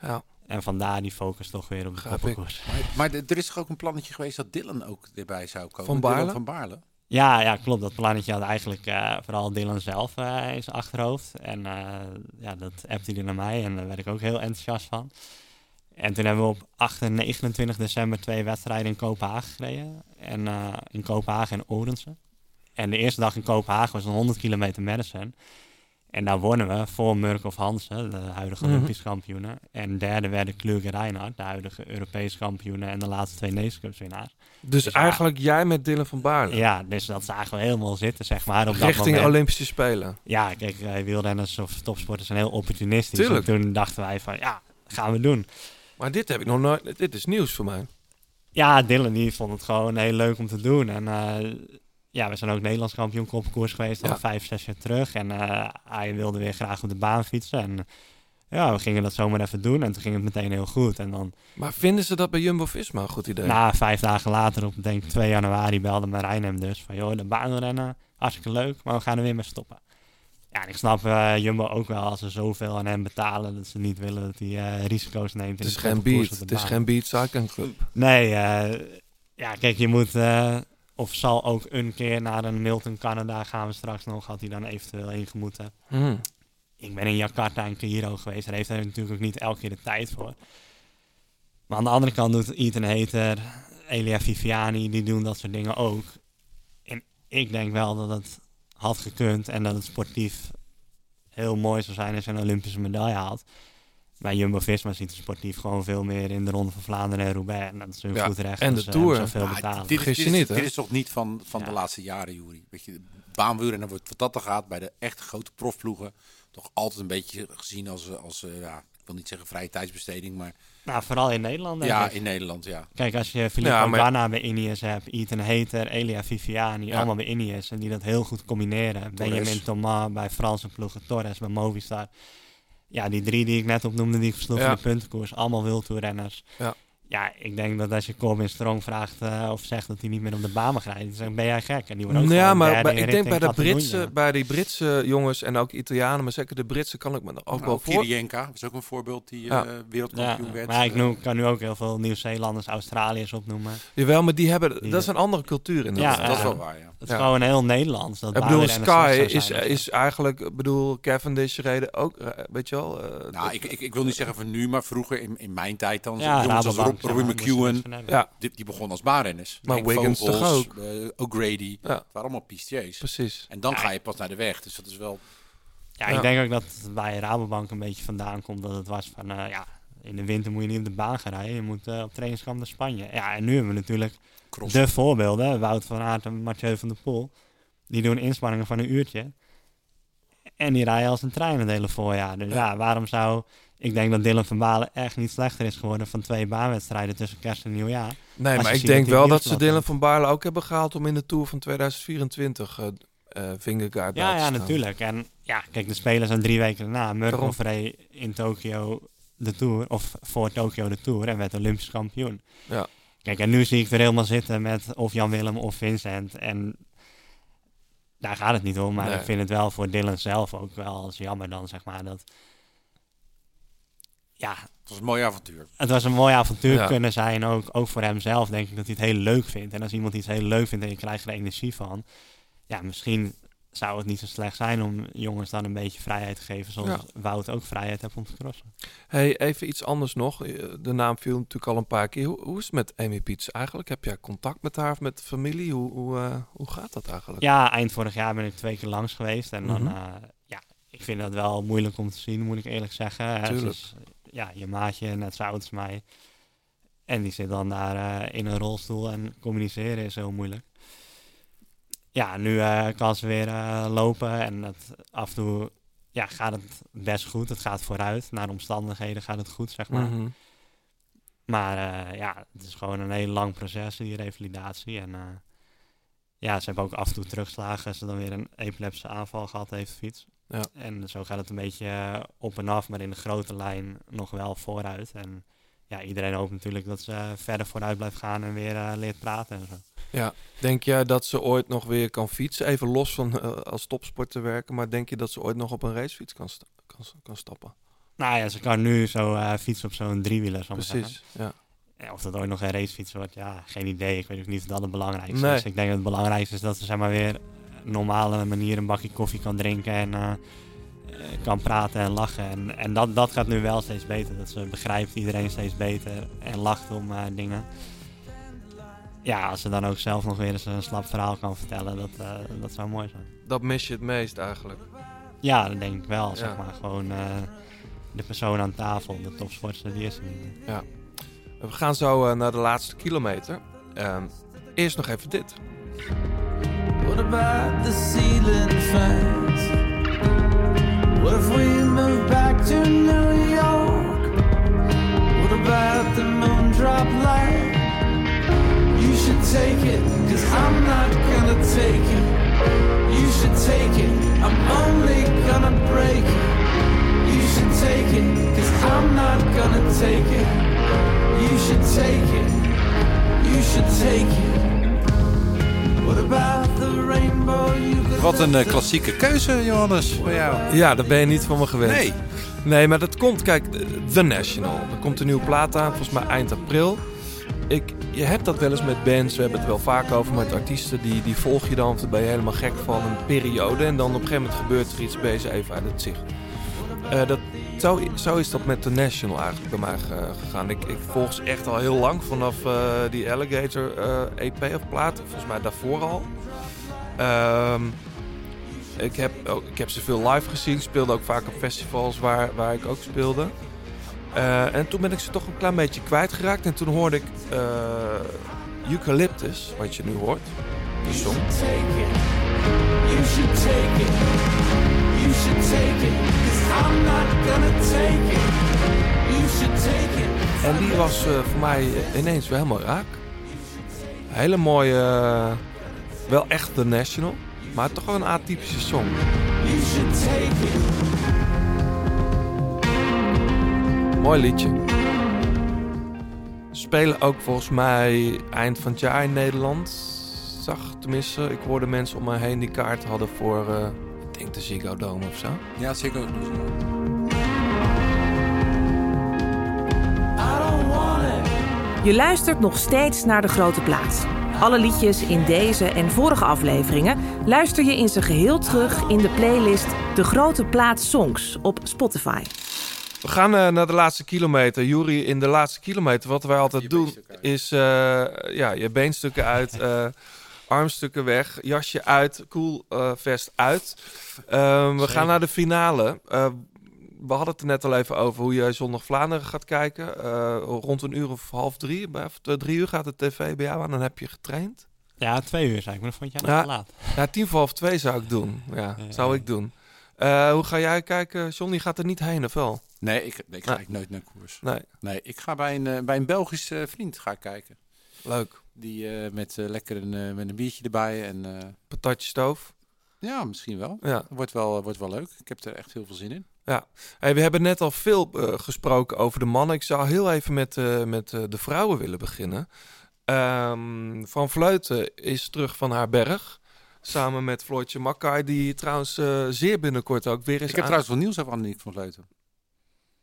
Ja. En vandaar die focus toch weer op de kopkoers. Maar, er is toch ook een plannetje geweest dat Dylan ook erbij zou komen? Van Baarle? Van Baarle. Ja, ja, klopt. Dat plannetje had eigenlijk eh, vooral Dylan zelf eh, in zijn achterhoofd. En eh, ja, dat appte hij naar mij en daar werd ik ook heel enthousiast van. En toen hebben we op 8 en 29 december twee wedstrijden in Kopenhagen gereden. En eh, in Kopenhagen en Odense. En de eerste dag in Kopenhagen was een 100 kilometer Madison. En daar wonnen we voor Murkoff Hansen, de huidige Mhm. Olympisch kampioenen. En derde werden Kluge Reinhardt, de huidige Europees kampioenen en de laatste twee Nation Cups winnaars. Dus ja. eigenlijk jij met Dylan van Baarle. Ja, dus dat zagen we helemaal zitten, zeg maar, op dat Richting. Olympische Spelen. Ja, kijk, eh, wielrenners of topsporters zijn heel opportunistisch. Tuurlijk. En toen dachten wij van, ja, gaan we doen. Maar dit heb ik nog nooit. Dit is nieuws voor mij. Ja, Dylan die vond het gewoon heel leuk om te doen. En eh, ja, we zijn ook Nederlands kampioen kopkoers geweest al Ja. vijf, zes jaar terug. En eh, hij wilde weer graag op de baan fietsen. En ja, we gingen dat zomaar even doen. En toen ging het meteen heel goed. En dan Maar vinden ze dat bij Jumbo Visma een goed idee? na vijf dagen later, op denk ik 2 januari, belde Marijn hem dus van, joh, de baanrennen, hartstikke leuk, maar we gaan er weer mee stoppen. Ja, ik snap eh, Jumbo ook wel als ze zoveel aan hem betalen dat ze niet willen dat hij eh, risico's neemt. het is geen beat. Het is geen beat cycling club. Nee, eh, ja, kijk, je moet, of zal ook een keer naar een Milton Canada gaan we straks nog, had hij dan eventueel heen gemoeten. Hmm. Ik ben in Jakarta en Cairo geweest, daar heeft hij natuurlijk ook niet elke keer de tijd voor. Maar aan de andere kant doet Ethan Hater, Elia Viviani, die doen dat soort dingen ook. En ik denk wel dat het had gekund en dat het sportief heel mooi zou zijn als hij een Olympische medaille haalt. Bij Jumbo-Visma ziet het sportief gewoon veel meer in de Ronde van Vlaanderen en Roubaix. En dat is hun Ja, goed recht. en de Tour. zoveel Maar betalen. dit, is, dit, is, niet, hè? dit is toch niet van, van Ja. de laatste jaren, Juri? Weet je, baanwielrennen wordt wat dat er gaat bij de echt grote profploegen toch altijd een beetje gezien als, als eh, ja, wil niet zeggen vrije tijdsbesteding, maar Nou, vooral in Nederland ja, ik. in Nederland, ja. Kijk, als je Filippo Ja, maar- bij Ineos hebt, Ethan Hater, Elia Viviani, Ja. allemaal bij Ineos en die dat heel goed combineren. Benjamin Thomas bij Franse ploegen, Torres bij Movistar. Ja, die drie die ik net opnoemde, die ik versloeg Ja. in de puntenkoers, allemaal wildtoerrenners. Ja. Ja, ik denk dat als je Corbin Strong vraagt eh, of zegt dat hij niet meer op de baan mag rijden, dan ben jij gek? En die wordt ook Ja, gewoon maar ik denk bij de. Britse, bij die Britse jongens en ook Italianen, maar zeker de Britse kan ik me ook wel Nou, voor. Kirienka is ook een voorbeeld die Ja. eh, Ja, wereldkampioen werd. maar ik Eh, noem, kan nu ook heel veel Nieuw-Zeelanders, Australiërs opnoemen. Jawel, maar die hebben, Die- dat is een andere cultuur in Ja, dat. dat is eh, wel waar, ja. Het is Ja. gewoon heel Nederlands. Dat Ik bedoel, Sky is, is eigenlijk, ik bedoel, Cavendish reden ook, eh, weet je wel. eh, Nou, ik, ik, ik wil niet zeggen van nu, maar vroeger in, in mijn tijd dan. Ja, jongens als Rob, Robbie McEwen, ja, die, die begon als baanrenners. Maar Henk Wiggins toch ook? eh, O'Grady. Ja. Het waren allemaal pistiers. precies. En dan Ja, ga je pas naar de weg. Dus dat is wel... Ja, Ja. ik denk ook dat het bij Rabobank een beetje vandaan komt dat het was van, eh, ja, in de winter moet je niet op de baan gaan rijden. Je moet op trainingskamp naar Spanje. Ja, en nu hebben we natuurlijk De voorbeelden. Wout van Aert en Mathieu van der Poel. Die doen inspanningen van een uurtje. En die rijden als een trein het hele voorjaar. Dus ja, waarom zou... Ik denk dat Dylan van Balen echt niet slechter is geworden van twee baanwedstrijden tussen kerst en nieuwjaar. Nee, maar ik denk wel dat ze. Dylan van Baarle ook hebben gehaald om in de Tour van 2024 eh eh Vingegaard Ja, ja, natuurlijk. En ja, kijk, de spelers zijn drie weken daarna. Murkoff reed in Tokio de Tour, of voor Tokio de Tour en werd Olympisch kampioen. Ja. Kijk, en nu zie ik er helemaal zitten met of Jan Willem of Vincent. En daar gaat het niet om, maar Nee. ik vind het wel voor Dylan zelf ook wel als jammer dan, zeg maar, dat... Ja, Het was een mooi avontuur. het was een mooi avontuur Ja. kunnen zijn, ook, ook voor hemzelf denk ik dat hij het heel leuk vindt. En als iemand iets heel leuk vindt en je krijgt er energie van, ja, misschien zou het niet zo slecht zijn om jongens dan een beetje vrijheid te geven, zoals Ja. Wout ook vrijheid heeft om te crossen. Hey, even iets anders nog. Eh, De naam viel natuurlijk al een paar keer. Hoe, hoe is het met Amy Piets eigenlijk? Heb jij contact met haar of met de familie? Hoe, hoe, eh, hoe gaat dat eigenlijk? Ja, eind vorig jaar ben ik twee keer langs geweest en dan, Mhm. eh, ja, ik vind dat wel moeilijk om te zien, moet ik eerlijk zeggen. Tuurlijk. is, ja, je maatje net zo oud als mij. En die zit dan daar in een rolstoel en communiceren is heel moeilijk. Ja, nu eh, kan ze weer eh, lopen en het, af en toe ja, gaat het best goed. Het gaat vooruit. Naar de omstandigheden gaat het goed, zeg maar. Mhm. Maar eh, ja, het is gewoon een heel lang proces, die revalidatie. En ja, ze hebben ook af en toe terugslagen als ze dan weer een epileptische aanval gehad heeft, fiets. Ja. En zo gaat het een beetje op en af, maar in de grote lijn nog wel vooruit. En ja, iedereen hoopt natuurlijk dat ze verder vooruit blijft gaan en weer eh, leert praten en zo. Ja. Denk jij dat ze ooit nog weer kan fietsen? Even los van eh, als topsport te werken. Maar denk je dat ze ooit nog op een racefiets kan, sta- kan, kan stappen? Nou ja, ze kan nu zo eh, fietsen op zo'n driewieler, Precies, ja. of dat ooit nog een racefiets wordt, ja, geen idee. Ik weet ook niet of dat het belangrijkste Nee. is. Ik denk dat het belangrijkste is dat ze zeg maar weer normale manier een bakje koffie kan drinken en eh, eh, kan praten en lachen. En, en dat, dat gaat nu wel steeds beter. Dat ze begrijpt iedereen steeds beter en lacht om eh, dingen. Ja, als ze dan ook zelf nog weer eens een slap verhaal kan vertellen, dat, eh, dat zou mooi zijn. Dat mis je het meest eigenlijk. Ja, dat denk ik wel. Ja. Zeg maar gewoon eh, de persoon aan tafel, de topsportster, die is er niet meer. Ja. We gaan zo eh, naar de laatste kilometer. Ehm, eerst nog even dit. What about the ceiling fans? What if we move back to New York? What about the moon drop light? You should take it, cause I'm not gonna take it. You should take it, I'm only gonna break it. You should take it, cause I'm not gonna take it. You should take it, you should take it. Wat een eh, klassieke keuze, Johannes, voor jou. Ja, daar ben je niet van me gewend. Nee. Nee, maar dat komt, kijk, The National. Er komt een nieuwe plaat aan, volgens mij eind april. Ik, je hebt dat wel eens met bands, we hebben het wel vaak over met artiesten. Die, die volg je dan, of daar ben je helemaal gek van een periode. En dan op een gegeven moment gebeurt er iets, ze even uit het zicht. Eh, dat, zo, zo is dat met The National eigenlijk bij mij ge- gegaan. Ik, ik volg ze echt al heel lang, vanaf eh, die Alligator eh, EP of plaat. Volgens mij daarvoor al. Ehm, ik, heb, ook, ik heb ze veel live gezien. Speelde ook vaak op festivals waar, waar ik ook speelde. Eh, en toen ben ik ze toch een klein beetje kwijtgeraakt. En toen hoorde ik Eucalyptus, wat je nu hoort. Die song. You should take it. You should take it. You should take it. En die was eh, voor mij ineens wel helemaal raak. Hele mooie, eh, wel echt The National. Maar toch wel een atypische song. You should take it. Mooi liedje. Spelen ook volgens mij eind van het jaar in Nederland. Zag tenminste, ik hoorde mensen om me heen die kaart hadden voor, eh, ik denk de Ziggo Dome of zo. Ja, zeker. I don't want it. Je luistert nog steeds naar De Grote Plaats. Alle liedjes in deze en vorige afleveringen luister je in zijn geheel terug in de playlist De Grote Plaats Songs op Spotify. We gaan eh, naar de laatste kilometer. Jury, in de laatste kilometer, wat wij altijd doen, is eh, ja, je beenstukken uit, eh, armstukken weg, jasje uit, koelvest uit. Ehm, we gaan naar de finale. Eh, we hadden het er net al even over hoe je zondag Vlaanderen gaat kijken. Eh, rond een uur of half drie, bij- of eh, drie uur gaat de tv bij jou aan. Dan heb je getraind. Ja, twee uur zei ik, maar dat vond jij nog Ja, te laat. ja, tien voor half twee zou ik doen. Ja, Ja. zou ik doen. Eh, hoe ga jij kijken? John, die gaat er niet heen, of wel? Nee, ik, ik ga Nee. nooit naar koers. Nee. Nee, ik ga bij een, eh, bij een Belgisch eh, vriend ga ik kijken. Leuk. Die eh, met eh, lekker een, eh, met een biertje erbij. En, Patatje stoof. ja, misschien wel. Ja. Wordt wel, wordt wel leuk. Ik heb er echt heel veel zin in. Ja, hey, we hebben net al veel gesproken over de mannen. Ik zou heel even met, met de vrouwen willen beginnen. Ehm, van Vleuten is terug van haar berg. Samen met Floortje Makkay, die trouwens zeer binnenkort ook weer is Ik heb aan- trouwens wel nieuws over Anneliek van Vleuten.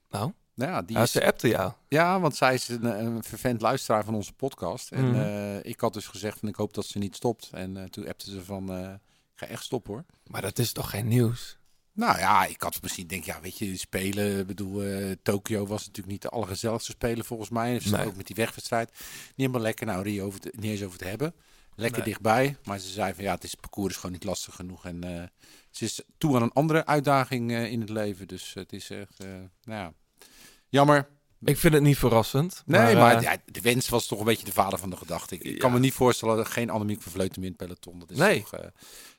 Nou? Nou ja, die Ja, is... ze appte jou. Ja, want zij is een, een vervent luisteraar van onze podcast. En Mhm. eh, ik had dus gezegd van ik hoop dat ze niet stopt. En eh, toen appte ze van eh, ik ga echt stoppen hoor. Maar dat is toch geen nieuws? Nou ja, ik had misschien denk ja, weet je, spelen. Ik bedoel, eh Tokio was natuurlijk niet de allergezelligste spelen volgens mij. Dus Nee. ook met die wegwedstrijd. Niet helemaal lekker. Nou, Rio over te- niet eens over te hebben. Lekker Nee. dichtbij. Maar ze zei van ja, het is, het parcours is gewoon niet lastig genoeg. En eh, ze is toe aan een andere uitdaging eh, in het leven. Dus het is echt, eh, nou ja, jammer. Ik vind het niet verrassend. Nee, maar, eh, ja, de wens was toch een beetje de vader van de gedachte. Ik, ik kan me niet voorstellen dat er geen Annemiek van Vleuten meer in het peloton. Dat is Nee. toch, eh,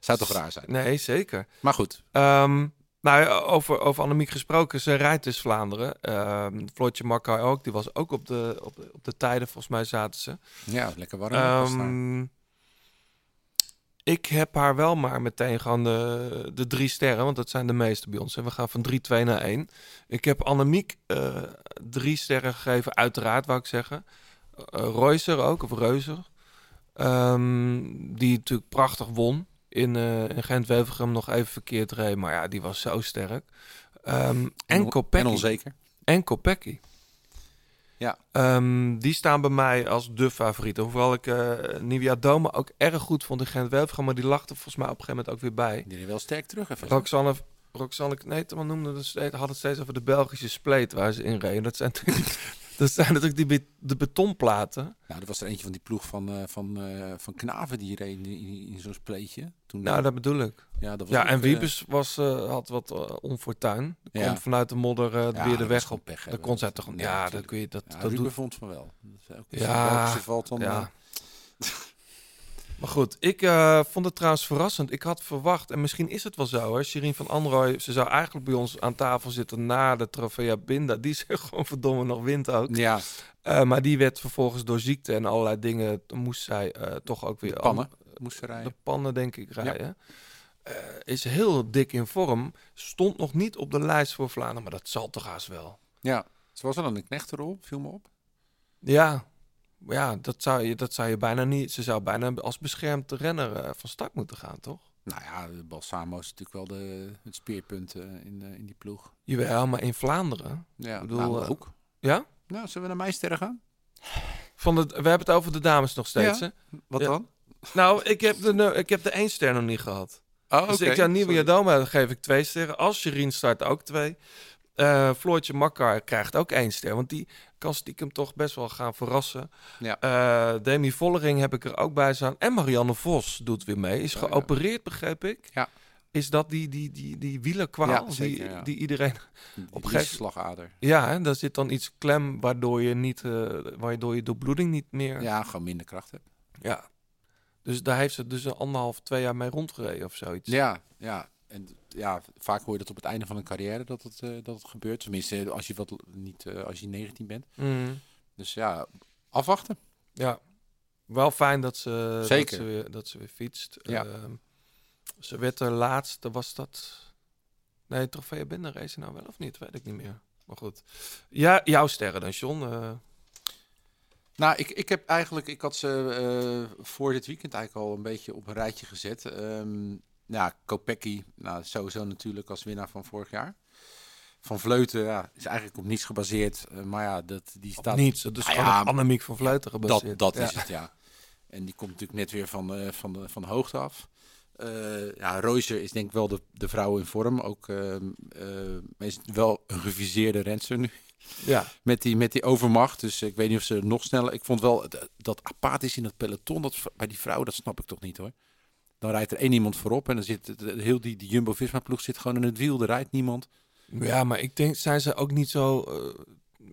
zou toch raar zijn. Nee, zeker. Maar goed. Nou, ja, over, over Annemiek gesproken, ze rijdt dus Vlaanderen. Ehm Floortje Makkay ook, die was ook op de, op, de- op de tijden, volgens mij zaten ze. Ja, lekker warm. Ehm, ik heb haar wel maar meteen gewoon de, de drie sterren, want dat zijn de meeste bij ons. En we gaan van 3, 2 naar 1. Ik heb Annemiek eh drie sterren gegeven, uiteraard wou ik zeggen. Uh, Reuser ook, of Reuser. Ehm, die natuurlijk prachtig won. In, eh in Gent-Wevelgem nog even verkeerd reed. Maar ja, die was zo sterk. Ehm en Kopecky. en onzeker. En Kopecky. Ja. Ehm, die staan bij mij als de favorieten. Hoewel ik eh Nivea Doma ook erg goed vond in Gent-Wevelgem. Maar die er volgens mij op een gegeven moment ook weer bij. Die wel sterk terug even. Roxanne, Roxanne Kneteman noemde het steeds, had het steeds over de Belgische spleet waar ze in reden. Dat zijn, natuurlijk- *laughs* dat zijn natuurlijk die be- de betonplaten. Nou, er was er eentje van die ploeg van, eh, van, eh, van Knaven die reed in, in, in zo'n spleetje. Toen, Nou, dat bedoel ik. Ja, dat was ja ook, en eh, Wiebes was, had wat onfortuin. Ja. vanuit de modder weer de dat weg op. pech Dan hebben. kon zij toch... Nee, Ja, dat kun je... Dat, Ja, dat doet... vond van wel. Dat is ook- Ja, valt dan, ja. Maar goed, ik eh, vond het trouwens verrassend. Ik had verwacht, en misschien is het wel zo hoor. Shireen van Androoy, ze zou eigenlijk bij ons aan tafel zitten na de Trofea Binda. Die ze *laughs* gewoon verdomme nog wint ook. Ja. Eh, maar die werd vervolgens door ziekte en allerlei dingen, moest zij eh, toch ook weer... De pannen an- moest ze rijden. De pannen denk ik rijden. Is heel dik in vorm. Stond nog niet op de lijst voor Vlaanderen, maar dat zal toch haast wel. Ja, ze was wel een knechtenrol, viel me op. Ja, ja dat, zou je, dat zou je bijna niet... Ze zou bijna als beschermd renner eh, van start moeten gaan, toch? Nou ja, de Balsamo is natuurlijk wel de, het speerpunt eh, in, in die ploeg. Jawel, maar in Vlaanderen. Ja, Ik bedoel, eh, ook. Ja? Nou, zullen we naar mijn sterren gaan? Van de, we hebben het over de dames nog steeds, Ja, hè? wat Ja. dan? Nou, ik heb de, ik heb de één ster nog niet gehad. Oh, dus ik zou Nieuwe. Jadoma geef ik twee sterren. Als Sherien start ook twee. Eh Floortje Makkar krijgt ook één ster. Want die kan stiekem toch best wel gaan verrassen. Ja. Eh, Demi Vollering heb ik er ook bij staan. En Marianne Vos doet weer mee. Is Oh, ja. geopereerd, begreep ik. Ja. Is dat die, die, die, die wielerkwaal Ja, zeker, *laughs* die, die iedereen Die op gegeven slagader. Ja, hè, daar zit dan iets klem waardoor je niet, eh, waardoor je doorbloeding niet meer. Ja, gewoon minder kracht hebt. Ja. Dus daar heeft ze dus een anderhalf, twee jaar mee rondgereden of zoiets. Ja, ja. En ja, vaak hoor je dat op het einde van een carrière dat het, eh, dat het gebeurt. Tenminste, als je, wat, niet, eh, als je 19 bent. Mhm. Dus ja, afwachten. Ja. Wel fijn dat ze, Zeker. Dat ze, weer, dat ze weer fietst. Ja. Ehm, ze werd de laatste, was dat... Nee, Trofea Binder race nou wel of niet? Weet ik niet meer. Maar goed. Ja, jouw sterren dan, John. Eh, Nou, ik, ik heb eigenlijk, ik had ze voor dit weekend eigenlijk al een beetje op een rijtje gezet. Ehm ja, Kopecky, nou sowieso natuurlijk als winnaar van vorig jaar. Van Vleuten, ja, is eigenlijk op niets gebaseerd. eh, maar ja, dat, die staat... niets, het is gewoon op Annemiek van Vleuten gebaseerd. Dat, dat Ja. is het, ja. En die komt natuurlijk net weer van, eh, van, de, van de hoogte af. Eh ja, Reuser is denk ik wel de, de vrouw in vorm. Ook ehm, eh, is wel een geviseerde renster nu. Ja. Met die, met die overmacht. Dus ik weet niet of ze nog sneller... Ik vond wel dat, dat apathisch in dat peloton. Dat, bij die vrouw, dat snap ik toch niet hoor. Dan rijdt er één iemand voorop. En dan zit heel die, die Jumbo-Visma-ploeg zit gewoon in het wiel. Er rijdt niemand. Ja, maar ik denk, zijn ze ook niet zo... eh,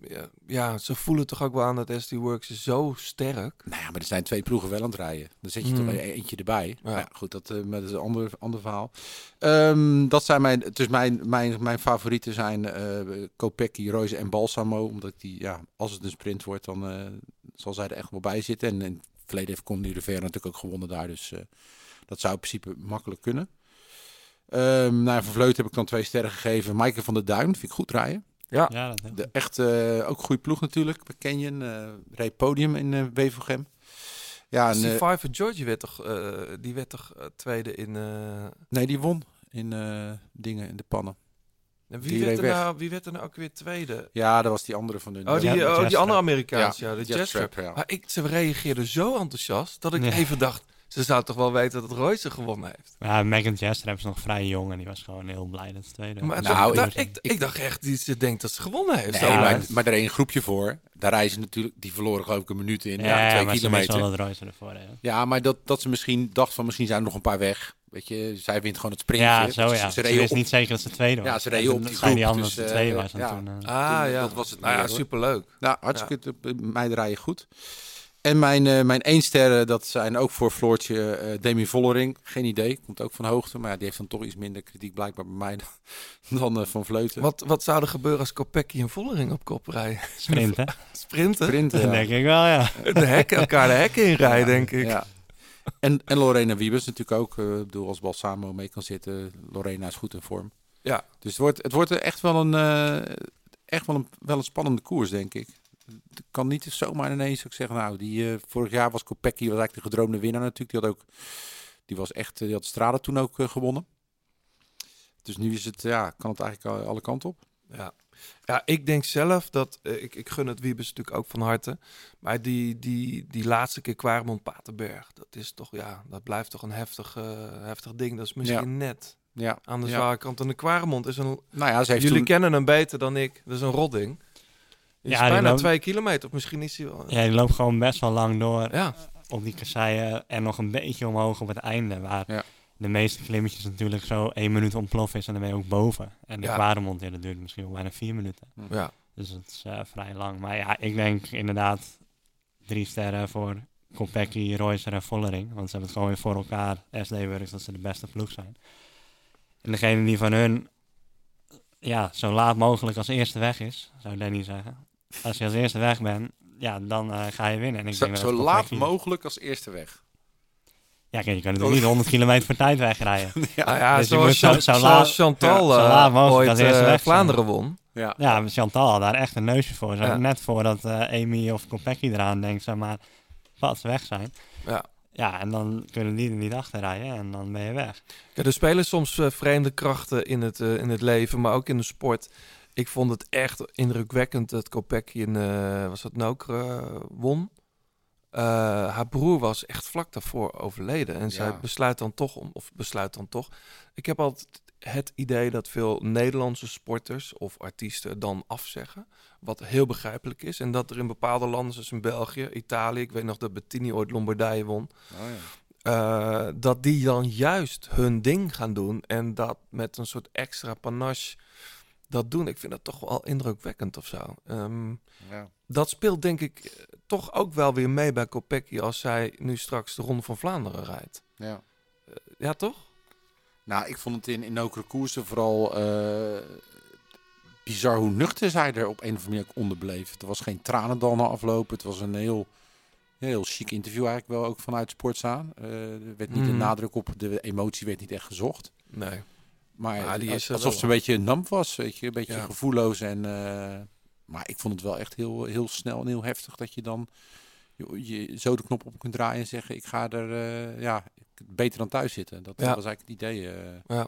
ja, ja, ze voelen toch ook wel aan dat SD Works is zo sterk. Nou ja, maar er zijn twee ploegen wel aan het rijden. Dan zet je Hmm. toch e- eentje erbij. Ja. Ja, goed, dat, maar dat is een ander, ander verhaal. Ehm, dat zijn mijn, dus mijn, mijn, mijn favorieten zijn eh Kopecky, Royce en Balsamo. Omdat die, ja, als het een sprint wordt, dan zal zij er echt wel bij zitten. En in het verleden heeft Conny de Ver natuurlijk ook gewonnen daar. Dus dat zou in principe makkelijk kunnen. Ehm nou, van Vleut heb ik dan twee sterren gegeven. Maaike van der Duin, vind ik goed rijden. Ja, Ja, dat heb ik. De, echt eh, ook goede ploeg natuurlijk. Bij Canyon, eh reed podium in eh Wevelgem. Ja, en, Survivor George werd toch, eh, die werd toch tweede in... eh, Nee, die won in eh, dingen in de pannen. en Die wie, werd er nou, wie werd er nou ook weer tweede? Ja, dat was die andere van de. Oh, die, Ja, oh, die andere Amerikaans, ja, Ja, de ja. Maar ik, ze reageerden zo enthousiast dat ik even dacht, Ze zou toch wel weten dat Royce gewonnen heeft. Ja, Megan Jester is nog vrij jong en die was gewoon heel blij dat ze tweede Maar. Nou, dat- ik- ik, ik, dacht echt, die, ze denkt dat ze gewonnen heeft. Nee, maar, maar er is een groepje voor. Daar reizen natuurlijk, die verloren geloof ik een minuut in. Ja, Ja, twee maar ze kilometer. dat Royce ervoor heeft. Ja, maar dat, dat ze misschien dacht van misschien zijn er nog een paar weg. Weet je, zij wint gewoon het sprintje. Ja, zo Ze- ja. Ze, Ze op, niet zeker dat ze tweede was. Ja, ze reden En op die zei die groep, ander dus, dat ze eh, tweede was. Ja. toen, eh, Ah toen- ja, dat was het nou ja, superleuk. Nou, hartstikke ja. meiden rijden goed. En mijn, eh mijn één sterren, dat zijn ook voor Floortje eh Demi Vollering. Geen idee, komt ook van hoogte. Maar ja, die heeft dan toch iets minder kritiek blijkbaar bij mij dan, *laughs* dan eh, Van Vleuten. Wat, wat zou er gebeuren als Kopecky en Vollering op kop rijden? Sprinten. *laughs* Sprinten? Sprinten, ja. denk ik wel, ja. De hekken, elkaar de hekken inrijden, denk ik. Ja. En, en Lorena Wiebes natuurlijk ook. eh, Ik bedoel, als Balsamo mee kan zitten. Lorena is goed in vorm. Ja. Dus het wordt, het wordt echt wel een, eh, echt wel een, wel een spannende koers, denk ik. Het kan niet zomaar ineens ook zeggen, nou, die, eh, vorig jaar was Kopecky was eigenlijk de gedroomde winnaar natuurlijk. Die had ook, die was echt, eh, die had Strade toen ook eh, gewonnen. Dus nu is het, ja, kan het eigenlijk alle- kanten op. Ja. ja, ik denk zelf dat... ik, ik gun het Wiebes natuurlijk ook van harte. Maar die, die, die laatste keer Quaremont Paterberg... dat is toch, ja, dat blijft toch een heftig, heftig ding. Dat is misschien Ja. net Ja, aan de ja. zware kant. En de Quaremont is een... Nou ja, ze heeft Jullie toen- kennen hem beter dan ik. Dat is een rodding. Is Ja, bijna loopt- twee kilometer. Of misschien is hij wel... Ja, die loopt gewoon best wel lang door Ja. op die kasseien en nog een beetje omhoog op het einde. Waar Ja. de meeste klimmetjes natuurlijk zo één minuut ontploffen is en dan ben je ook boven. En de Ja. Dat duurt misschien wel bijna vier minuten. Ja. Dus dat is eh, vrij lang. Maar ja, ik denk inderdaad drie sterren voor Kopecky, Roycer en Vollering. Want ze hebben het gewoon weer voor elkaar. SD Works dat ze de beste ploeg zijn. En degene die van hun ja, zo laat mogelijk als eerste weg is, zou Danny zeggen. Als je als eerste weg bent, ja, dan eh, ga je winnen. En ik Zo, denk dat zo laat mogelijk als eerste weg. Ja, kijk, je kan natuurlijk niet 100 kilometer per tijd wegrijden. *laughs* Ja. Nou ja, Dus zoals, zo- zo zoals laat- Chantal ja, zo eh, laat mogelijk ooit als eerste eh, weg. Vlaanderen won. Ja. Ja, maar Chantal had daar echt een neusje voor. Zo, Ja. Net voordat eh Amy of Kopecky eraan denkt, zeg maar, pas weg zijn. Ja. Ja, en dan kunnen die er niet achter rijden en dan ben je weg. Ja, er spelen soms eh, vreemde krachten in het, eh, in het leven, maar ook in de sport. Ik vond het echt indrukwekkend dat Kopecky in, eh, was dat Nokere, eh, won. Eh, haar broer was echt vlak daarvoor overleden. En zij besluit dan toch om, of besluit dan toch. Ik heb altijd het idee dat veel Nederlandse sporters of artiesten dan afzeggen. Wat heel begrijpelijk is. En dat er in bepaalde landen, zoals in België, Italië, ik weet nog dat Bettini ooit Lombardije won. Oh, ja. Dat die dan juist hun ding gaan doen en dat met een soort extra panache dat doen. Ik vind dat toch wel indrukwekkend of zo. Ehm, Ja. Dat speelt denk ik eh, toch ook wel weer mee bij Kopecky als zij nu straks de Ronde van Vlaanderen rijdt. Ja. Eh, ja, toch? Nou, ik vond het in, in koersen vooral eh, bizar hoe nuchter zij er op een of andere manier ook onder bleef. Er was geen tranendal na aflopen. Het was een heel, heel chic interview eigenlijk wel, ook vanuit Sportza. Eh er werd niet de Mhm. nadruk op, de emotie werd niet echt gezocht. Nee. Maar Ja, die is alsof ze een beetje nam was, weet je, een beetje Ja. gevoelloos. En, eh, maar ik vond het wel echt heel, heel snel en heel heftig dat je dan je, je zo de knop op kunt draaien en zeggen, ik ga er eh, ja, beter dan thuis zitten. Dat, Ja. was eigenlijk het idee. eh. Ja.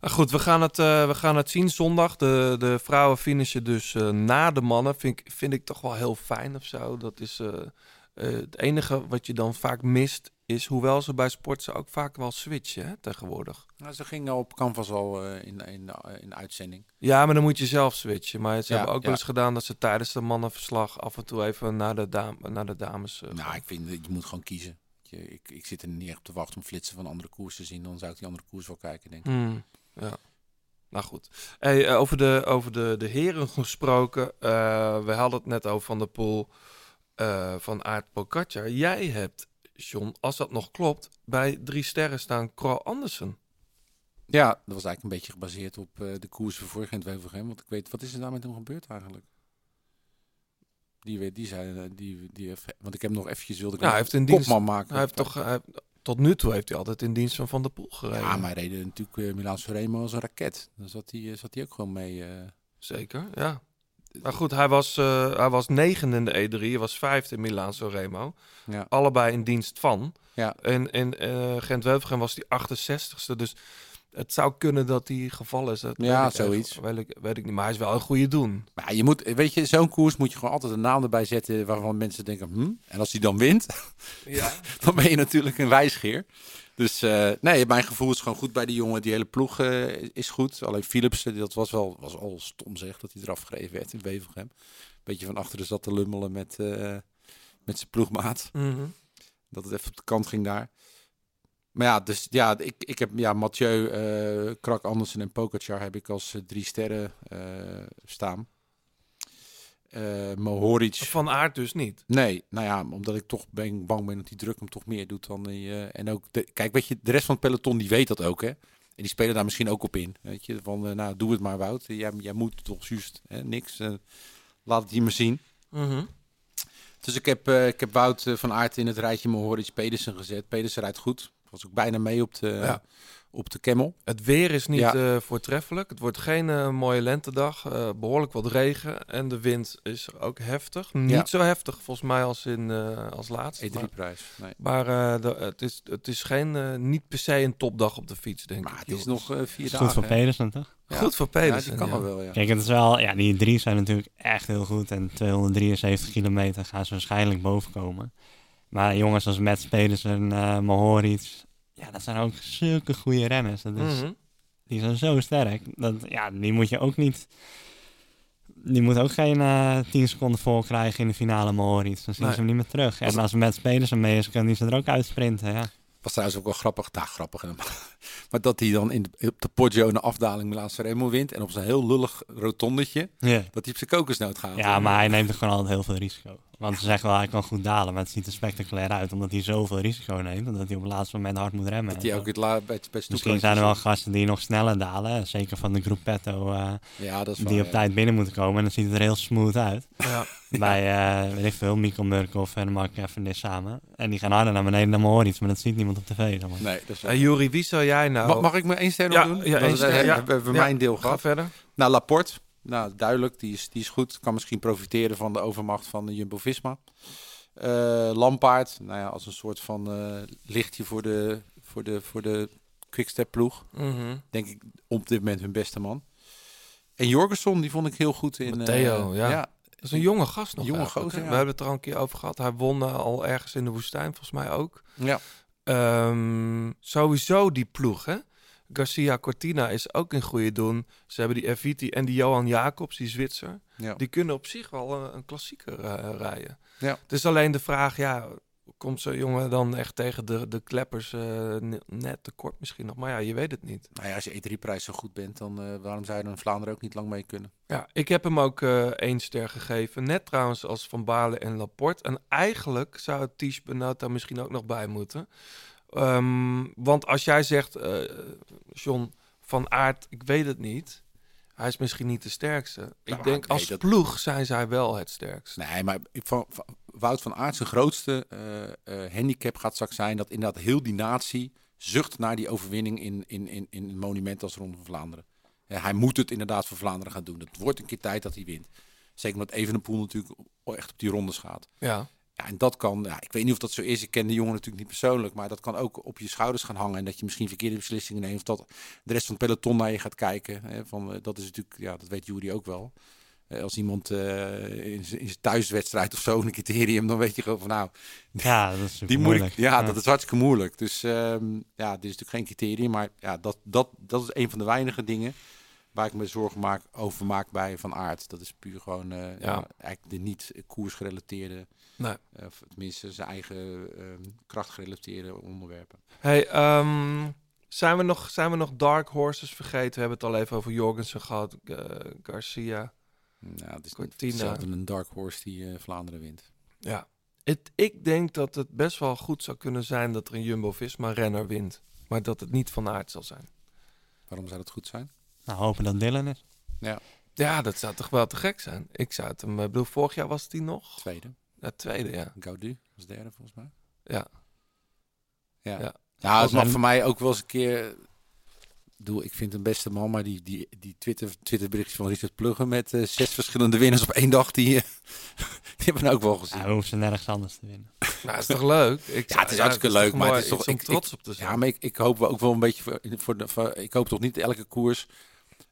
Nou goed, we gaan het, we gaan het zien zondag. De, de vrouwen finishen dus na de mannen. Vind ik, vind ik toch wel heel fijn of zo. Dat is het enige wat je dan vaak mist. Is hoewel ze bij sport ze ook vaak wel switchen hè, tegenwoordig. Nou, ze gingen op Canvas al eh, in, in, in de uitzending. Ja, maar dan moet je zelf switchen. Maar ze Ja, hebben ook wel ja. eens gedaan dat ze tijdens de mannenverslag af en toe even naar de, dame, naar de dames. eh, Nou, ik vind dat je moet gewoon kiezen. Je, ik, ik zit er niet echt op te wachten om flitsen van andere koers te zien. Dan zou ik die andere koers wel kijken, denk ik. Hmm, ja. Nou goed. Hey, eh, over de, over de, de heren gesproken. eh, we hadden het net over Van der Poel eh, van Aert Pogacar. Jij hebt, John, als dat nog klopt, bij drie sterren staan Kroll Andersen. Ja, dat was eigenlijk een beetje gebaseerd op eh, de koers van vorig jaar in het Wevelgem. Want ik weet, wat is er nou met hem gebeurd eigenlijk? Die, weet, die zei, eh, die, die heeft, want ik heb nog eventjes wilde ik Ja, hij heeft in een dienst. maken. Hij heeft toch, hij, tot nu toe heeft hij altijd in dienst van Van der Poel gereden. Ja, maar hij reed natuurlijk uh, Milaan Sanremo als een raket. Dan zat hij, eh, zat hij ook gewoon mee. eh. Zeker, ja. Maar goed, hij was, eh, hij was negende in de E3. Hij was vijfde in Milaan Remo. Ja. Allebei in dienst van. Ja. En in eh Gent-Wevelgem was hij 68ste. Dus Het zou kunnen dat hij gevallen is. Dat Ja, weet zoiets. echt- Weet ik, weet ik niet, maar hij is wel een goede doen. Maar ja, je moet, weet je, zo'n koers moet je gewoon altijd een naam erbij zetten waarvan mensen denken, hm? En als hij dan wint, Ja. *laughs* dan ben je natuurlijk een wijsgeer. Dus eh, nee, mijn gevoel is gewoon goed bij die jongen. Die hele ploeg eh, is goed. Alleen Philipsen, dat was wel was al stom zeg, dat hij eraf gereden werd in Wevelgem. Beetje van achteren zat te lummelen met, eh, met zijn ploegmaat. Mhm. Dat het even op de kant ging daar. Maar ja, dus ja, ik, ik heb ja, Mathieu, Krak Andersen en Pogacar heb ik als drie sterren staan. Eh Mohoric. Van aard dus niet. Nee, nou ja, omdat ik toch ben, bang ben dat die druk hem toch meer doet dan die, eh, en ook de, kijk, weet je, de rest van het peloton die weet dat ook, hè? En die spelen daar misschien ook op in, weet je, van eh, nou doe het maar Wout, jij, jij moet toch juist, hè? niks, laat het hier maar zien. Mhm. Dus ik heb, ik heb Wout van Aert in het rijtje Mohoric Pedersen gezet. Pedersen rijdt goed, was ook bijna mee op de, Ja. Op de Camel. Het weer is niet Ja. eh, voortreffelijk. Het wordt geen eh, mooie lentedag. Eh, behoorlijk wat regen. En de wind is ook heftig. Niet Ja. zo heftig volgens mij als, in, eh, als laatst. maar- E3-prijs. Nee. Maar eh, de- het, is, het is geen, eh, niet per se een topdag op de fiets, denk ik. Maar het is nog eh, vier is dagen. goed voor? Pedersen, toch? Ja. Goed voor Ja, Pedersen. die kan ja. er wel, ja. Kijk, het is wel, ja, die drie zijn natuurlijk echt heel goed. En 273 kilometer gaan ze waarschijnlijk boven komen. Maar jongens als Mats Pedersen, eh Mohoric, ja, dat zijn ook zulke goede renners. Dat is, Mhm. Die zijn zo sterk. Dat, ja, die moet je ook niet... Die moet ook geen eh 10 seconden vol krijgen in de finale Mohoric. Dan zien Nee. ze hem niet meer terug. Was- En als Mats Pedersen mee is, kan hij ze er ook uitsprinten, ja. Was trouwens ook wel grappig. Nou, grappig. *laughs* Maar dat hij dan in de, op de Poggio een afdaling Milaan Remo wint. En op zijn heel lullig rotondetje. Dat hij op zijn kokosnoot gaat. Ja, maar hij neemt er gewoon altijd heel veel risico. Want ze zeggen wel, hij kan goed dalen, maar het ziet er spectaculair uit. Omdat hij zoveel risico neemt, omdat hij op het laatste moment hard moet remmen. Dat hij ook het bij, bij Misschien zijn er wel gasten die nog sneller dalen. Zeker van de Gruppetto, eh Ja, dat is die waar, op ja. tijd binnen moeten komen. En dan ziet het er heel smooth uit. Ja. *laughs* Bij, eh weet ik veel, Mikkel Murkoff en Mark Cavendish samen. En die gaan harder naar beneden dan Mohoric, maar dat ziet niemand op tv. zeg maar. Nee, dat is Juri, wie zou jij nou... Mag, mag ik me één ster nog doen? ja, Dat één is- ster, ja. Hebben we Ja, mijn deel gehad. verder. Nou, Laporte. Nou, duidelijk. Die is, die is goed. Kan misschien profiteren van de overmacht van de Jumbo-Visma. Eh Lampaard. Nou ja, als een soort van eh, lichtje voor de, voor de, voor de Quickstep ploeg. Mhm. Denk ik op dit moment hun beste man. En Jorgensen, die vond ik heel goed in... eh, Matteo, ja. Dat is een jonge gast nog Jonge gozer, ja. We hebben het er al een keer over gehad. Hij won al ergens in de woestijn, volgens mij ook. Ja. Ehm, sowieso die ploeg, hè? Garcia Cortina is ook in goede doen. Ze hebben die Eviti en die Johan Jacobs, die Zwitser. Ja. Die kunnen op zich wel een, een klassieker eh, rijden. Ja. Het is alleen de vraag, ja, komt zo'n jongen dan echt tegen de, de kleppers eh, ne- net tekort misschien nog? Maar ja, je weet het niet. Nou ja, als je E3-prijs zo goed bent, dan eh, waarom zou je dan in Vlaanderen ook niet lang mee kunnen? Ja, ik heb hem ook één ster gegeven. Net trouwens als Van Baarle en Laporte. En eigenlijk zou het daar misschien ook nog bij moeten. Ehm, want als jij zegt, eh, John van Aert, ik weet het niet. Hij is misschien niet de sterkste. Ik denk nee, als dat- ploeg zijn zij wel het sterkst. Nee, maar van, van- Wout van Aert zijn grootste eh, eh, handicap gaat straks zijn dat inderdaad heel die natie zucht naar die overwinning in, in, in, in een monument als Ronde van Vlaanderen. Hij moet het inderdaad voor Vlaanderen gaan doen. Het wordt een keer tijd dat hij wint. Zeker omdat Evenepoel natuurlijk echt op die rondes gaat. Ja. Ja, en dat kan, ja, ik weet niet of dat zo is. Ik ken de jongen natuurlijk niet persoonlijk, maar dat kan ook op je schouders gaan hangen. En dat je misschien verkeerde beslissingen neemt. Of dat de rest van het peloton naar je gaat kijken. Hè, van, eh, dat is natuurlijk, ja, dat weet Jury ook wel. Eh, als iemand eh, in zijn thuiswedstrijd of zo een criterium, dan weet je gewoon van nou, Ja, dat is die moet ik, moeilijk. ja, Ja. dat is hartstikke moeilijk. Dus ehm, ja, dit is natuurlijk geen criterium, maar ja, dat, dat, dat is een van de weinige dingen waar ik me zorgen maak, over maak bij Van Aert. Dat is puur gewoon eh, ja. eigenlijk de niet koersgerelateerde, Nee. eh, of tenminste zijn eigen ehm, krachtgerelateerde onderwerpen. Hey, ehm, zijn, we nog, zijn we nog Dark Horses vergeten? We hebben het al even over Jorgensen gehad, eh, Garcia. Nou, het is Cortina. hetzelfde een dark horse die eh, Vlaanderen wint. Ja. Het, ik denk dat het best wel goed zou kunnen zijn dat er een Jumbo-Visma-renner wint. Maar dat het niet van aard zal zijn. Waarom zou dat goed zijn? Nou, hopen dat Dylan is. Ja. Ja, dat zou toch wel te gek zijn. Ik zou het hem... Ik bedoel, vorig jaar was die nog? Tweede. Ja, tweede, ja. Gaudu was derde volgens mij. Ja. Ja. Ja. Nou, het mag voor mij ook wel eens een keer... Doe, ik vind een beste man, maar die, die, die Twitter, Twitterberichtjes van Richard Pluggen met eh, zes verschillende winnaars op één dag, die, eh, *laughs* Die hebben we ook wel gezien. Ja, we hoeven ze nergens anders te winnen. *laughs* Nou, is toch leuk? Ik, Ja, het is hartstikke leuk, maar het is toch ik- trots ik- op te zijn. Ja, maar ik, ik hoop wel ook wel een beetje voor, voor, de, voor- ik hoop toch niet elke koers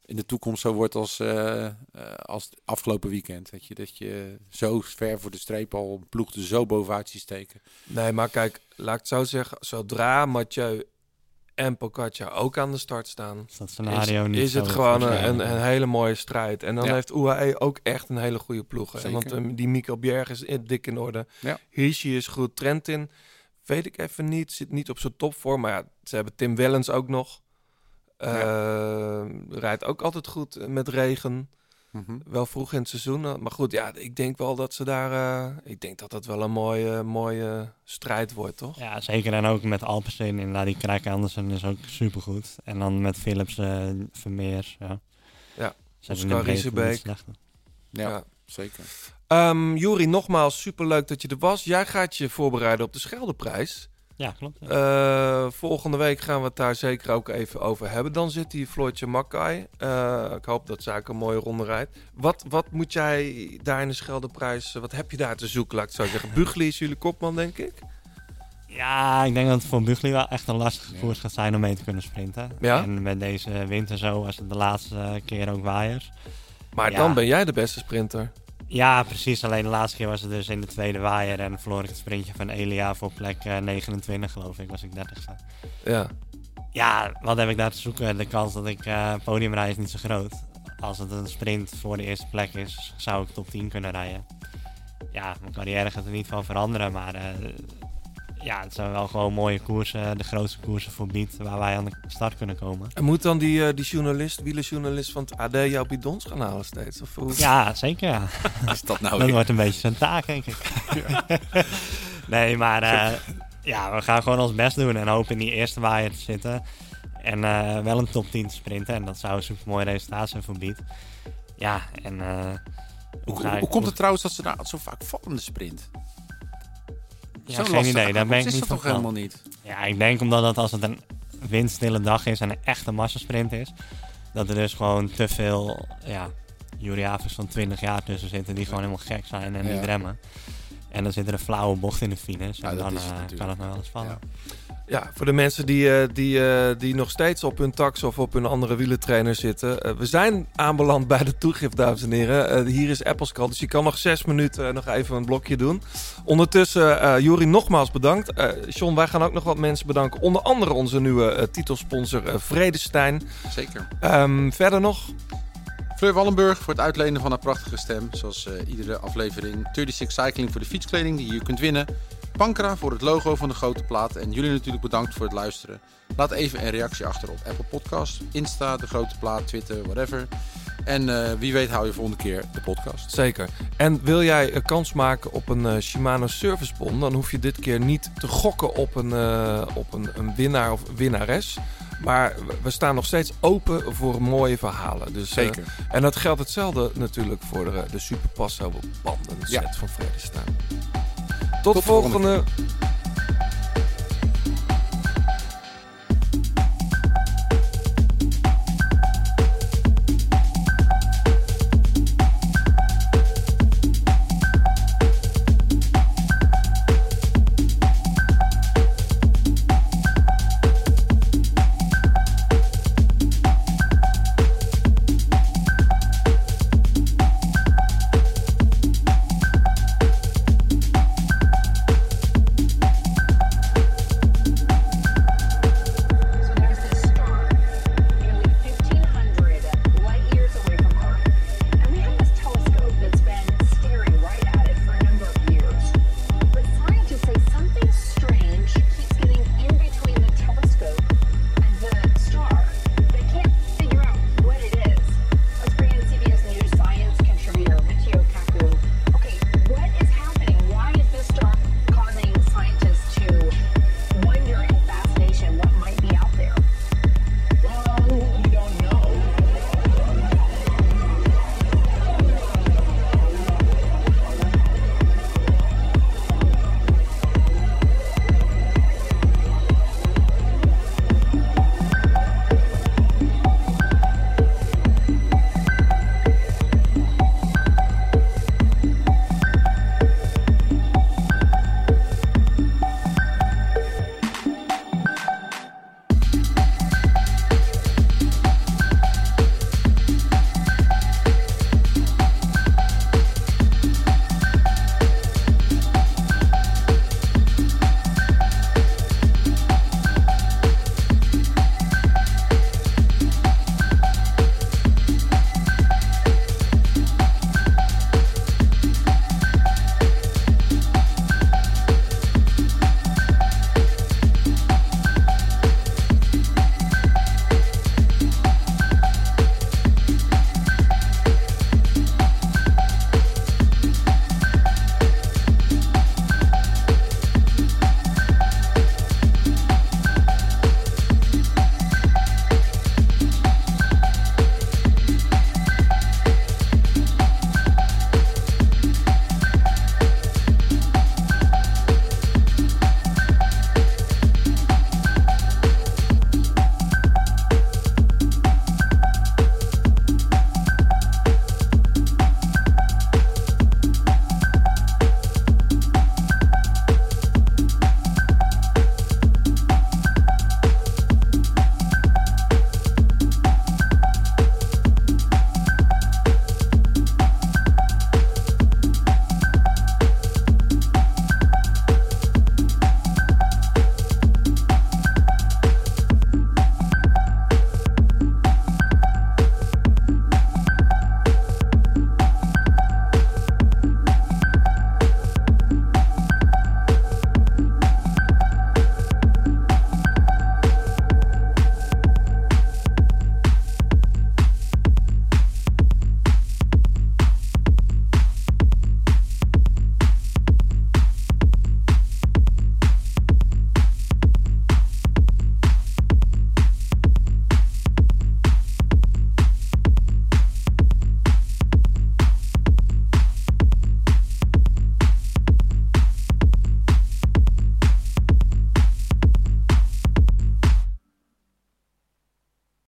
in de toekomst zo wordt als, eh, eh, als het afgelopen weekend. Weet je, dat je zo ver voor de streep al een ploeg er zo bovenuit ziet steken. Nee, maar kijk, laat ik het zo zeggen. Zodra Mathieu en Pogacar ook aan de start staan... Is dat scenario is, niet is het gewoon een, een, een hele mooie strijd. En dan Ja. heeft UAE ook echt een hele goede ploeg. hè. Zeker. Want eh, die Mikkel Bjerg is in- dik in orde. Ja. Hirschi is goed. Trentin weet ik even niet. Zit niet op zijn topvorm. Maar ja, ze hebben Tim Wellens ook nog. Eh, Rijdt ook altijd goed eh, met regen. Mhm. Wel vroeg in het seizoen. eh, Maar goed, ja, ik denk wel dat ze daar... eh, ik denk dat dat wel een mooie, mooie strijd wordt, toch? Ja, zeker. En ook met Alpecin. Inderdaad, die Krijk Andersen is ook supergoed. En dan met Philips, eh Vermeers. Ja. Ja, Zijn Oscar Riesebeek. Ja, Ja. zeker. Ehm Juri, nogmaals superleuk dat je er was. Jij gaat je voorbereiden op de Scheldeprijs. Ja, klopt. ja. Eh, volgende week gaan we het daar zeker ook even over hebben. Dan zit hier Floortje Makkai. Eh, ik hoop dat ook een mooie ronde rijdt. Wat, wat moet jij daar in de Scheldeprijs... Wat heb je daar te zoeken, laat ik het zo zeggen? Bugli is jullie kopman, denk ik. Ja, ik denk dat het voor Bugli wel echt een lastige koers gaat zijn om mee te kunnen sprinten. Ja? En met deze winter zo, als het de laatste keer ook waaiers. Maar Ja. dan ben jij de beste sprinter. Ja, precies. Alleen de laatste keer was het dus in de tweede waaier en verloor ik het sprintje van Elia voor plek eh, 29 geloof ik, was ik 30ste. Ja. Ja, wat heb ik daar te zoeken? De kans dat ik eh podium rijd is niet zo groot. Als het een sprint voor de eerste plek is, zou ik top 10 kunnen rijden. Ja, mijn carrière gaat er niet van veranderen, maar eh, ja, het zijn wel gewoon mooie koersen, de grootste koersen voor Beat, waar wij aan de start kunnen komen. En moet dan die, eh, die journalist, wielerjournalist van het AD jouw bidons gaan halen steeds? Of hoe? Ja, zeker. Ja. *laughs* Is dat nou Dat wordt een beetje zijn taak, denk ik. *laughs* nee, maar eh, ja, we gaan gewoon ons best doen en hopen in die eerste waaier te zitten. En eh, wel een top 10 te sprinten. En dat zou een super mooi resultaat zijn voor Beat. Ja, en eh, Hoe, hoe, komt het trouwens dat ze nou zo vaak vallen in de sprint? Ja, geen idee, daar ben ik is niet dat van toch plan. helemaal niet? Ja, ik denk omdat het als het een windstille dag is en een echte massasprint is, dat er dus gewoon te veel ja, Juriavers van 20 jaar tussen zitten die gewoon helemaal gek zijn en Ja. niet remmen. En dan zit er een flauwe bocht in de finish Ja, en dat dan is het eh, natuurlijk. kan het nog wel eens vallen. Ja, voor de mensen die, eh, die, eh, die nog steeds op hun tax of op hun andere wielertrainer zitten. eh, we zijn aanbeland bij de toegift, dames en heren. Hier is Appelskal, dus je kan nog zes minuten nog even een blokje doen. Ondertussen, eh Jori, nogmaals bedankt. Eh John, wij gaan ook nog wat mensen bedanken. Onder andere onze nieuwe eh, titelsponsor Vredestein. Zeker. Ehm, verder nog? Fleur Wallenburg voor het uitlenen van haar prachtige stem. Zoals iedere aflevering. 36 Cycling voor de fietskleding die je kunt winnen. Pankra voor het logo van de grote plaat. En jullie natuurlijk bedankt voor het luisteren. Laat even een reactie achter op Apple Podcast, Insta, de grote plaat, Twitter, whatever. En eh, wie weet hou je volgende keer de podcast. Zeker. En wil jij een kans maken op een eh, Shimano Servicebon, dan hoef je dit keer niet te gokken op een, eh, op een, een winnaar of winnares. Maar we- staan nog steeds open voor mooie verhalen. Dus, eh, Zeker. en dat geldt hetzelfde natuurlijk voor de, de Super Passo banden set Ja. van Vredestein. Tot, de volgende. volgende